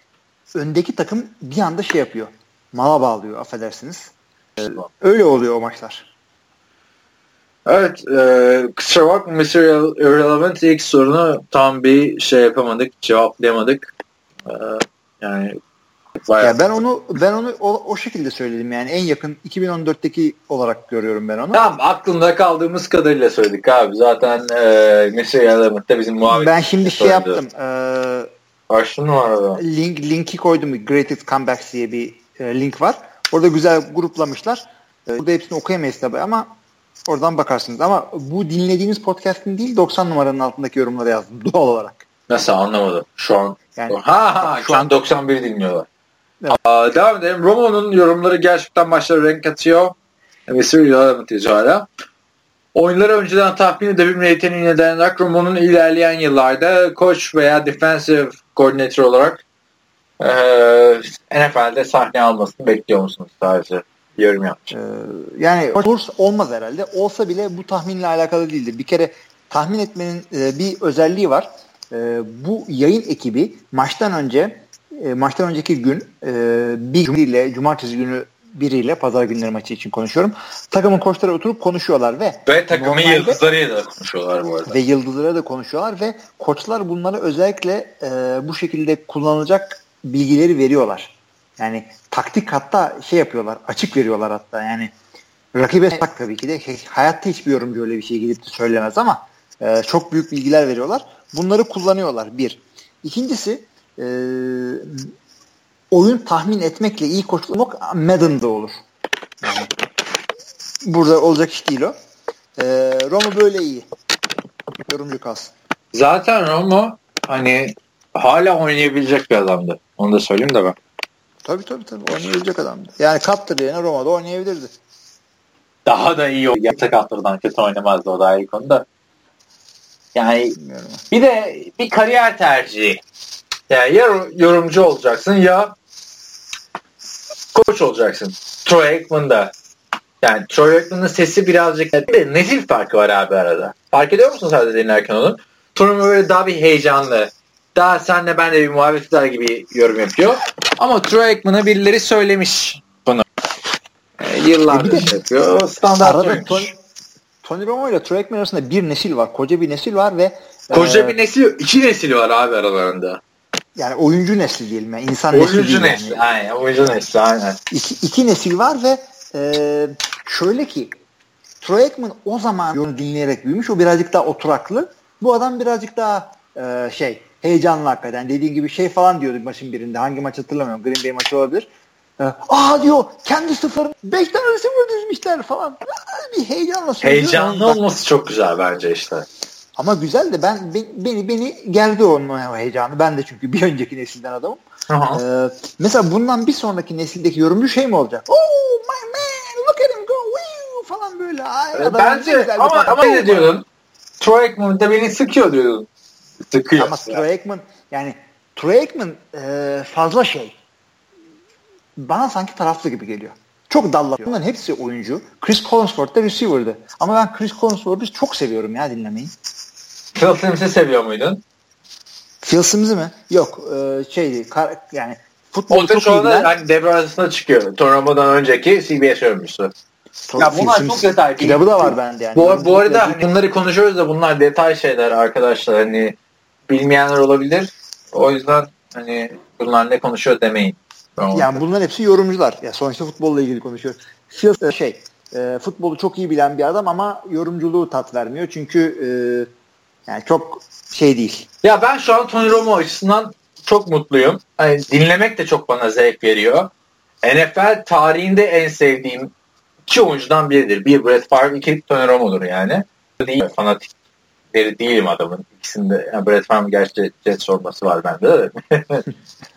öndeki takım bir anda şey yapıyor. Mala bağlıyor affedersiniz. E, öyle oluyor o maçlar. Evet, e, kusura bakma Mr. Irrelevant ilk sorunu tam bir şey yapamadık, cevaplayamadık. E, yani bayağı Ya ben onu ben onu o, o şekilde söyledim yani en yakın 2014'teki olarak görüyorum ben onu. Tamam aklımda kaldığımız kadarıyla söyledik abi. Zaten e, Mr. Irrelevant'ta bizim muhabbet. Ben şimdi şey yaptım. E, Başlı mı arada? link linki koydum. Greatest Comebacks diye bir e, link var. Orada güzel gruplamışlar. E, burada hepsini okuyamayız tabii ama oradan bakarsınız. Ama bu dinlediğiniz podcast'in değil 90 numaranın altındaki yorumlara yazdım doğal olarak. Nasıl anlamadım. Şu an Yani ha ha şu şu an an- 91 dinliyorlar. Evet. Aa, devam edelim. Romo'nun yorumları gerçekten maçlara renk atıyor. Mr. Irrelevant yazıyor hala. Oyunları önceden tahmin edebilme yeteneğine dayanarak Romo'nun ilerleyen yıllarda koç veya defensive koordinatör olarak eee NFL'de sahne almasını bekliyor musunuz sadece? Yorum yapmış. Ee, yani olur olmaz herhalde. Olsa bile bu tahminle alakalı değildir. Bir kere tahmin etmenin e, bir özelliği var. E, bu yayın ekibi maçtan önce e, maçtan önceki gün e, bir biriyle cumartesi günü biriyle pazar günleri maçı için konuşuyorum. Takımın koçları oturup konuşuyorlar ve Ve takımın yıldızlarıyla da konuşuyorlar bu arada. ve yıldızlara da konuşuyorlar ve koçlar bunları özellikle e, bu şekilde kullanılacak bilgileri veriyorlar. Yani taktik hatta şey yapıyorlar, açık veriyorlar hatta yani rakibe tak tabii ki de hayatta hiçbir yorumcu öyle bir şey gidip de söylemez ama e, çok büyük bilgiler veriyorlar. Bunları kullanıyorlar bir. İkincisi e, oyun tahmin etmekle iyi koçlamak Madden'da olur. Yani burada olacak iş değil o. E, Roma böyle iyi. Yorumcu kalsın. Zaten Romo hani hala oynayabilecek bir adamdı. Onu da söyleyeyim de ben. Tabii tabii tabii oynayabilecek adamdı. Yani Cutler yerine Roma'da oynayabilirdi. Daha da iyi oynayan sakatlardan kötü oynamazdı o da ayrı konuda. Yani Bilmiyorum. bir de bir kariyer tercihi. Yani ya yorumcu olacaksın ya koç olacaksın. Troy Aikman'da. Yani Troy Aikman'ın sesi birazcık bir de nesil farkı var abi arada. Fark ediyor musun sadece dinlerken onu? Troy böyle daha bir heyecanlı. Daha senle ben de bir muhabbet eder gibi yorum yapıyor. Ama Troy Aikman'a birileri söylemiş bunu. E, yıllardır E şey yapıyor. Standart Arada oyuncu. Tony, Tony Romo ile Troy Aikman arasında bir nesil var. Koca bir nesil var ve Koca e, bir nesil, iki nesil var abi aralarında. yani oyuncu nesli diyelim. Yani insan nesli Oyuncu nesli, yani. aynen. Oyuncu nesli, aynen. İki, iki nesil var ve e, şöyle ki Troy Aikman o zaman onu dinleyerek büyümüş. O birazcık daha oturaklı. Bu adam birazcık daha e, şey heyecanlı hakikaten. Dediğin gibi şey falan diyordu maçın birinde. Hangi maç hatırlamıyorum. Green Bay maçı olabilir. e, aa diyor kendi sıfır 5 tane receiver dizmişler falan. Bir heyecanla söylüyor. Heyecanlı olması çok güzel bence işte. Ama güzel de ben beni beni geldi onun heyecanı. Ben de çünkü bir önceki nesilden adamım. Ee, mesela bundan bir sonraki nesildeki yorumcu şey mi olacak? Oh my man look at him go wee falan böyle. Ay, ee, Bence ama, ama ne diyordun? Troy Aikman da beni sıkıyor diyordun. Sıkıyor. Ama Troy Aikman yani Troy Aikman e, fazla şey. Bana sanki taraflı gibi geliyor. Çok dallatıyor. Bunların hepsi oyuncu. Chris Collinsworth da receiver'dı. Ama ben Chris Collinsworth'u çok seviyorum ya dinlemeyi. Phil Sims'i seviyor muydun? Phil Sims'i mi? Yok. E, şeydi. Kar, yani futbol o çok şu anda hani devre arasında çıkıyor. Turnuvadan önceki CBS yorumcusu. Ya bunlar çok detay. Kitabı da var bende yani. Bu, bu arada hani bunları konuşuyoruz da bunlar detay şeyler arkadaşlar. Hani bilmeyenler olabilir. O yüzden hani bunlar ne konuşuyor demeyin. Yani bunların hepsi yorumcular. Ya sonuçta futbolla ilgili konuşuyor. Phil e, şey e, futbolu çok iyi bilen bir adam ama yorumculuğu tat vermiyor. Çünkü e, yani çok şey değil. Ya ben şu an Tony Romo açısından çok mutluyum. Hani dinlemek de çok bana zevk veriyor. NFL tarihinde en sevdiğim iki oyuncudan biridir. Bir Brett Favre, iki Tony Romo'dur yani. Değil, fanatikleri değilim adamın. İkisinde yani Brett Favre gerçi jet sorması var bende de.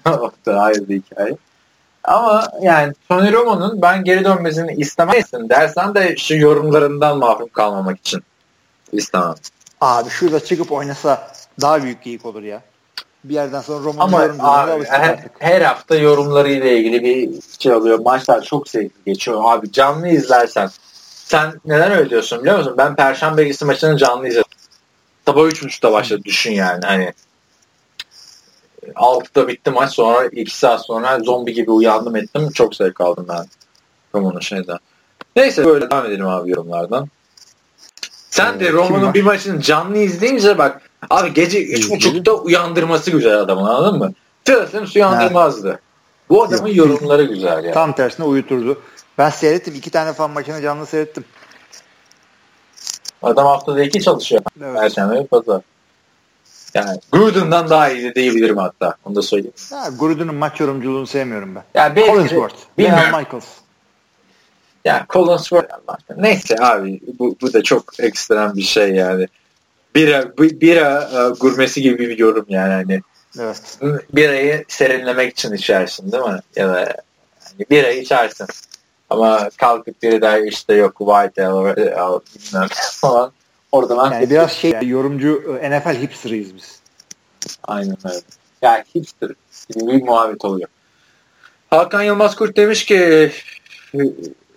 o da ayrı bir hikaye. Ama yani Tony Romo'nun ben geri dönmesini istemezsin dersen de şu yorumlarından mahrum kalmamak için istemem. Abi şurada çıkıp oynasa daha büyük geyik olur ya. Bir yerden sonra Roman'ın Ama abi, her, her hafta yorumlarıyla ilgili bir şey oluyor. Maçlar çok zevkli geçiyor. Abi canlı izlersen sen neden öyle diyorsun biliyor musun? Ben Perşembe gecesi maçını canlı izledim. Sabah 3.30'da başladı düşün yani. Hani 6'da bitti maç sonra 2 saat sonra zombi gibi uyandım ettim. Çok zevk aldım ben. Roman'ın şeyden. Neyse böyle devam edelim abi yorumlardan. Sen de ee, Roma'nın bir maçını canlı izleyince bak abi gece 3.30'da uyandırması güzel adamın anladın mı? Phil uyandırmazdı. Bu adamın yorumları güzel yani. Tam tersine uyuturdu. Ben seyrettim. iki tane fan maçını canlı seyrettim. Adam haftada iki çalışıyor. Evet. Perşembe ve pazar. Yani Gruden'dan daha iyi de diyebilirim hatta. Onu da söyleyeyim. Ya, Gruden'ın maç yorumculuğunu sevmiyorum ben. Ya belki, Collinsworth. Bilmiyorum. Michaels. Ya Collinsworth neyse abi bu, bu da çok ekstrem bir şey yani. Bira, bira uh, gurmesi gibi bir yorum yani hani. Evet. Birayı serinlemek için içersin değil mi? Ya da yani birayı içersin. Ama kalkıp biri der işte yok White Ale bilmem falan. Orada ben yani biraz şey yorumcu e, NFL hipsterıyız biz. Aynen öyle. Yani hipster gibi bir muhabbet oluyor. Hakan Yılmaz Kurt demiş ki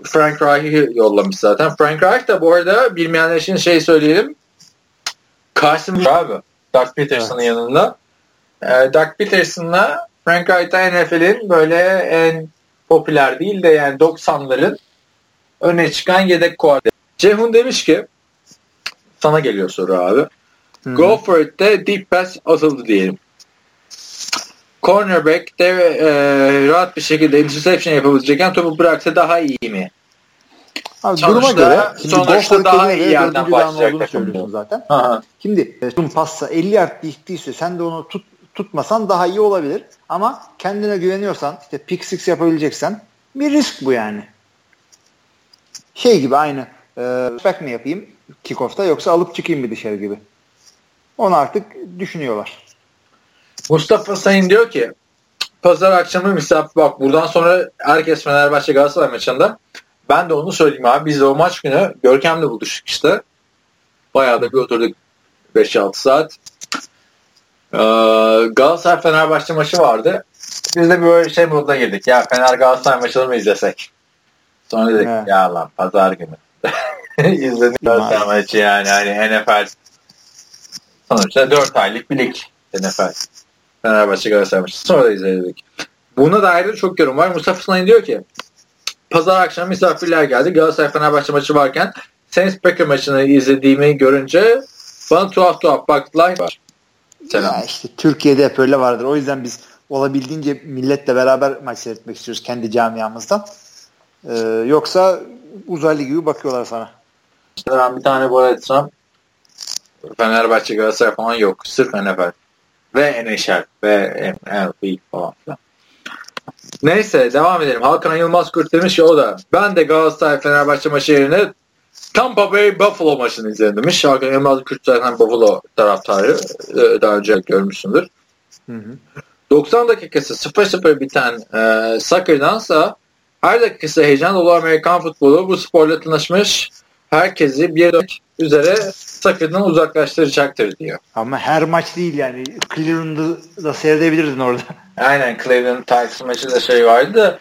Frank Reich'i yollamış zaten. Frank Reich de bu arada bilmeyenler için şey söyleyelim. Carson abi. Doug Peterson'ın evet. yanında. Ee, Doug Peterson'la Frank Reich de NFL'in böyle en popüler değil de yani 90'ların öne çıkan yedek kuarda. Cehun demiş ki sana geliyor soru abi. Hmm. Go for it'te deep pass atıldı diyelim. Cornerback de e, rahat bir şekilde interception yapabilecekken topu bıraksa daha iyi mi? Abi sonuçta, duruma göre şimdi sonuçta daha iyi yerden başlayacak söylüyorsun zaten. Aha. Şimdi e, passa 50 yard gittiyse sen de onu tut, tutmasan daha iyi olabilir. Ama kendine güveniyorsan işte pick six yapabileceksen bir risk bu yani. Şey gibi aynı e, mi yapayım kickoff'ta yoksa alıp çıkayım mı dışarı gibi. Onu artık düşünüyorlar. Mustafa Sayın diyor ki pazar akşamı misafir bak buradan sonra herkes Fenerbahçe Galatasaray maçında ben de onu söyleyeyim abi. Biz de o maç günü Görkem'le buluştuk işte. Bayağı da bir oturduk 5-6 saat. Ee, Galatasaray Fenerbahçe maçı vardı. Biz de böyle şey moduna girdik. Ya Fener Galatasaray maçını mı izlesek? Sonra dedik evet. ya lan pazar günü. İzledik Galatasaray maçı yani. Hani NFL sonuçta 4 aylık bir lig NFL. Fenerbahçe Galatasaray maçı. Sonra da izledik. Buna dair de çok yorum var. Mustafa Sınay'ın diyor ki pazar akşam misafirler geldi. Galatasaray Fenerbahçe maçı varken Saints Packer maçını izlediğimi görünce bana tuhaf tuhaf baktılar. Var. Selam. Ya işte Türkiye'de hep öyle vardır. O yüzden biz olabildiğince milletle beraber maç seyretmek istiyoruz kendi camiamızdan. Ee, yoksa uzaylı gibi bakıyorlar sana. Ben bir tane bu etsem Fenerbahçe Galatasaray falan yok. Sırf NFL. Ve NHL ve MLB falan filan. Neyse devam edelim. Hakan Yılmaz Kurt demiş ki o da ben de Galatasaray Fenerbahçe maçı yerine Tampa Bay Buffalo maçını izledim demiş. Hakan Yılmaz Kurt zaten Buffalo taraftarı. Ee, Daha önce görmüşsündür. Hı hı. 90 dakikası 0-0 biten e, soccer'dansa her dakikası heyecan dolu Amerikan futbolu bu sporla tanışmış herkesi bir üzere soccer'dan uzaklaştıracaktır diyor. Ama her maç değil yani. Cleveland'ı da seyredebilirdin orada. Aynen Cleveland Titans maçı da şey vardı da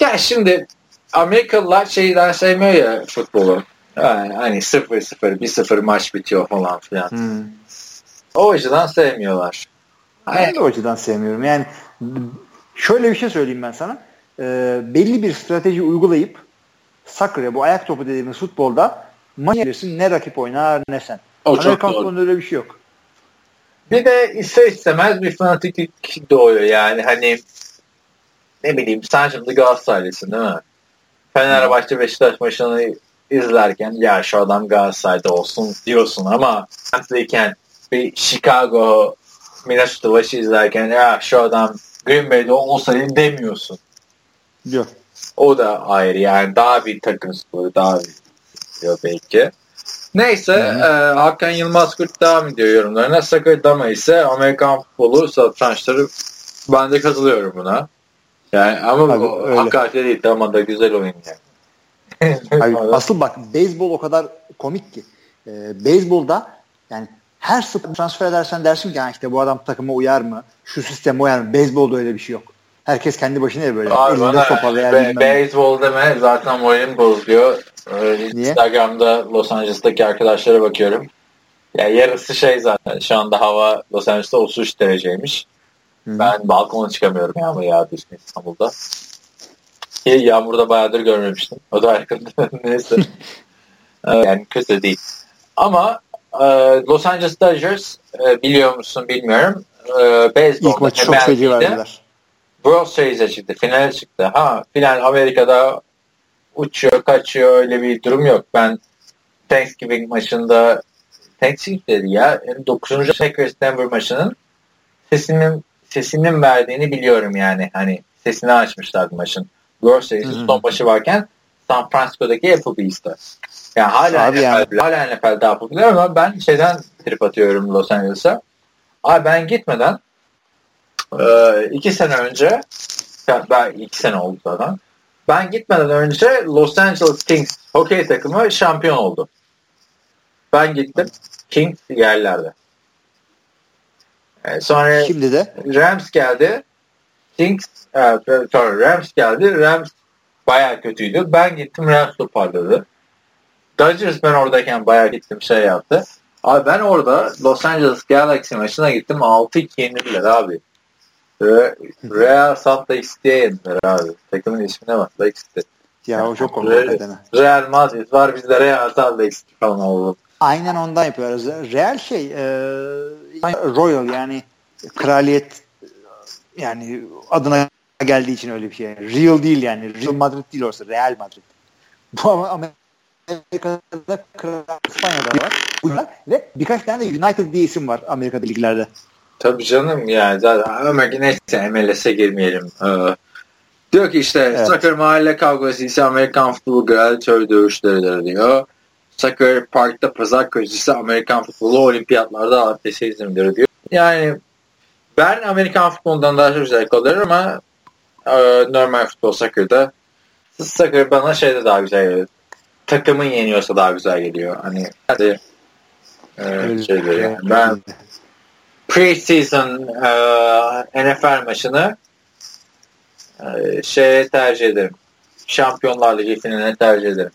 ya şimdi Amerikalılar şeyden sevmiyor ya futbolu. Yani hani 0-0 1-0 maç bitiyor falan filan. Hmm. O açıdan sevmiyorlar. Ben de o açıdan sevmiyorum. Yani şöyle bir şey söyleyeyim ben sana. Ee, belli bir strateji uygulayıp soccer'ya bu ayak topu dediğimiz futbolda maç gelirsin ne rakip oynar ne sen. O çok Amerikan futbolunda öyle bir şey yok. Bir de ister istemez bir fanatiklik doğuyor yani hani ne bileyim sen şimdi Galatasaraylısın değil mi? Fenerbahçe Beşiktaş maçını izlerken ya şu adam Galatasaray'da olsun diyorsun ama mantıken bir Chicago Minnesota maçı izlerken ya şu adam Green Bay'de olsaydı demiyorsun. Yok. O da ayrı yani daha bir takım sporu daha bir diyor belki. Neyse e, Hakan Yılmaz Kurt devam ediyor yorumlarına. Sakır Dama ise Amerikan futbolu satrançları ben de katılıyorum buna. Yani ama Tabii, bu hakaret değil Dama da güzel oyun yani. Hayır, asıl bak beyzbol o kadar komik ki. Ee, beyzbolda yani her spor transfer edersen dersin ki "Ha işte bu adam takıma uyar mı? Şu sisteme uyar mı? Beyzbolda öyle bir şey yok. Herkes kendi başına ya böyle. Abi Elinde bana sopa veya be- beyzbol deme zaten moralim bozuluyor. Ee, Niye? Instagram'da Los Angeles'taki arkadaşlara bakıyorum. Ya yarısı şey zaten şu anda hava Los Angeles'ta 33 dereceymiş. Hı. Ben balkona çıkamıyorum yağmur yağdığı için İstanbul'da. Ki yağmurda bayağıdır görmemiştim. O da yakında. Neyse. Ee, yani kötü değil. Ama e, Los Angeles Dodgers e, biliyor musun bilmiyorum. E, beyzbolda İlk maçı çok feci verdiler. World Series'e çıktı. Finale çıktı. Ha final Amerika'da uçuyor kaçıyor öyle bir durum yok. Ben Thanksgiving maçında Thanksgiving dedi ya 9. Packers Denver maçının sesinin sesinin verdiğini biliyorum yani. Hani sesini açmışlardı maçın. World Series'in son maçı varken San Francisco'daki Applebee's'te. Yani hala Abi NFL, yani. hala NFL daha popüler ama ben şeyden trip atıyorum Los Angeles'a. Abi ben gitmeden e, iki sene önce ya ben iki sene oldu zaten. Ben gitmeden önce Los Angeles Kings hokey takımı şampiyon oldu. Ben gittim. Kings yerlerde. E, sonra Şimdi de Rams geldi. Kings e, sonra Rams geldi. Rams bayağı kötüydü. Ben gittim Rams toparladı. Dodgers ben oradayken bayağı gittim şey yaptı. Abi ben orada Los Angeles Galaxy maçına gittim. 6-2 yenildiler abi. Re- Real Salt Lake yendiler abi. Takımın ismine bak. Lake City. ya o çok komik. Real Madrid var bizde Real Salt Lake falan oldu. Aynen ondan yapıyoruz. Real şey e, Royal yani kraliyet yani adına geldiği için öyle bir şey. Real değil yani. Real Madrid değil orası. Real Madrid. Bu ama Amerika'da Kral İspanya'da var. Bunlar ve birkaç tane de United diye isim var Amerika'da liglerde. Tabii canım yani zaten Amerika neyse MLS'e girmeyelim. Ee, diyor ki işte Evet. soccer mahalle kavgası ise Amerikan futbolu gladiatör dövüşleridir diyor. Soccer parkta pazar köşesi Amerikan futbolu olimpiyatlarda atletizmdir diyor. Yani ben Amerikan futbolundan daha çok zevk alıyorum ama e, normal futbol soccer'da soccer bana şeyde daha güzel geliyor. Takımın yeniyorsa daha güzel geliyor. Hani hadi e, şeydir şey. yani. Ben preseason e, NFL maçını e, şeye tercih ederim. Şampiyonlar Ligi finaline tercih ederim.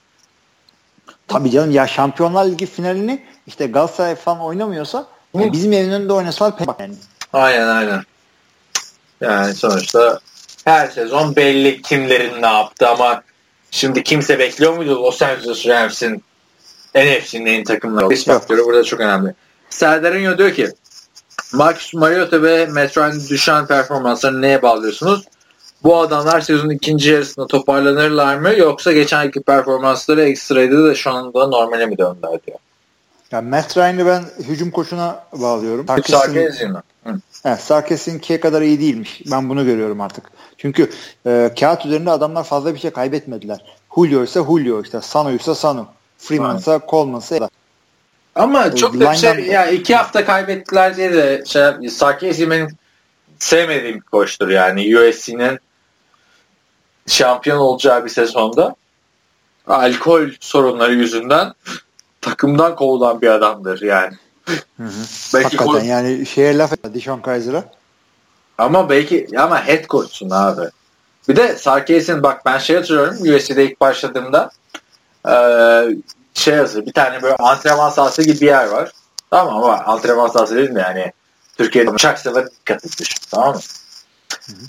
Tabii canım ya Şampiyonlar Ligi finalini işte Galatasaray falan oynamıyorsa Hı. ya bizim evin önünde oynasalar pek yani. Aynen aynen. Yani sonuçta her sezon belli kimlerin ne yaptı ama şimdi kimse bekliyor muydu Los Angeles Rams'in NFC'nin en takımları? Risk faktörü burada çok önemli. Serdar Ünyo diyor ki Marcus Mariota ve Matt Ryan'ın düşen performanslarını neye bağlıyorsunuz? Bu adamlar sezonun ikinci yarısında toparlanırlar mı yoksa geçen yılki performansları ekstraydı da şu anda normale mi döndüler diyor. Ya Matt Ryan'ı ben hücum koçuna bağlıyorum. Sarkis'in Evet, Sarkis'in kadar iyi değilmiş. Ben bunu görüyorum artık. Çünkü e, kağıt üzerinde adamlar fazla bir şey kaybetmediler. Julio ise Julio işte. Sanu ise Sanu. Freeman ise Coleman ise ama çok da bir şey ya iki hafta kaybettiler diye de şey Sarkis'i benim sevmediğim bir koçtur yani USC'nin şampiyon olacağı bir sezonda alkol sorunları yüzünden takımdan kovulan bir adamdır yani. Hı hı. Belki Hakikaten ko- yani şeye laf etme Dishon Kaiser'a. Ama belki ama head coach'sun abi. Bir de Sarkis'in bak ben şey hatırlıyorum USC'de ilk başladığımda ee, şey yazıyor bir tane böyle antrenman sahası gibi bir yer var. Tamam ama antrenman sahası değil mi yani Türkiye'de uçak sefer dikkat etmiş tamam mı? Hı hı.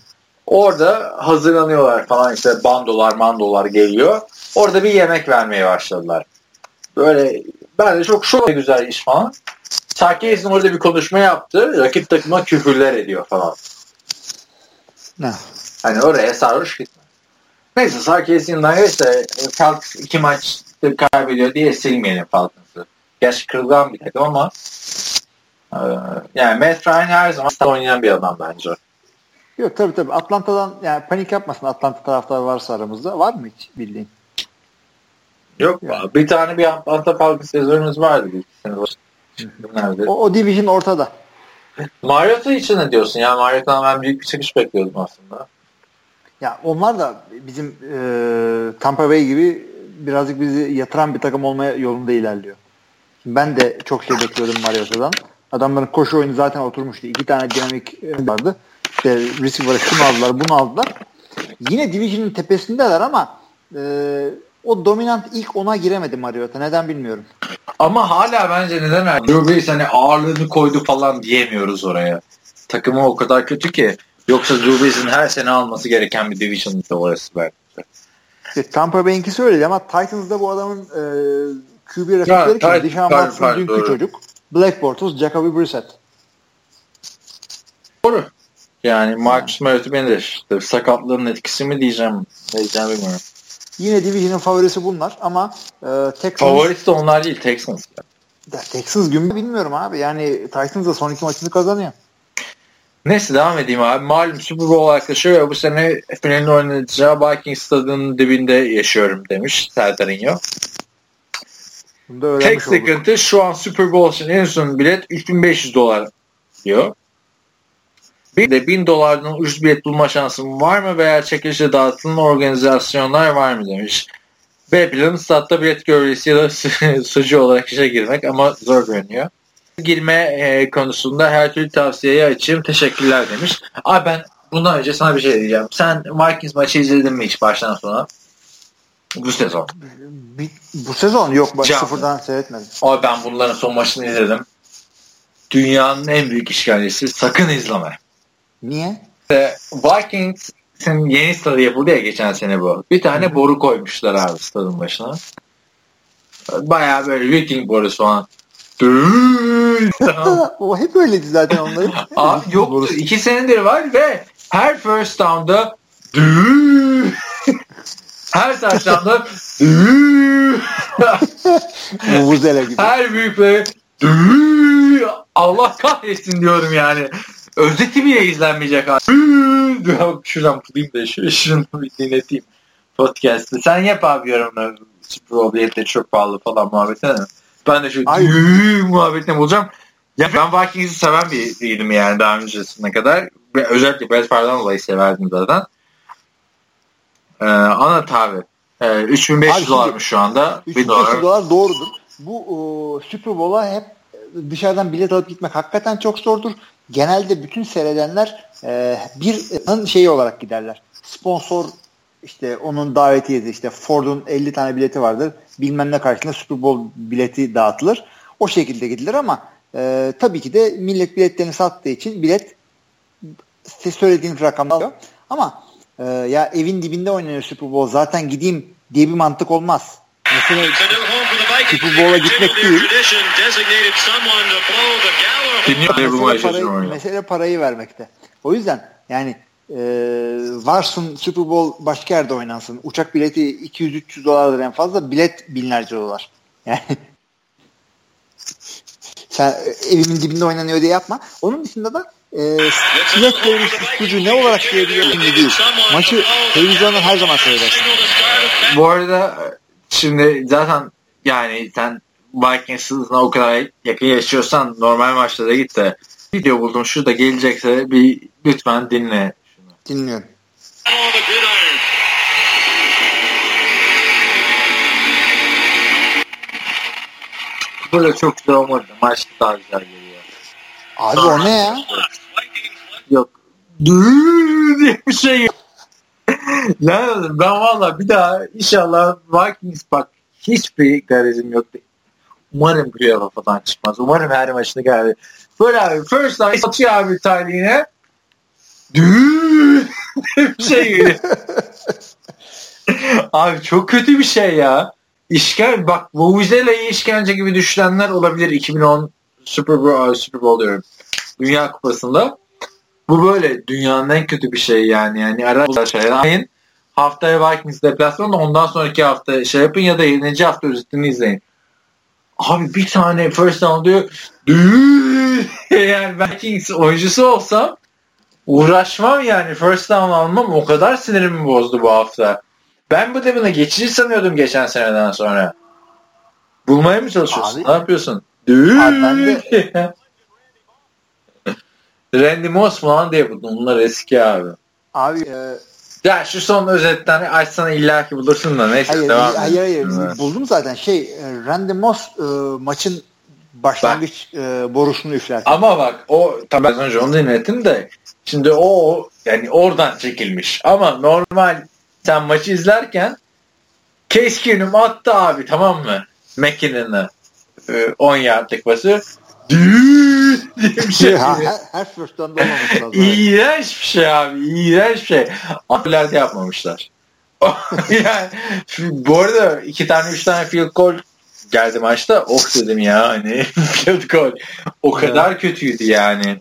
Orada hazırlanıyorlar falan işte bandolar mandolar geliyor. Orada bir yemek vermeye başladılar. Böyle ben de çok şok güzel iş falan. Sarkis'in orada bir konuşma yaptı. Rakip takıma küfürler ediyor falan. Ne? Hani oraya sarhoş gitme. Neyse Sarkis'in neyse Falcons iki maç kaybediyor diye silmeyelim Falcons'ı. Gerçi kırılgan bir takım ama e, yani Matt Ryan her zaman oynayan bir adam bence. Yok tabii tabii. Atlanta'dan yani panik yapmasın Atlanta taraftarı varsa aramızda. Var mı hiç bildiğin? Yok yani. bir tane bir Atlanta Falcons sezonumuz vardı Nerede? O, o division ortada. Mariota için ne diyorsun? Yani Mariota'dan ben büyük bir çıkış bekliyordum aslında. Ya onlar da bizim e, Tampa Bay gibi birazcık bizi yatıran bir takım olmaya yolunda ilerliyor. Şimdi ben de çok şey bekliyordum Mariota'dan. Adamların koşu oyunu zaten oturmuştu. İki tane dinamik vardı. İşte receiver'a şunu aldılar, bunu aldılar. Yine division'ın tepesindeler ama e, o dominant ilk ona giremedi Mariota. Neden bilmiyorum. Ama hala bence neden Drew Brees hani ağırlığını koydu falan diyemiyoruz oraya. Takımı o kadar kötü ki. Yoksa Drew Brees'in her sene alması gereken bir division'da orası belki. İşte Tampa Bay'inkisi öyle ama Titans'da bu adamın e, QB rakipleri kim? Deshaun Watson dünkü doğru. çocuk. Black Bortles, Jacoby Brissett. Doğru. Yani Marcus Mariota benir. Sakatlığın etkisi mi diyeceğim. Diyeceğim bilmiyorum. Yine Division'ın favorisi bunlar ama e, Texans... Favorisi de onlar değil Texans. Ya, Texans gün bilmiyorum abi. Yani Titans da son iki maçını kazanıyor. Neyse devam edeyim abi. Malum Super Bowl yaklaşıyor ve bu sene finalini oynanacağı Vikings stadının dibinde yaşıyorum demiş Sertarinho. Tek sıkıntı olduk. şu an Super Bowl için en son bilet 3500 dolar diyor. Bir de 1000 dolardan ucuz bilet bulma şansım var mı veya çekilişe dağıtılan organizasyonlar var mı demiş. B planı statta bilet görevlisi ya da sucu olarak işe girmek ama zor görünüyor. Girme e, konusunda her türlü tavsiyeyi açayım. Teşekkürler demiş. Abi ben bundan önce sana bir şey diyeceğim. Sen Vikings maçı izledin mi hiç baştan sona? Bu sezon. Bir, bu sezon yok. Bak, sıfırdan seyretmedim. Abi ben bunların son maçını izledim. Dünyanın en büyük işgalcisi. Sakın izleme. Niye? İşte Vikings'in yeni stadı yapıldı ya geçen sene bu. Bir tane boru koymuşlar abi stadın başına. Baya böyle Viking borusu falan. o hep öyleydi zaten onların. Abi yok iki senedir var ve her first down'da her touchdown'da Vuvuzela gibi. Her büyük ve Allah kahretsin diyorum yani. Özeti bile izlenmeyecek abi. Şuradan bulayım da şu, şunu bir dinleteyim. Podcast'ı. Sen yap abi yorumları. Super Bowl biletleri çok pahalı falan muhabbetine. Ben de şu muhabbetine bulacağım. Ya ben Vikings'i seven biriydim yani daha öncesine kadar. Ve özellikle Brad Favre'dan dolayı severdim zaten. Ee, ana tabi. Ee, 3500 dolarmış şu anda. 3500 dolar. dolar doğrudur. Bu o, Super Bowl'a hep dışarıdan bilet alıp gitmek hakikaten çok zordur. Genelde bütün seyredenler e, bir şeyi olarak giderler. Sponsor işte onun davetiyesi işte Ford'un 50 tane bileti vardır. Bilmem ne karşısında Super Bowl bileti dağıtılır. O şekilde gidilir ama e, tabii ki de millet biletlerini sattığı için bilet söylediğiniz rakamda alıyor. Ama e, ya evin dibinde oynanıyor Super Bowl zaten gideyim diye bir mantık olmaz. Mesela Super Bowl'a gitmek değil. Mesele parayı, mesele parayı vermekte. O yüzden yani e, varsın Super Bowl başka yerde oynansın. Uçak bileti 200-300 dolardır en fazla. Bilet binlerce dolar. Yani sen evimin dibinde oynanıyor diye yapma. Onun dışında da e, görmüş susturucu ne olarak diyebilirim değil. Maçı televizyondan her zaman seyredersin. Bu arada şimdi zaten yani sen Vikings'ına o kadar yakın yaşıyorsan normal maçlara git de video buldum şurada gelecekse bir lütfen dinle şunu. Dinliyorum. Burada çok güzel olmadı. Maç daha güzel geliyor. Abi o ne ya? Yok. Düüü diye bir şey yok. ben valla bir daha inşallah Vikings bak hiçbir garezim yok. Umarım playoff'a falan çıkmaz. Umarım her maçını geldi. Böyle abi first time atıyor abi tarihine. Düüü diye bir şey geliyor. abi çok kötü bir şey ya. İşkence bak Vuvuzela'yı işkence gibi düşünenler olabilir 2010 Super Bowl, Super Bowl diyorum. Dünya Kupası'nda. Bu böyle dünyanın en kötü bir şey yani. Yani ara şeyler. Haftaya Vikings deplasmanı ondan sonraki hafta şey yapın ya da 7. hafta özetini izleyin. Abi bir tane first down diyor. yani Vikings oyuncusu olsam uğraşmam yani first down almam o kadar sinirimi bozdu bu hafta. Ben bu demine geçici sanıyordum geçen seneden sonra. Bulmaya mı çalışıyorsun? Abi, ne yapıyorsun? Abi ben de... Randy Moss falan diye buldum. Bunlar eski abi. Abi e... Ya şu son özetten açsana illaki bulursun da neyse hayır, devam Hayır hayır evet. buldum zaten şey e, Randy Moss e, maçın başlangıç bak. e, borusunu üflerken. Ama bak o tabii az önce onu dinledim de şimdi o yani oradan çekilmiş ama normal sen maçı izlerken Keenum attı abi tamam mı? McKinnon'a 10 yardlık pası diye bir şey. her, her down'da olmaması lazım. İğrenç bir şey abi. İğrenç bir şey. Abilerde yapmamışlar. yani, bu arada iki tane üç tane field goal geldi maçta. Oh dedim ya hani field goal. O kadar evet. kötüydü yani.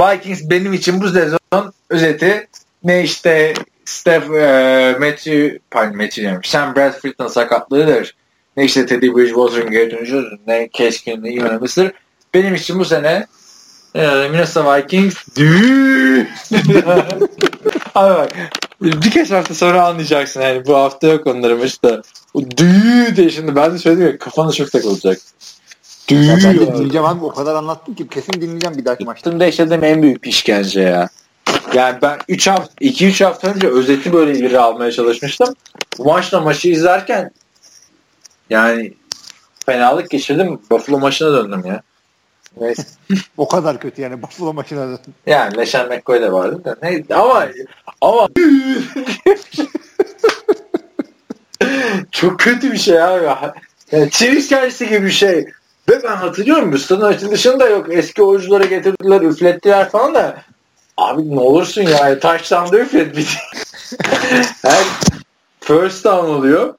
Vikings benim için bu sezon özeti ne işte Steph, e, Matthew, pardon Matthew diyorum. Sam Bradford'ın sakatlığıdır. Ne işte Teddy Bridgewater'ın geri dönüşüdür. Ne Cashkin'in iyi oynamasıdır. Benim için bu sene e, Minnesota Vikings Abi bak birkaç hafta sonra anlayacaksın yani bu hafta yok onların işte. O düğü diye şimdi ben de söyledim ya kafanda çok takılacak. Düğü. Ya ben de dinleyeceğim abi o kadar anlattım ki kesin dinleyeceğim bir dahaki maçta. Hayatımda yaşadığım en büyük işkence ya. Yani ben 3 hafta 2-3 hafta önce özeti böyle ileri almaya çalışmıştım. Bu maçla maçı izlerken yani fenalık geçirdim. Buffalo maçına döndüm ya. Neyse. o kadar kötü yani Buffalo maçına döndüm. Yani Leşen McCoy da vardı da. Neyse. Ama ama çok kötü bir şey abi. Yani çiğ işkencesi gibi bir şey. Ve ben hatırlıyorum stadın açılışında yok. Eski oyunculara getirdiler, üflettiler falan da Abi ne olursun ya. Touchdown'da üflet bir Her first down oluyor.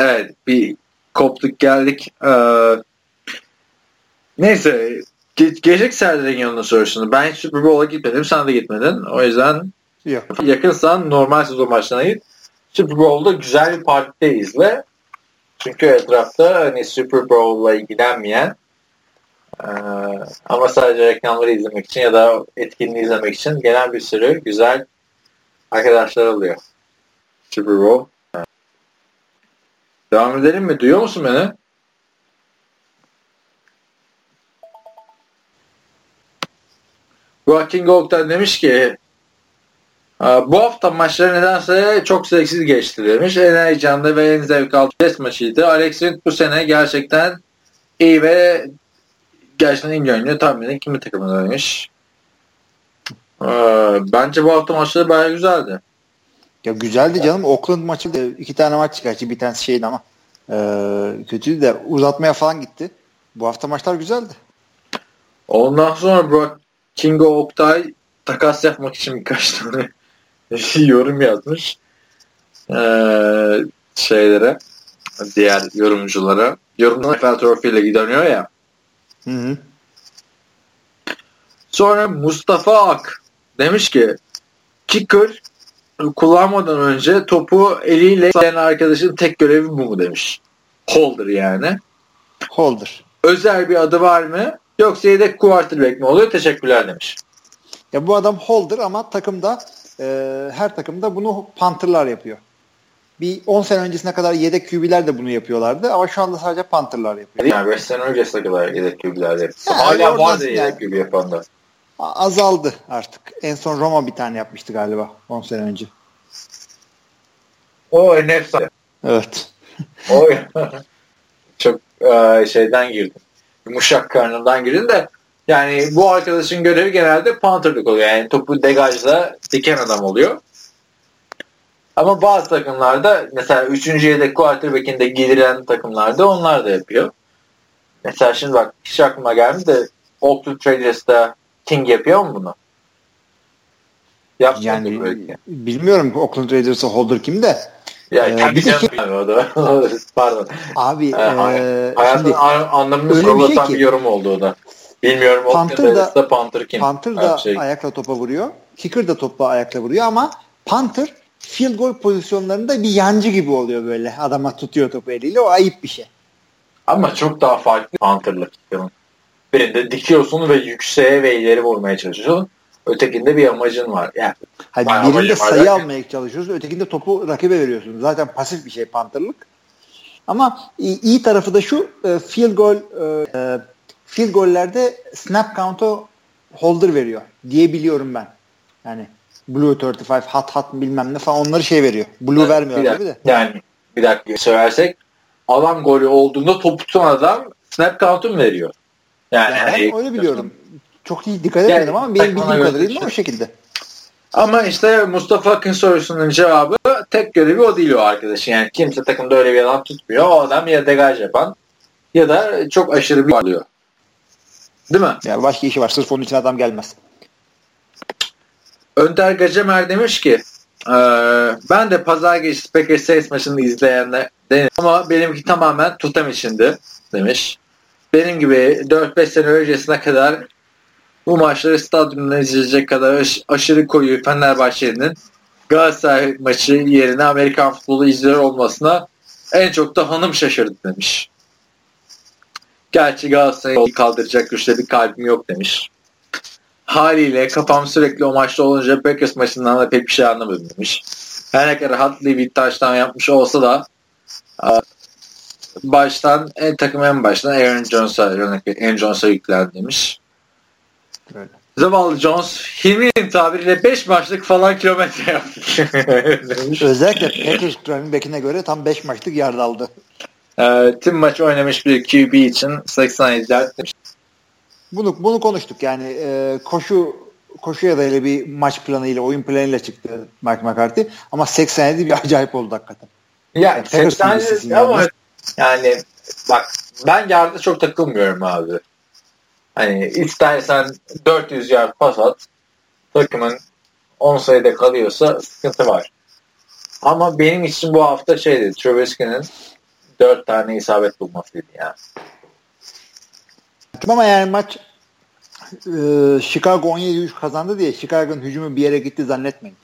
Evet bir koptuk geldik. Ee, neyse ge- gelecek serdilerin yanına sorusunu. Ben hiç Super Bowl'a gitmedim. Sen de gitmedin. O yüzden Yok. yakınsan normal sezon maçlarına git. Super Bowl'da güzel bir partide izle. Çünkü etrafta hani Super Bowl'la ilgilenmeyen e, ama sadece reklamları izlemek için ya da etkinliği izlemek için gelen bir sürü güzel arkadaşlar oluyor. Super Bowl. Devam edelim mi? Duyuyor musun beni? Burak Oktay demiş ki bu hafta maçları nedense çok zevksiz geçti demiş. En heyecanlı ve en zevk aldığı test maçıydı. Alex Smith bu sene gerçekten iyi ve gerçekten iyi oynuyor. Tahminen kimi takımına demiş. Bence bu hafta maçları bayağı güzeldi. Ya güzeldi canım. Oakland maçı iki tane maç çıkarttı. Bir tanesi şeydi ama e, kötüydü de uzatmaya falan gitti. Bu hafta maçlar güzeldi. Ondan sonra Burak Kingo Oktay takas yapmak için birkaç tane yorum yazmış. Ee, şeylere diğer yorumculara. Yorumlar NFL Trophy ile gidiyor ya. Hı hı. Sonra Mustafa Ak demiş ki kicker kullanmadan önce topu eliyle sayan arkadaşın tek görevi bu mu demiş. Holder yani. Holder. Özel bir adı var mı? Yoksa yedek quarterback mi oluyor? Teşekkürler demiş. Ya bu adam holder ama takımda e, her takımda bunu Panther'lar yapıyor. Bir 10 sene öncesine kadar yedek QB'ler de bunu yapıyorlardı ama şu anda sadece Panther'lar yapıyor. Yani 5 sene öncesine kadar yedek QB'lerde yapıyor. Yani Hala oradan vardı yani. yedek QB yapan da. A- Azaldı artık. En son Roma bir tane yapmıştı galiba 10 sene önce. O en efsane. Evet. O çok e, şeyden girdim. Yumuşak karnından girdin de yani bu arkadaşın görevi genelde punterlık oluyor. Yani topu degajla diken adam oluyor. Ama bazı takımlarda mesela 3. yedek quarterback'inde geliren takımlarda onlar da yapıyor. Mesela şimdi bak hiç aklıma gelmedi de Oakland Raiders'da King yapıyor mu bunu? Yapmıyor Yani belki. bilmiyorum Oakland Raiders'a holder kim de. Ya Ee, kendi o da. Pardon. Abi Ee, e, hayatın şimdi an- anlamını şey sorgulatan ki- bir yorum oldu o da. Bilmiyorum Panther Panther da- Panther kim? Panther da şey, ayakla topa vuruyor. Kicker da topa ayakla vuruyor ama Panther field goal pozisyonlarında bir yancı gibi oluyor böyle. Adama tutuyor topu eliyle. O ayıp bir şey. Ama çok daha farklı Panther'lık. Yani. Birinde dikiyorsun ve yükseğe ve ileri vurmaya çalışıyorsun. Ötekinde bir amacın var. Yani Bayağı birinde sayı derken. almaya çalışıyorsun. Ötekinde topu rakibe veriyorsun. Zaten pasif bir şey Panther'lık. Ama iyi, tarafı da şu e, field goal e, e, field gollerde snap count'u holder veriyor diye biliyorum ben. Yani Blue 35 hot hot bilmem ne falan onları şey veriyor. Blue vermiyor bir tabii de. yani bir dakika söylersek alan golü olduğunda topu tutan adam snap count'u mu veriyor? Yani, Yani hani- ben öyle biliyorum. Çok iyi dikkat Yani etmedim ama benim bildiğim kadarıyla o şekilde. Ama işte Mustafa Akın sorusunun cevabı tek görevi o değil o arkadaşın. Yani kimse takımda öyle bir adam tutmuyor. O adam ya degaj yapan ya da çok aşırı bir alıyor. Değil mi? Yani başka işi var. Sırf onun için adam gelmez. Önder Gacemer demiş ki "Ee, ben de pazar gecesi Packers Saints maçını izleyenler ama benimki tamamen tutam içindi demiş. Benim gibi 4-5 sene öncesine kadar bu maçları stadyumda izleyecek kadar aş- aşırı koyu Fenerbahçe'nin Galatasaray maçı yerine Amerikan futbolu izliyor olmasına en çok da hanım şaşırdı demiş. Gerçi Galatasaray'ı kaldıracak güçte bir kalbim yok demiş. Haliyle kafam sürekli o maçta olunca Packers maçından da pek bir şey anlamadım demiş. Her ne kadar Hatley bir taştan yapmış olsa da baştan en takım en baştan Aaron Jones'a örnek Aaron Jones'a yüklendi demiş. Öyle. Zavallı Jones Hilmi'nin tabiriyle 5 maçlık falan kilometre yaptı. Özellikle Packers running back'ine göre tam 5 maçlık yard aldı. Ee, tüm maç oynamış bir QB için 87 yard demiş. Bunu bunu konuştuk. Yani e, koşu koşuya da öyle bir maç planıyla, oyun planıyla çıktı Mike McCarthy. Ama 87 bir acayip oldu hakikaten. Ya Yani Packers 80 QB'sisin ama yani. bak ben yarda çok takılmıyorum abi. Hani istersen 400 yard pas at takımın 10 sayıda kalıyorsa sıkıntı var. Ama benim için bu hafta şeydi Trubisky'nin 4 tane isabet bulmasıydı yani. Ama yani maç e, Chicago 17-3 kazandı diye Chicago'nun hücumu bir yere gitti zannetmeyin.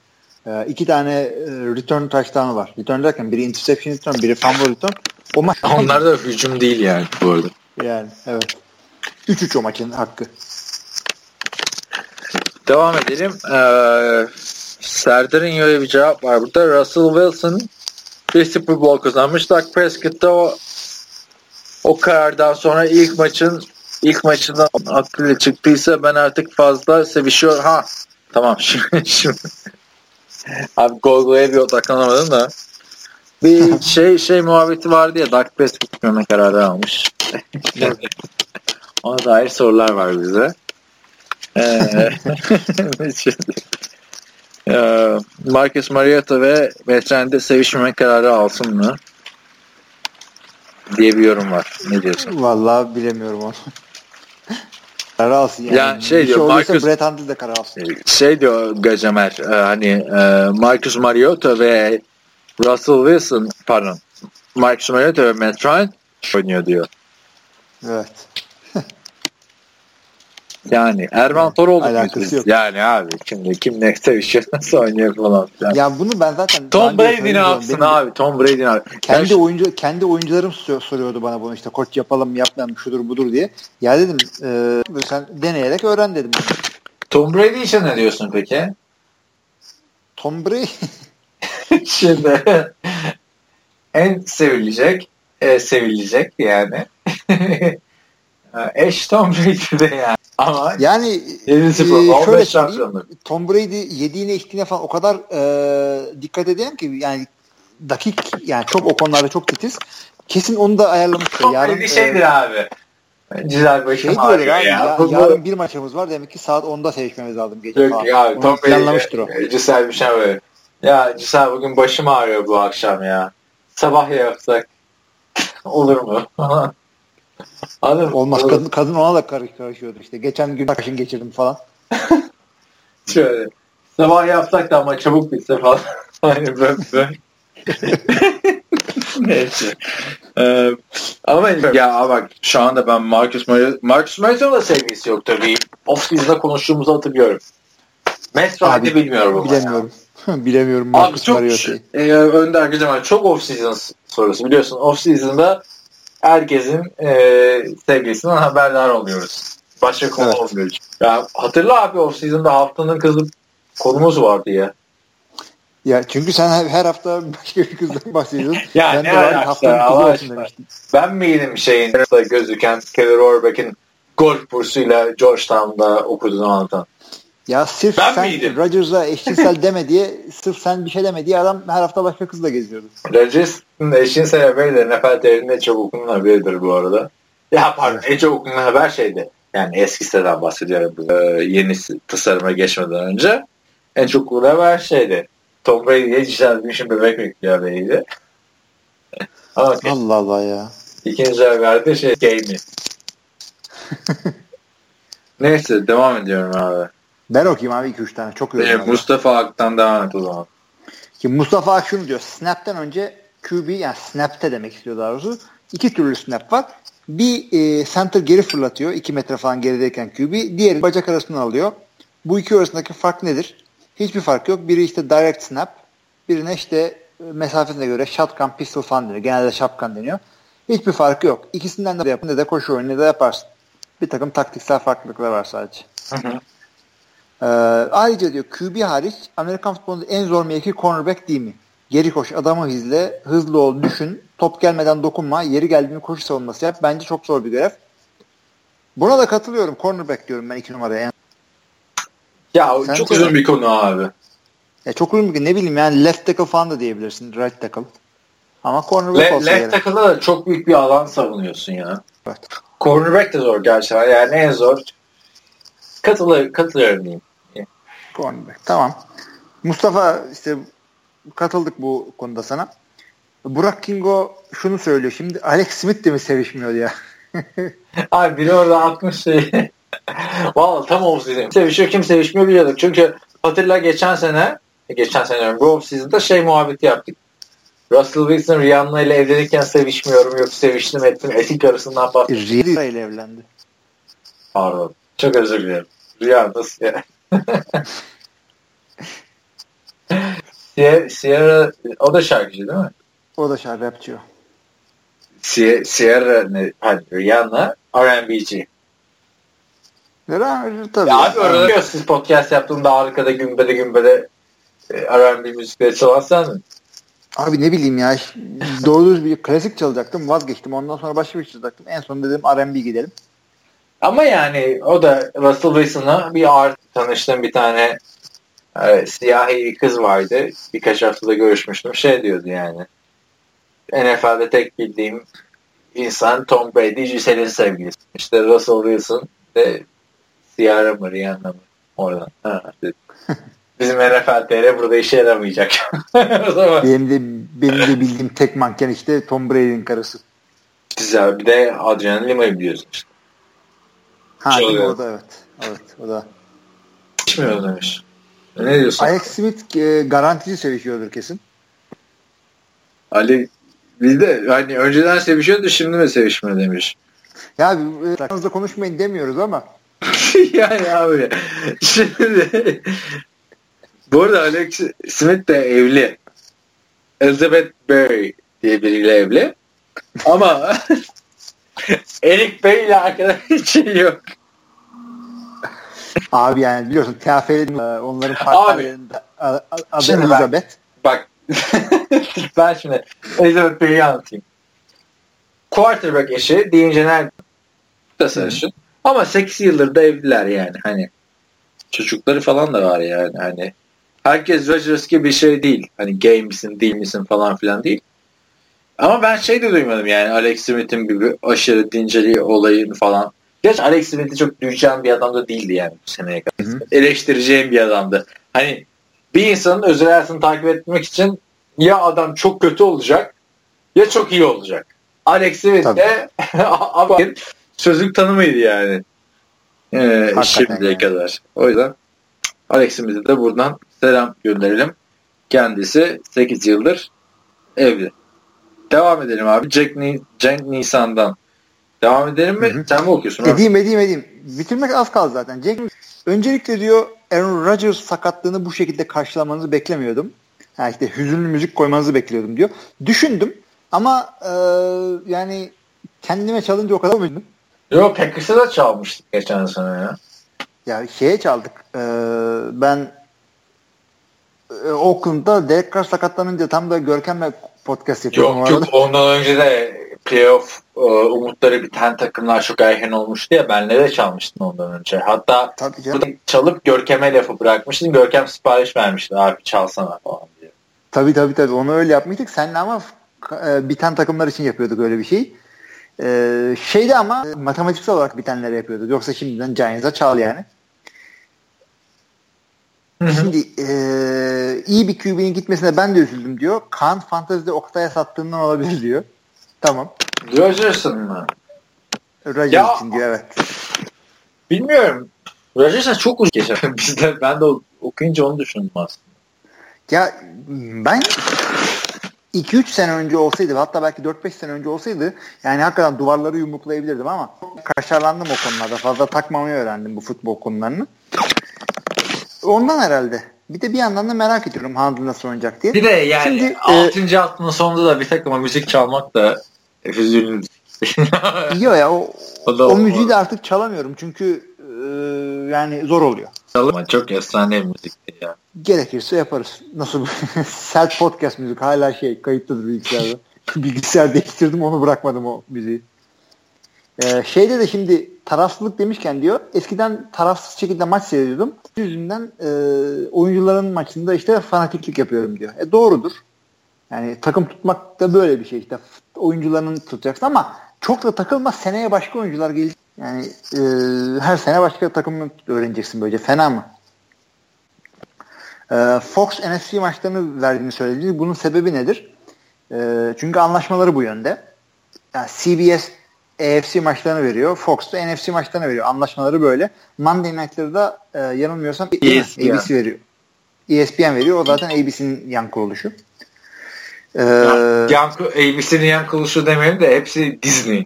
E, iki tane e, return touchdown'ı var. Return derken biri interception return, biri fumble return. O maç Onlar da hücum değil yani bu arada. yani evet. 3-3 o maçın hakkı. Devam edelim. Ee, Serdar'ın öyle bir cevap var burada. Russell Wilson bir Super Bowl kazanmış. Dak Prescott da o, o karardan sonra ilk maçın ilk maçından aklıyla çıktıysa ben artık fazla sevişiyor. Ha tamam şimdi, şimdi. Abi Google'ya bir odaklanamadım da. Bir şey şey muhabbeti vardı ya Dak Prescott gitmeme kararı almış. Ona dair sorular var bize. Ee, Marcus Mariota ve Veteran'de sevişmeme kararı alsın mı? Diye bir yorum var. Ne diyorsun? Vallahi bilemiyorum onu. karar alsın yani. Ya şey Bir diyor, olduysa Marcus- Brett Hundley de karar alsın. Şey diyor Gacemer e, hani e, Marcus Mariota ve Russell Wilson pardon Marcus Mariota ve Matt Ryan oynuyor diyor. Evet. Yani Erman Toroğlu Alakası yok. Yani abi şimdi kim ne sevişiyor nasıl oynuyor falan filan. Ya bunu ben zaten Tom Brady ne yapsın Benim- abi? Tom Brady ne yapsın? Kendi Ya oyuncu kendi oyuncularım sor- soruyordu bana bunu işte koç yapalım mı yapmayalım şudur budur diye. Ya dedim e, sen deneyerek öğren dedim. Tom Brady için ne diyorsun peki? Tom Brady Şimdi en sevilecek e, sevilecek yani eş Tom Brady'de yani. Ama yani 7 e, 0 şöyle 15 söyleyeyim. Tom Brady yediğine içtiğine falan o kadar e, dikkat ediyorum ki yani dakik yani çok o konularda çok titiz. Kesin onu da ayarlamıştır. Tom Yarın, Brady e, şeydir abi. Güzel başım şey ağrıyor ya. ya, Bu- yarın bir maçımız var demek ki saat 10'da sevişmemiz lazım gece Yok falan. abi Tom planlamıştır o. Brady Cisel bir şey böyle. Ya Cisel bugün başım ağrıyor bu akşam ya. Sabah yapsak olur mu? Anladın? Olmaz. Olur. Kadın, kadın ona da karış karışıyordu işte. Geçen gün kaşın geçirdim falan. Şöyle. Sabah yapsak da ama çabuk bitse falan. Hani böyle. Neyse. Ee, ama ya bak şu anda ben Marcus Mariota Marcus Mariota'nın da sevgisi yok tabii. Off-season'da konuştuğumuzu hatırlıyorum. Abi, bilmiyorum ama. Bilemiyorum. Bilemiyorum Abi Marcus çok Mariota'yı. e, Önder Gıcaman çok off-season sorusu. Biliyorsun off-season'da herkesin e, sevgilisinden haberdar oluyoruz. Başka konu Evet. olmuyor. Ya hatırla abi off-season'da haftanın kızı konumuz vardı ya. Ya çünkü sen her, her hafta başka bir kızdan bahsediyorsun. Ya ben ne de haftanın kızı olsun aşkına. demiştim. Ben miydim şeyin gözüken Kelly Rohrbeck'in golf bursuyla Georgetown'da okuduğunu anlatan? Ya sırf Ben sen? Rodgers'a eşcinsel deme diye sırf sen bir şey deme diye adam her hafta başka kızla geziyordu. Rodgers'ın eşin sebebi de NFL değerinde en çok okunan haberidir bu arada. Ya pardon en çok okunan haber şeydi. Yani eski siteden bahsediyorum. bu, e, yeni tasarıma geçmeden önce. En çok okunan haber şeydi. Tom Brady'ye Bündchen bebek bekliyor haberiydi. Ama Allah Allah ya. ikinci haberde şey Gamey. Neyse devam ediyorum abi. Ben okuyayım abi 2-3 tane. Çok Ee, yoruldum. abi. Mustafa Ak'tan devam et o zaman. Ki Mustafa Ak şunu diyor. Snap'ten önce QB yani snap'te demek istiyor daha doğrusu. İki türlü snap var. Bir e, center geri fırlatıyor. 2 metre falan gerideyken QB. Diğeri bacak arasından alıyor. Bu iki arasındaki fark nedir? Hiçbir fark yok. Biri işte direct snap. Birine işte e, mesafesine göre shotgun pistol falan deniyor. Genelde shotgun deniyor. Hiçbir farkı yok. İkisinden de yapın ne de koşu oyunu ne de yaparsın. Bir takım taktiksel farklılıklar var sadece. Ee, ayrıca diyor QB hariç Amerikan futbolunda en zor mevki cornerback değil mi? Geri koş, adamı izle, hızlı ol, düşün, top gelmeden dokunma, yeri geldiğinde koşu savunması yap. Bence çok zor bir görev. Buna da katılıyorum. Cornerback diyorum ben iki numaraya. Yani, Ya Sen çok uzun bir konu abi. ya çok uygun bir ne bileyim yani left tackle falan da diyebilirsin. Right tackle. Ama cornerback Le, olsa left tackle'da da çok büyük bir alan savunuyorsun ya. Evet. Cornerback de zor gerçekten. Yani en zor. Katılır, katılıyorum diyeyim. Cornerback. Tamam. Mustafa işte katıldık bu konuda sana. Burak Kingo şunu söylüyor. Şimdi Alex Smith de mi sevişmiyor ya? Abi biri orada atmış şeyi. Valla tam off-season. Sevişiyor kim sevişmiyor biliyorduk. Çünkü hatırla geçen sene geçen sene bu off-season'da şey muhabbeti yaptık. Russell Wilson Rihanna ile evlenirken sevişmiyorum yok seviştim ettim etik arasından bahsettim. Rihanna ile evlendi. Pardon. Çok özür dilerim. Rihanna Sierra. Sierra, Sierra o da şarkıcı değil mi? O da şarkı rapçiyor. Sie- Sierra ne? Hani Rihanna R&B'ci. Rihanna tabii. Ya abi orada biliyorsun, siz podcast yaptığımda arkada gümbede gümbede e, R&B müzikleri çalan sen mi? Abi ne bileyim ya. Doğru düz bir klasik çalacaktım. Vazgeçtim. Ondan sonra başka bir şey çalacaktım. En son dedim R&B gidelim. Ama yani o da Russell Wilson'la bir art tanıştığım bir tane e, siyahi bir kız vardı. Birkaç haftada görüşmüştüm. Şey diyordu yani. NFL'de tek bildiğim insan Tom Brady, Giselle'in sevgilisi. İşte Russell Wilson ve Ciara mı Rihanna mı? Oradan. Ha, dedi. Bizim NFL TR burada işe yaramayacak. o zaman Benim de, benim de bildiğim tek manken işte Tom Brady'nin karısı. güzel. Bir de Adrian Lima'yı biliyorsun işte. Ha değil mi? o da evet. Evet o da. İçmiyor demiş. Ne diyorsun? Alex Smith e, garantici sevişiyordur kesin. Ali bir de hani önceden sevişiyordu şimdi mi sevişmiyor demiş. Ya e, konuşmayın demiyoruz ama yani abi şimdi bu arada Alex Smith de evli. Elizabeth Berry diye biriyle evli. Ama Eric Bey ile arkadaş şey yok. Abi yani biliyorsun TFL'in e, onların partnerlerinde adı Elizabeth. Bak ben şimdi Elizabeth Bey'i anlatayım. Quarterback eşi Dean Jenner da sarışın. Ama 8 yıldır da evliler yani hani. Çocukları falan da var yani hani. Herkes Rodgers gibi bir şey değil. Hani gay misin değil misin falan filan değil. Ama ben şey de duymadım yani Alex Smith'in bir, aşırı dinceli olayını falan. Gerçi Alex Smith'i çok duyacağım bir adam da değildi yani bu seneye kadar. Hı hı. Eleştireceğim bir adamdı. Hani bir insanın özel hayatını takip etmek için ya adam çok kötü olacak ya çok iyi olacak. Alex Smith de abi sözlük tanımıydı yani. Ee, Hakikaten şimdiye yani. kadar. O yüzden Alex Smith'e de buradan selam gönderelim. Kendisi 8 yıldır evli. Devam edelim abi. Jack, Ni Cenk Nisan'dan. Devam edelim mi? Hı hı. Sen mi okuyorsun? abi? Edeyim edeyim edeyim. Bitirmek az kaldı zaten. Jack, öncelikle diyor Aaron Rodgers sakatlığını bu şekilde karşılamanızı beklemiyordum. Ha işte hüzünlü müzik koymanızı bekliyordum diyor. Düşündüm ama e, yani kendime çalınca o kadar olmadı. Yok Packers'ı da çalmıştık geçen sene ya. Ya şeye çaldık. E, ben e, Oakland'da Derek Carr sakatlanınca tam da Görkem'le podcast yapıyorum. Yok yok ondan önce de playoff e, umutları biten takımlar çok erken olmuştu ya benle de çalmıştın ondan önce. Hatta çalıp Görkem'e lafı bırakmıştın. Görkem sipariş vermişti abi çalsana falan diye. Tabii tabii tabii. Onu öyle yapmıştık. Seninle ama e, biten takımlar için yapıyorduk öyle bir şey. E, şeyde ama e, matematiksel olarak bitenleri yapıyorduk. Yoksa şimdiden Giants'a çal yani. Şimdi e, iyi bir QB'nin gitmesine ben de üzüldüm diyor. Kaan Fantasy'de Oktay'a sattığından olabilir diyor. Tamam. Rodgers'ın mı? Rodgers için diyor evet. Bilmiyorum. Rodgers'a çok uzun geçer. Bizde ben de okuyunca onu düşündüm aslında. Ya ben 2-3 sene önce olsaydı hatta belki 4-5 sene önce olsaydı yani hakikaten duvarları yumruklayabilirdim ama kaşarlandım o konularda. Fazla takmamayı öğrendim bu futbol konularını. Ondan herhalde. Bir de bir yandan da merak ediyorum Handel nasıl oynayacak diye. Bir de yani Şimdi, e, 6. haftanın sonunda da bir takıma müzik çalmak da hüzünlü. Yok ya o, O da o müziği de artık çalamıyorum çünkü e, yani zor oluyor. Ama çok efsane bir müzikti ya. Gerekirse yaparız. Nasıl Sert podcast müzik hala şey kayıtlıdır bilgisayarda. Bilgisayar değiştirdim onu bırakmadım o müziği. Ee, şeyde de şimdi tarafsızlık demişken diyor eskiden tarafsız şekilde maç seyrediyordum. Yüzünden e, oyuncuların maçında işte fanatiklik yapıyorum diyor. E doğrudur. Yani takım tutmak da böyle bir şey işte. Oyuncularını tutacaksın ama çok da takılma seneye başka oyuncular gelecek. Yani e, her sene başka takımını öğreneceksin böylece. Fena mı? Ee, Fox NFC maçlarını verdiğini söyledi. Bunun sebebi nedir? Ee, çünkü anlaşmaları bu yönde. Yani CBS AFC maçlarını veriyor. Fox da NFC maçlarını veriyor. Anlaşmaları böyle. Monday Night'ları da e, yanılmıyorsam ESPN. ABC veriyor. ESPN veriyor. O zaten ABC'nin yan kuruluşu. Ee, Yankı, ABC'nin yan kuruluşu demeyelim de hepsi Disney.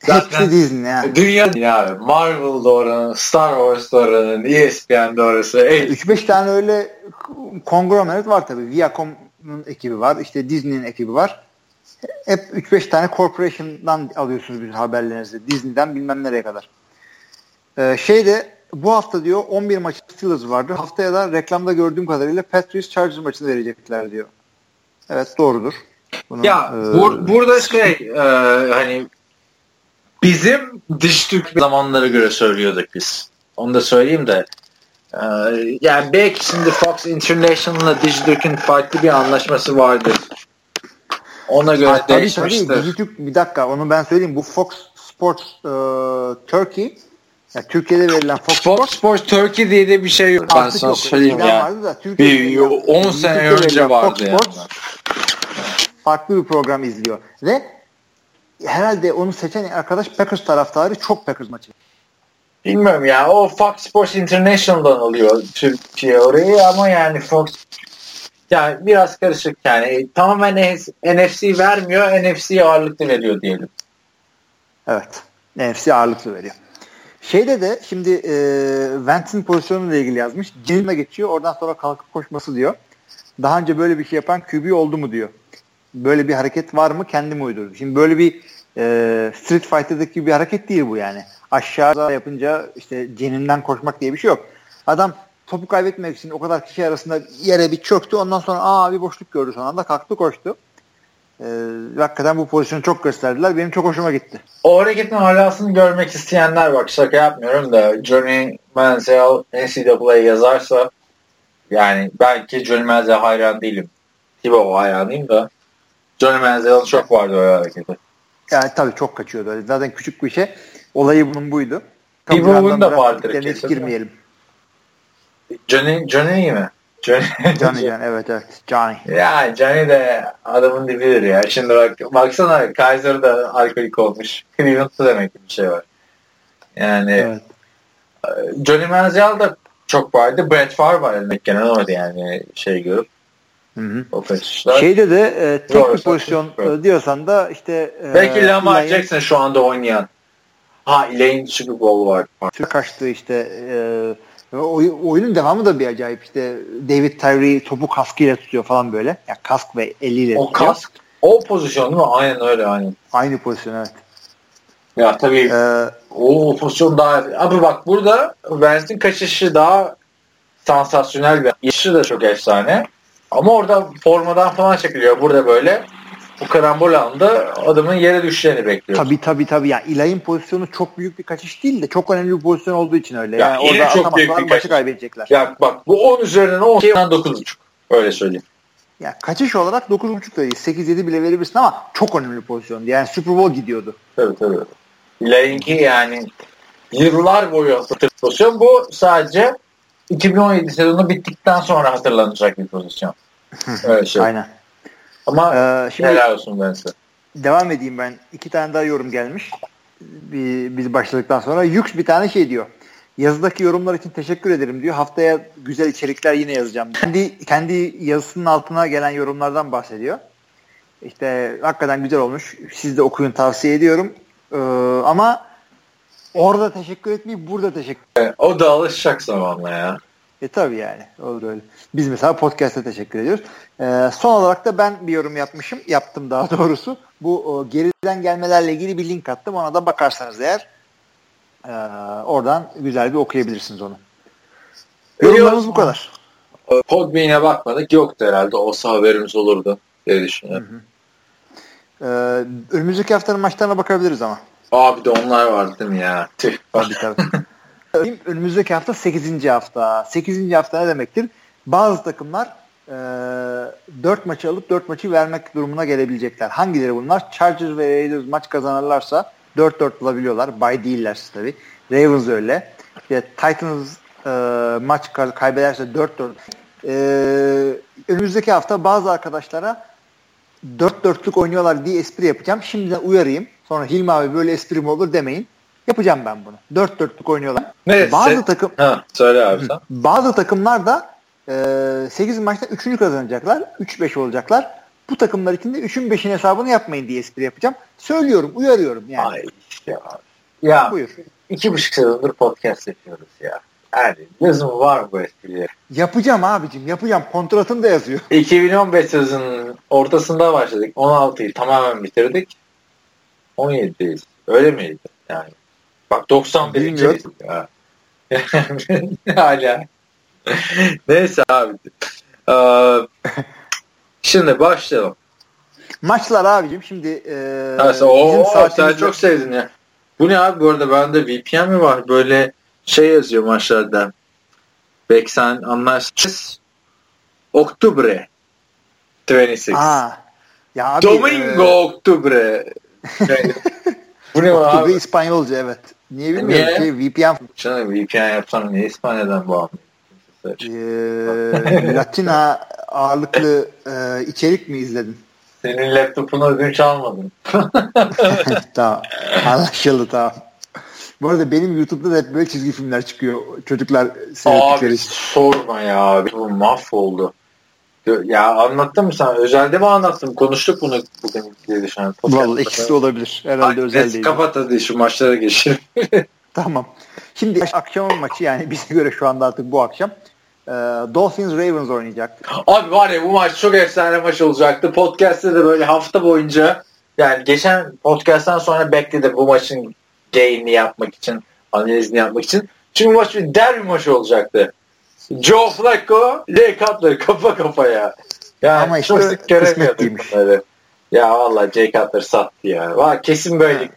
hepsi Disney. Yani. Dünya ya Marvel'da oranın, Star Wars'da oranın, ESPN'de orası. Ey, 3-5 tane öyle konglomerat var tabii. Viacom'un ekibi var. işte Disney'nin ekibi var. Hep 3-5 tane corporation'dan alıyorsunuz bütün haberlerinizi. Disney'den bilmem nereye kadar. Ee, şeyde bu hafta diyor 11 maçı Steelers vardı. Haftaya da reklamda gördüğüm kadarıyla Patriots Chargers maçını verecekler diyor. Evet doğrudur. Bunu, ya e, bur- burada şey e, hani bizim dış Türk zamanlara göre söylüyorduk biz. Onu da söyleyeyim de e, yani belki şimdi Fox International'la Dijitürk'ün farklı bir anlaşması vardır. Ona göre Ha, tabii değişmiştir. tabii. Dijitürk bir dakika onu ben söyleyeyim. Bu Fox Sports e, Turkey ya Türkiye'de verilen Fox Fox Sports Sports Turkey diye de bir şey yok. Ben sana yok. söyleyeyim ya. vardı da Türkiye'de Bir verilen- 10 sene Türkiye'de önce vardı Fox yani. Sports farklı bir program izliyor. Ve herhalde onu seçen arkadaş Packers taraftarı çok Packers maçı. Bilmiyorum ya. O Fox Sports International'dan alıyor Türkiye orayı ama yani Fox yani biraz karışık yani. Tamamen NFC vermiyor. NFC'ye ağırlıklı veriyor diyelim. Evet. NFC ağırlıklı veriyor. Şeyde de şimdi e, Vance'in pozisyonuyla ilgili yazmış. Cenilme geçiyor. Oradan sonra kalkıp koşması diyor. Daha önce böyle bir şey yapan QB oldu mu diyor. Böyle bir hareket var mı? Kendi mi uydurdu? Şimdi böyle bir e, Street Fighter'daki bir hareket değil bu yani. Aşağı yapınca işte ceninden koşmak diye bir şey yok. Adam topu kaybetmek için o kadar kişi arasında yere bir çöktü. Ondan sonra aa bir boşluk gördü son anda kalktı koştu. Ee, hakikaten bu pozisyonu çok gösterdiler. Benim çok hoşuma gitti. O hareketin halasını görmek isteyenler bak şaka yapmıyorum da Johnny Manziel NCAA yazarsa yani belki Johnny Manziel hayran değilim. Thibodeau hayranıyım da Johnny Manziel'ın çok vardı o hareketi. Yani tabii çok kaçıyordu. Zaten küçük bir şey. Olayı bunun buydu. Thibodeau'nun da vardır. Girmeyelim. Johnny, Johnny mi? Johnny, Johnny, Johnny evet evet. Johnny. Ya Johnny de adamın dibidir ya. Şimdi bak baksana Kaiser da alkolik olmuş. Cleveland'da demek ki bir şey var. Yani evet. Johnny Manziel de çok vardı. Brett Favre var elbette gene oydu yani şey görüp. Hı hı. O kaçışlar. Şeyde de e, tek Doğru, bir pozisyon e, diyorsan da işte e, Belki Lamar Elaine, Jackson şu anda oynayan. Ha Elaine Super Bowl var. Kaçtı işte e, Oy, oyunun devamı da bir acayip işte David Tyree topu kaskıyla tutuyor falan böyle. Ya kask ve eliyle o tutuyor. kask o pozisyon değil mi? Aynen öyle aynen. Aynı pozisyon evet. Ya tabii ee, o pozisyon daha abi bak burada Vance'in kaçışı daha sansasyonel bir yaşı da çok efsane. Ama orada formadan falan çekiliyor. Burada böyle bu karambol anda adamın yere düşeceğini bekliyor. Tabii tabii tabii. Yani İlay'ın pozisyonu çok büyük bir kaçış değil de çok önemli bir pozisyon olduğu için öyle. Ya yani orada çok büyük bir maçı kaybedecekler. Ya bak bu 10 üzerinden 10 9.5. Öyle söyleyeyim. Ya kaçış olarak 9.5 da değil. 8-7 bile verebilirsin ama çok önemli pozisyon. Yani Super Bowl gidiyordu. Tabii tabii. İlay'ınki yani yıllar boyu pozisyon. Bu sadece 2017 sezonu bittikten sonra hatırlanacak bir pozisyon. Öyle şey. Aynen. Ama ee, şimdi helal olsun ben size. Devam edeyim ben. İki tane daha yorum gelmiş. Biz başladıktan sonra. Yük bir tane şey diyor. Yazıdaki yorumlar için teşekkür ederim diyor. Haftaya güzel içerikler yine yazacağım. Kendi kendi yazısının altına gelen yorumlardan bahsediyor. İşte hakikaten güzel olmuş. Siz de okuyun tavsiye ediyorum. Ee, ama orada teşekkür etmeyip burada teşekkür evet, O da alışacak zamanla ya. E tabi yani olur öyle. Biz mesela podcast'a teşekkür ediyoruz. Ee, son olarak da ben bir yorum yapmışım. Yaptım daha doğrusu. Bu o, geriden gelmelerle ilgili bir link attım. Ona da bakarsanız eğer e, oradan güzel bir okuyabilirsiniz onu. Yorumlarımız bu kadar. Podbean'e bakmadık. Yoktu herhalde. Olsa haberimiz olurdu diye düşünüyorum. Hı hı. Ee, önümüzdeki haftanın maçlarına bakabiliriz ama. Abi de onlar vardı değil mi ya? Tüh. Tabii tabii. Önümüzdeki hafta 8. hafta. 8. hafta ne demektir? Bazı takımlar e, 4 maçı alıp 4 maçı vermek durumuna gelebilecekler. Hangileri bunlar? Chargers ve Raiders maç kazanırlarsa 4-4 bulabiliyorlar. Bay değillerse tabii. Ravens öyle. İşte Titans e, maç kaybederse 4-4. E, önümüzdeki hafta bazı arkadaşlara 4-4'lük oynuyorlar diye espri yapacağım. Şimdiden uyarayım. Sonra Hilmi abi böyle espri mi olur demeyin. Yapacağım ben bunu. Dört dörtlük oynuyorlar. Evet, bazı takım ha, söyle abi sen. Bazı takımlar da e, 8 maçta 3'ünü kazanacaklar. 3-5 olacaklar. Bu takımlar için de 3'ün 5'in hesabını yapmayın diye espri yapacağım. Söylüyorum, uyarıyorum yani. Ay işte abi. Ya Buyur. iki buçuk sezondur podcast yapıyoruz ya. Yani lüzum var mı bu espriye? Yapacağım abicim yapacağım. Kontratım da yazıyor. 2015 sezonun ortasında başladık. 16'yı tamamen bitirdik. 17'deyiz. Öyle miydi? Yani Bak 91 Bilmiyorum. ya. Hala. Neyse abi. Ee, şimdi başlayalım. Maçlar abicim şimdi e, Neyse, o, o sen çok sevdin ya. Bu ne abi bu arada bende VPN mi var? Böyle şey yazıyor maçlarda. Belki sen anlarsın. Oktubre 26. Aa, ya abi, Domingo e... Oktubre. bu ne abi? İspanyolca evet. Niye bilmiyorum niye? ki VPN. Canım VPN yapsam niye İspanya'dan bağımlı? Ee, Latina ağırlıklı e, içerik mi izledin? Senin laptopunu ödünç almadım. tamam. Anlaşıldı tamam. Bu arada benim YouTube'da da hep böyle çizgi filmler çıkıyor. Çocuklar seyrettikleri Abi sorma ya. Bu mahvoldu. Ya anlattım mı sen? Özelde mi anlattım? Konuştuk bunu bugün diye düşünüyorum. Vallahi ikisi de olabilir. Herhalde Ay, özel değil. Kapat hadi şu maçlara geçelim. tamam. Şimdi akşamın maçı yani bize göre şu anda artık bu akşam. E, Dolphins Ravens oynayacak. Abi var ya bu maç çok efsane maç olacaktı. Podcast'te de böyle hafta boyunca yani geçen podcast'tan sonra bekledim bu maçın gain'ini yapmak için, analizini yapmak için. Çünkü maç bir derbi maçı olacaktı. Joe Flacco, Jay Cutler kafa kafaya. Yani Ama işte çok sık göremiyorduk kısmetliymiş. bunları. Ya valla Jay Cutler sattı ya. Valla kesin böyle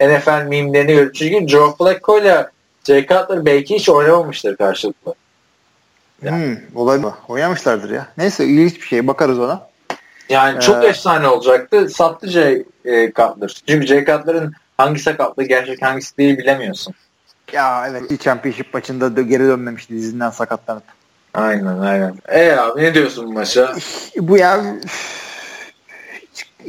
NFL mimlerini görüyor. Çünkü Joe Flacco ile Jay Cutler belki hiç oynamamıştır karşılıklı. Ya. Hmm, olabilir. Oynamışlardır ya. Neyse ilginç bir şey. Bakarız ona. Yani çok Ee, efsane olacaktı. Sattı Jay e, Cutler. Çünkü Jay Cutler'ın hangi sakatlığı gerçek hangisi değil bilemiyorsun. Ya evet. Bir championship maçında da geri dönmemişti dizinden sakatlanıp. Aynen aynen. E abi ne diyorsun bu maça? Bu ya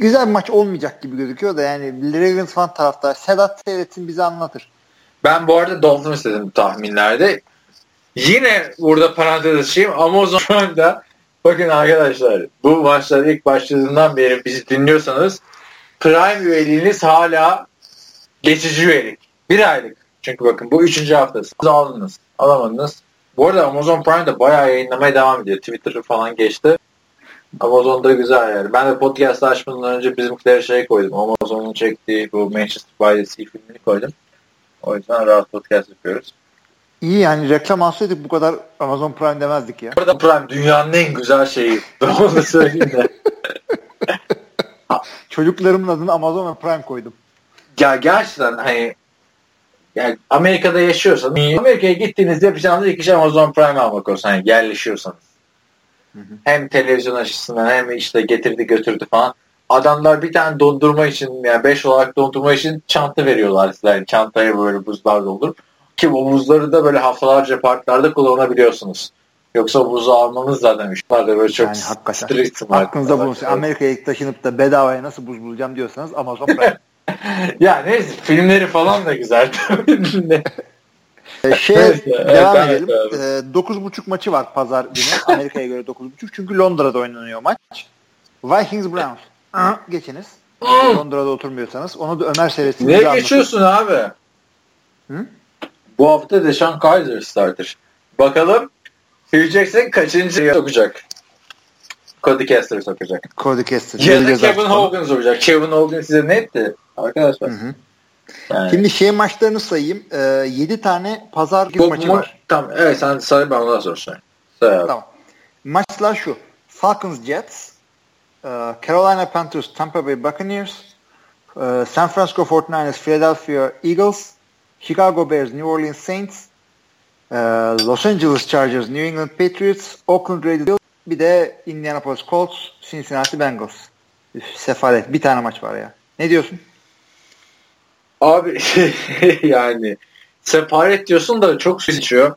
güzel bir maç olmayacak gibi gözüküyor da yani Ravens fan taraftar Sedat seyretsin bize anlatır. Ben bu arada Dolphins dedim tahminlerde. Yine burada parantez açayım. Amazon Prime'da bakın arkadaşlar bu maçlar ilk başladığından beri bizi dinliyorsanız Prime üyeliğiniz hala geçici üyelik. Bir aylık. Çünkü bakın bu üçüncü haftası. Aldınız. Alamadınız. Bu arada Amazon Prime'da bayağı yayınlamaya devam ediyor. Twitter'ı falan geçti. Amazon'da güzel yani. Ben de podcast açmadan önce bizimkilere şey koydum. Amazon'un çektiği bu Manchester by the Sea filmini koydum. O yüzden rahat podcast yapıyoruz. İyi yani reklam alsaydık bu kadar Amazon Prime demezdik ya. Burada Prime dünyanın en güzel şeyi. Ben onu söyleyeyim de. Çocuklarımın adını Amazon ve Prime koydum. ya gerçekten hani yani Amerika'da yaşıyorsan Amerika'ya gittiğinizde yapacağınız ilk iş Amazon Prime almak olsun. Hani yerleşiyorsanız. Hem televizyon açısından hem işte getirdi götürdü falan. Adamlar bir tane dondurma için yani 5 olarak dondurma için çanta veriyorlar size. Yani çantaya böyle buzlar doldurup. Ki bu buzları da böyle haftalarca parklarda kullanabiliyorsunuz. Yoksa buzu almanız zaten işlerde böyle çok Yani hakikaten. Aklınızda bulunsun. Amerika'ya ilk taşınıp da bedavaya nasıl buz bulacağım diyorsanız Amazon Prime. ya neyse filmleri falan da güzel. Ee, şey Evet, devam evet, edelim. evet. Ee, 9.30 maçı var pazar günü. Amerika'ya göre 9.30. Çünkü Londra'da oynanıyor maç. Vikings Browns. Geçiniz. Londra'da oturmuyorsanız. Onu da Ömer seyretsin. anlatır. geçiyorsun abi? Hı? Bu hafta Deshaun Kaiser starter. Bakalım Hugh Jackson kaçıncı sokacak? Cody Kessler sokacak. Cody Kessler. Ya da Kevin. Hogan sokacak. Kevin Hogan size ne etti? Arkadaşlar. Hı hı. Yani. Şimdi şey maçlarını sayayım. Ee, 7 tane pazar günü maçı bu, var. Tamam evet sen say ben ondan sonra say. Tamam. Maçlar şu. Falcons Jets, e, Carolina Panthers Tampa Bay Buccaneers, e, San Francisco 49ers Philadelphia Eagles, Chicago Bears New Orleans Saints, e, Los Angeles Chargers New England Patriots, Oakland Raiders bir de Indianapolis Colts Cincinnati Bengals. Üf, sefalet. Bir tane maç var ya. Ne diyorsun? Abi yani separet diyorsun da çok su içiyor.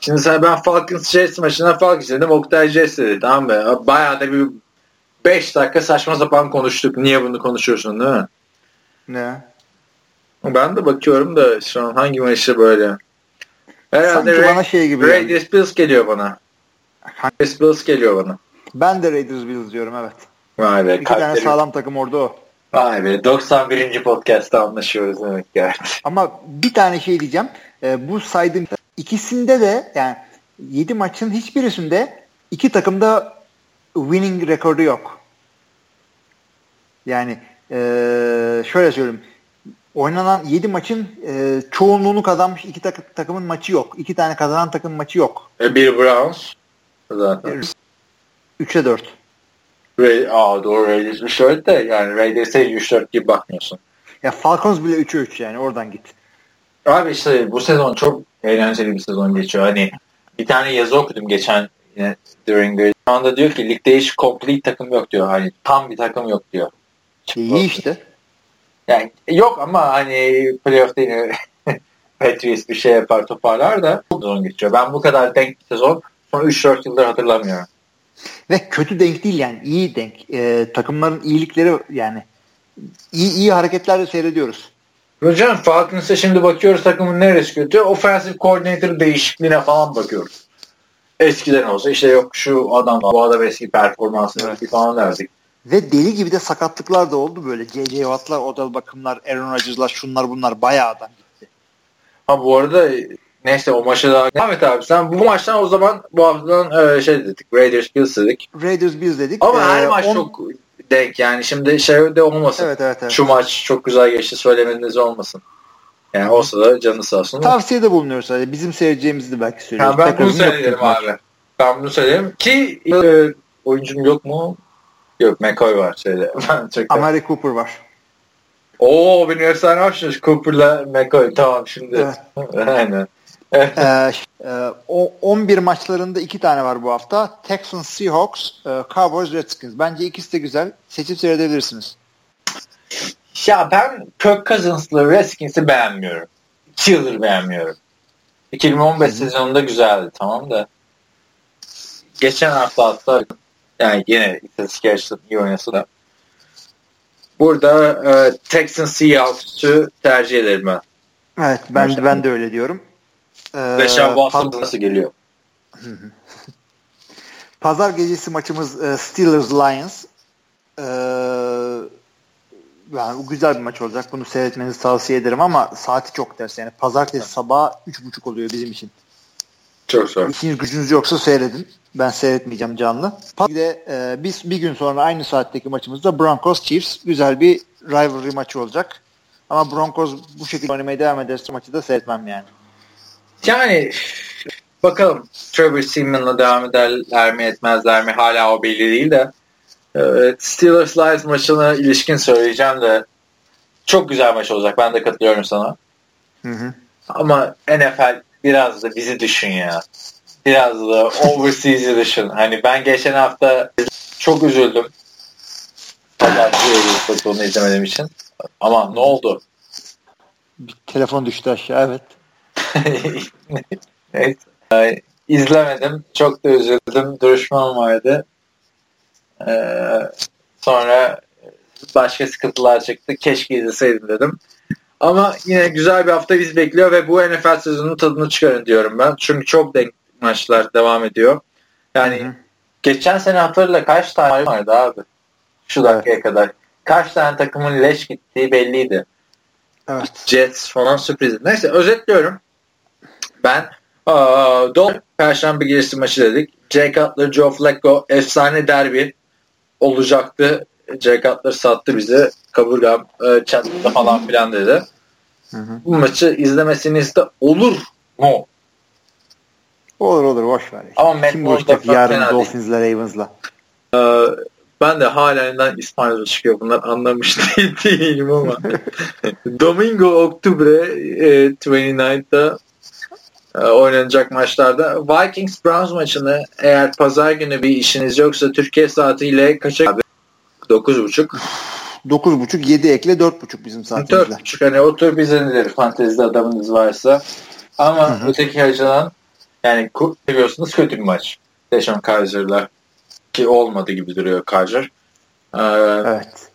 Şimdi sen ben Falcons Jets maçına Falcons dedim. Oktay Jets dedi tamam mı? Bayağı da bir 5 dakika saçma sapan konuştuk. Niye bunu konuşuyorsun değil mi? Ne? Ben de bakıyorum da şu an hangi maçta böyle. Herhalde Sanki Ra- bana şey gibi Raiders Bills geliyor bana. Raiders Bills geliyor bana. Ben de Raiders Bills diyorum evet. Vay be. İki tane sağlam takım orada o. Vay be. 91. podcast'ta anlaşıyoruz demek ki artık. Ama bir tane şey diyeceğim. Ee, bu saydığım ikisinde de yani 7 maçın hiçbirisinde iki takımda winning rekordu yok. Yani ee, şöyle söyleyeyim. Oynanan 7 maçın ee, çoğunluğunu kazanmış iki tak- takımın maçı yok. İki tane kazanan takım maçı yok. E, bir Browns zaten. 3'e 4. Ray, aa doğru Raiders 3-4 de yani Raiders'e 3-4 gibi bakmıyorsun. Ya Falcons bile 3'e 3 yani oradan git. Abi işte bu sezon çok eğlenceli bir sezon geçiyor. Hani bir tane yazı okudum geçen yine during the şu anda diyor ki ligde hiç complete takım yok diyor. Hani tam bir takım yok diyor. İyi işte. Yani yok ama hani playoff'ta yine Patriots bir şey yapar toparlar da sezon geçiyor. Ben bu kadar denk bir sezon son 3-4 yıldır hatırlamıyorum. Ve kötü denk değil yani iyi denk. Ee, takımların iyilikleri yani iyi iyi hareketler de seyrediyoruz. Hocam Falcons'a şimdi bakıyoruz takımın neresi kötü. Offensive coordinator değişikliğine falan bakıyoruz. Eskiden olsa işte yok şu adam bu adam eski performansı Evet. falan derdik. Ve deli gibi de sakatlıklar da oldu böyle. J.J. Watt'lar, Odell bakımlar, Aaron Rodgers'lar, şunlar bunlar bayağı adam gitti. Ha bu arada neyse o maça daha Ahmet abi sen bu maçtan o zaman bu haftadan e, şey dedik Raiders Bills dedik. Raiders Bills dedik. Ama her Ee, maç on- çok denk yani şimdi şey de olmasın. Evet evet evet. Şu maç çok güzel geçti söylemeniz olmasın. Yani olsa da canı sağ olsun. Tavsiyede bulunuyoruz sadece. Bizim seyredeceğimizi de belki söylüyoruz. Ha, ben bunu söylerim maç. abi. Ben bunu söylerim ki e, oyuncum yok mu? Yok McCoy var şeyde. Ben çok Amari Cooper var. Oo benim efsane yapmışsınız Cooper'la McCoy. Tamam şimdi. Aynen. Evet. Ee, e, o 11 maçlarında iki tane var bu hafta. Texans, Seahawks, e, Cowboys, Redskins. Bence ikisi de güzel. Seçip seyredebilirsiniz. Ya ben Kirk Cousins'lı Redskins'i beğenmiyorum. 2 yıldır beğenmiyorum. 2015 sezonunda güzeldi tamam da. Geçen hafta hatta yani yine istatistik açısından iyi oynasa da. Burada e, Texans Seahawks'u tercih ederim ben. Evet ben, Maçlar. ben de öyle diyorum. Ee, Beşen Watson paz- nasıl geliyor? Pazar gecesi maçımız e, Steelers Lions. Ee, yani bu güzel bir maç olacak. Bunu seyretmenizi tavsiye ederim ama saati çok ters. Yani pazartesi sabah 3.30 oluyor bizim için. Çok zor. İşiniz gücünüz yoksa seyredin. Ben seyretmeyeceğim canlı. Bir de e, biz bir gün sonra aynı saatteki maçımızda Broncos Chiefs güzel bir rivalry maçı olacak. Ama Broncos bu şekilde oynamaya devam ederse maçı da seyretmem yani. Yani bakalım Trevor Seaman'la devam ederler mi etmezler mi? Hala o belli değil de. Evet, Steelers Lions maçına ilişkin söyleyeceğim de çok güzel maç olacak ben de katılıyorum sana. Hı hı. ama NFL biraz da bizi düşün ya. Biraz da overseas'i düşün. Hani ben geçen hafta çok üzüldüm. Pazartesi onu izlemediğim için. Ama ne oldu? Bir telefon düştü aşağı evet. evet. Ee, izlemedim. Çok da üzüldüm. Duruşmam vardı. Ee, sonra başka sıkıntılar çıktı. Keşke izleseydim dedim. Ama yine güzel bir hafta biz bekliyor ve bu NFL sezonunun tadını çıkarın diyorum ben. Çünkü çok denk maçlar devam ediyor. Yani Hı hı. geçen sene hatırla kaç tane vardı abi? Şu dakikaya kadar. Kaç tane takımın leş gittiği belliydi. Evet. Jets falan sürpriz. Neyse özetliyorum. Ben aa, Dol Perşembe gecesi maçı dedik. Jay Cutler, Joe Flacco efsane derbi olacaktı. Jay Cutler sattı bizi. Kaburgam e, çatladı falan filan dedi. Hı hı. Bu maçı izlemesiniz de olur mu? Olur olur boş ver. Ama Matt Kim fena yarın. Dolphins'la Ravens'la. Ee, ben de halen İspanyolca çıkıyor bunlar anlamış değil, değilim ama Domingo Octubre e, 29'da e, oynanacak maçlarda Vikings Browns maçını eğer pazar günü bir işiniz yoksa Türkiye saatiyle kaça abi? 9.30 9.5 7 ekle 4.5 bizim saatimizle. 4.30 hani oturup izlenilir fantezide adamınız varsa ama Hı hı. öteki açıdan yani seviyorsunuz kötü bir maç. Deşon Kaiser'la ki olmadı gibi duruyor Kaiser. Ee, Evet.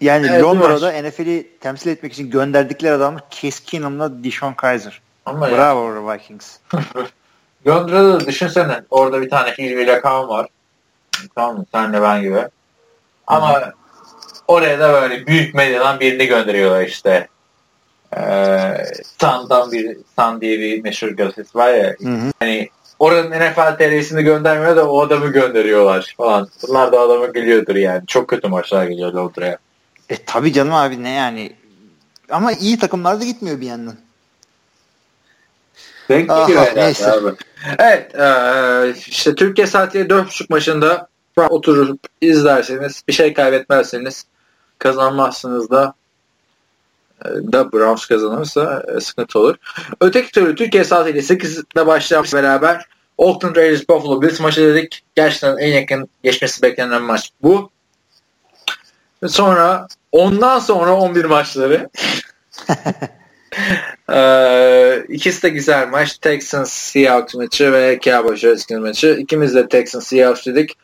Yani Evet, Londra'da NFL'i temsil etmek için gönderdikleri adam Case Keenum'la Dishon Kaiser. Ama Bravo Vikings. Londra'da da düşünsene orada bir tane Hilmi Lakan var. Tamam mı? Senle ben gibi. Ama oraya da böyle büyük medyadan birini gönderiyorlar işte. Ee, Sun'dan bir Sun diye bir meşhur gazetesi var ya. Hı hı. Hani oranın NFL TR'sini göndermiyor da o adamı gönderiyorlar falan. Bunlar da adamı gülüyordur yani. Çok kötü maçlar geliyor Londra'ya. E tabi canım abi ne yani. Ama iyi takımlar da gitmiyor bir yandan. Denk geliyor herhalde neyse. abi. Evet e, işte Türkiye saatiyle 4.30 maçında oturup izlerseniz bir şey kaybetmezseniz kazanmazsınız da e, da Browns kazanırsa e, sıkıntı olur. Öteki türlü Türkiye saatiyle 8'de başlayan beraber Oakland Raiders Buffalo Bills maçı dedik. Gerçekten en yakın geçmesi beklenen maç bu. Sonra ondan sonra 11 maçları ee, ikisi de güzel maç. Texans Seahawks maçı ve Cowboys Redskins maçı. İkimiz de Texans Seahawks dedik.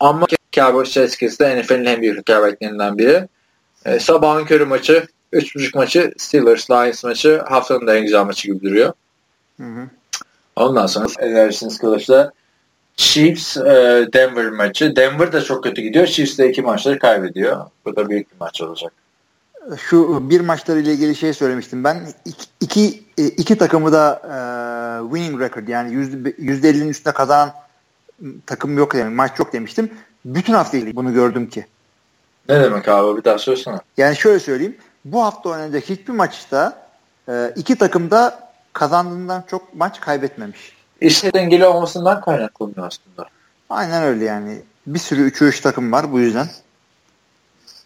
Ama Cowboys Redskins de NFL'in en büyük rekabetlerinden biri. Ee, sabahın körü maçı, 3.5 maçı, Steelers Lions maçı haftanın da en güzel maçı gibi duruyor. Hı hı. Ondan sonra edersiniz kılıçla. Chiefs e, Denver maçı. Denver da çok kötü gidiyor. Chiefs de iki maçları kaybediyor. Bu da büyük bir maç olacak. Şu bir maçları ile ilgili şey söylemiştim ben. İki, iki e, iki takımı da e, winning record yani yüzde yüzde 50'nin üstünde kazanan takım yok yani maç yok demiştim. Bütün hafta bunu gördüm ki. Ne demek abi bir daha söylesene. Yani şöyle söyleyeyim. Bu hafta oynanacak hiçbir maçta e, iki takım da kazandığından çok maç kaybetmemiş. İşte dengeli olmasından kaynaklanıyor aslında. Aynen öyle yani. Bir sürü 3 3 takım var bu yüzden.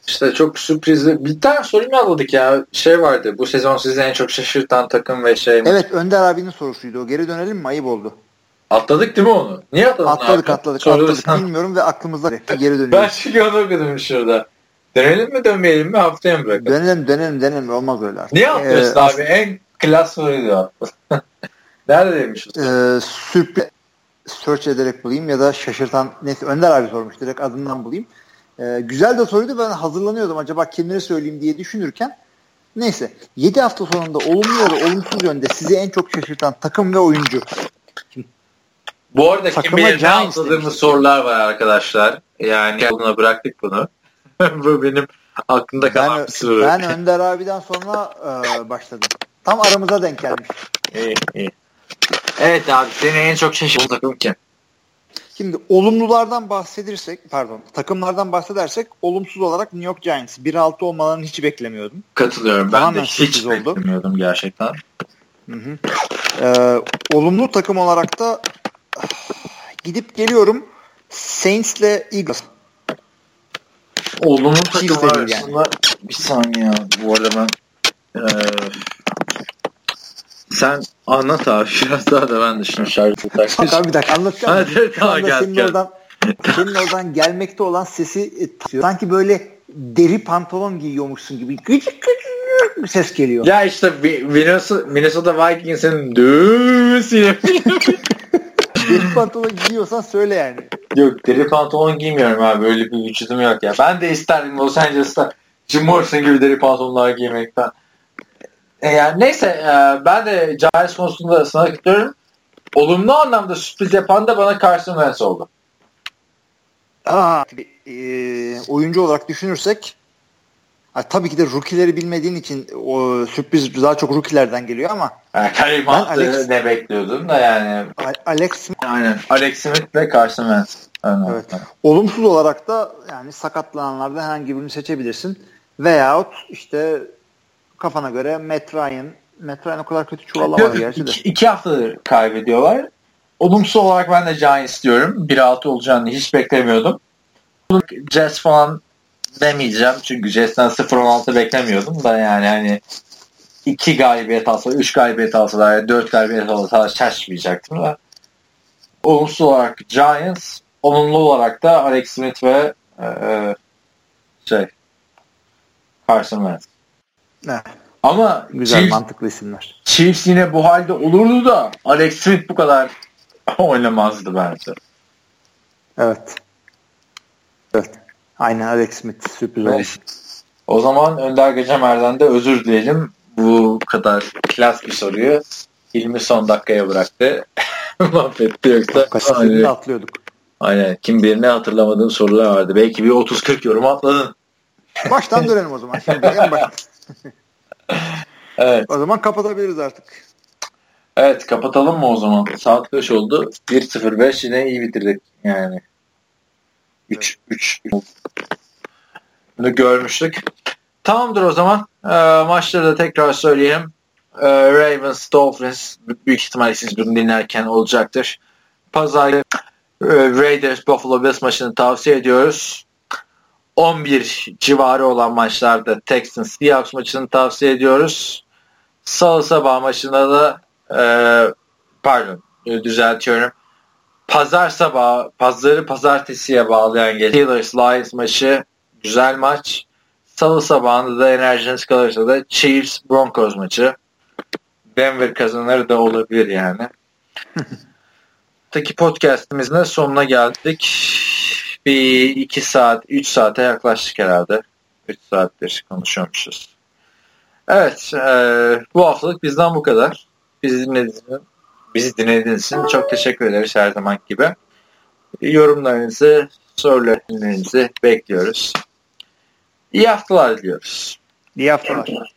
İşte çok sürprizli. Bir tane soru mu aldık ya? Şey vardı. Bu sezon sizi en çok şaşırtan takım ve şey mi? Evet Önder abinin sorusuydu o. Geri dönelim mi? Ayıp oldu. Atladık değil mi onu? Niye atladın atladık, abi? Atladık Sorulursan. atladık. Bilmiyorum ve aklımızda geri dönüyoruz. Ben çünkü onu okudum şurada. Dönelim mi dönmeyelim mi haftaya mı bırakalım? Dönelim dönelim dönelim. Olmaz öyle artık. Niye atlıyorsun Ee, abi? En klas soruydu. Nerede demişiz? e, sürpriz search ederek bulayım ya da şaşırtan neyse Önder abi sormuş direkt adından bulayım. E, güzel de soruydu ben hazırlanıyordum acaba kimleri söyleyeyim diye düşünürken neyse 7 hafta sonunda olumlu ya da olumsuz yönde sizi en çok şaşırtan takım ve oyuncu. Bu arada kim bilir ne atladığımız sorular var arkadaşlar. Yani buna bıraktık bunu. Bu benim aklımda kalan Ben, bir soru. ben Önder abiden sonra e, başladım. Tam aramıza denk gelmiş. İyi, iyi. Evet abi seni en çok şaşırtan takım kim? Şimdi olumlulardan bahsedirsek, pardon takımlardan bahsedersek olumsuz olarak New York Giants 1-6 olmalarını hiç beklemiyordum. Katılıyorum. Ben de Tamamen hiç sürpriz oldu. beklemiyordum gerçekten. Hı hı. Ee, olumlu takım olarak da gidip geliyorum Saints'le Eagles. Olumlu takım de değil yani. arasında bir saniye bu arada ben eee, sen anlat abi biraz daha da ben de şimdi Bak takmışım. abi bir dakika anlatacağım. Hadi, tamam, gel, senin gel. oradan senin oradan gelmekte olan sesi e, sanki böyle deri pantolon giyiyormuşsun gibi küçük küçük bir ses geliyor. Ya işte Minnesota, Minnesota Vikings'in düğmesiyle deri pantolon giyiyorsan söyle yani. Yok deri pantolon giymiyorum abi böyle bir vücudum yok ya. Ben de isterdim Los Angeles'ta Jim Morrison gibi deri pantolonlar giymekten. E yani neyse e, ben de Giants konusunda sana katılıyorum. Olumlu anlamda sürpriz yapan da bana Carson Wentz oldu. Aa, e, oyuncu olarak düşünürsek ha, tabii ki de rookie'leri bilmediğin için o sürpriz daha çok rookie'lerden geliyor ama Yani Ben Hunt'ı ne bekliyordum da yani. Alex Smith Aynen. Alex Smith ve Carson Wentz. Aynen. Evet. olumsuz olarak da yani sakatlananlardan herhangi birini seçebilirsin. Veyahut işte kafana göre Matt Ryan Matt Ryan o kadar kötü çuvalamadı gerçi de. iki, iki haftadır kaybediyorlar. Olumsuz olarak ben de Giants diyorum. 1-6 olacağını hiç beklemiyordum. Jets falan demeyeceğim. Çünkü Jets'ten 0-16 beklemiyordum da yani hani 2 galibiyet alsa, 3 galibiyet alsalar, 4 galibiyet alsalar şaşmayacaktım da. Olumsuz olarak Giants, olumlu olarak da Alex Smith ve e, şey Carson Wentz. Ama güzel Chiefs, mantıklı isimler. Chiefs yine bu halde olurdu da Alex Smith bu kadar oynamazdı bence. Evet. Evet. Aynen Alex Smith sürpriz oldu. Neyse. O zaman Önder Gecemer'den de özür dileyelim. Bu kadar klas bir soruyu 20 son dakikaya bıraktı. Mahvetti yoksa. Kaçırdığını Aynen. atlıyorduk. Aynen. Kim bilir ne hatırlamadığım sorular vardı. Belki bir 30-40 yorum atladın. Baştan dönelim o zaman. Şimdi en baş. Evet. O zaman kapatabiliriz artık. Evet kapatalım mı o zaman? Saat kaç oldu? 1.05 yine iyi bitirdik yani. 3 3 Bunu görmüştük. Tamamdır o zaman. Ee, maçları da tekrar söyleyeyim. Ee, Ravens, Dolphins büyük ihtimalle siz bunu dinlerken olacaktır. Pazar e, Raiders, Buffalo Bills maçını tavsiye ediyoruz. 11 civarı olan maçlarda Texans, Seahawks maçını tavsiye ediyoruz. Salı sabah maçında da e, pardon e, düzeltiyorum. Pazar sabahı, pazarı pazartesiye bağlayan gece Steelers Lions maçı güzel maç. Salı sabahında da enerjiniz kalırsa da Chiefs Broncos maçı. Denver kazanır da olabilir yani. Taki podcastimizin sonuna geldik. Bir iki saat, üç saate yaklaştık herhalde. Üç saattir konuşuyormuşuz. Evet, e, bu haftalık bizden bu kadar. Bizi dinlediğiniz, bizi dinlediğiniz için çok teşekkür ederiz her zaman gibi. Yorumlarınızı, sorularınızı bekliyoruz. İyi haftalar diliyoruz. İyi haftalar.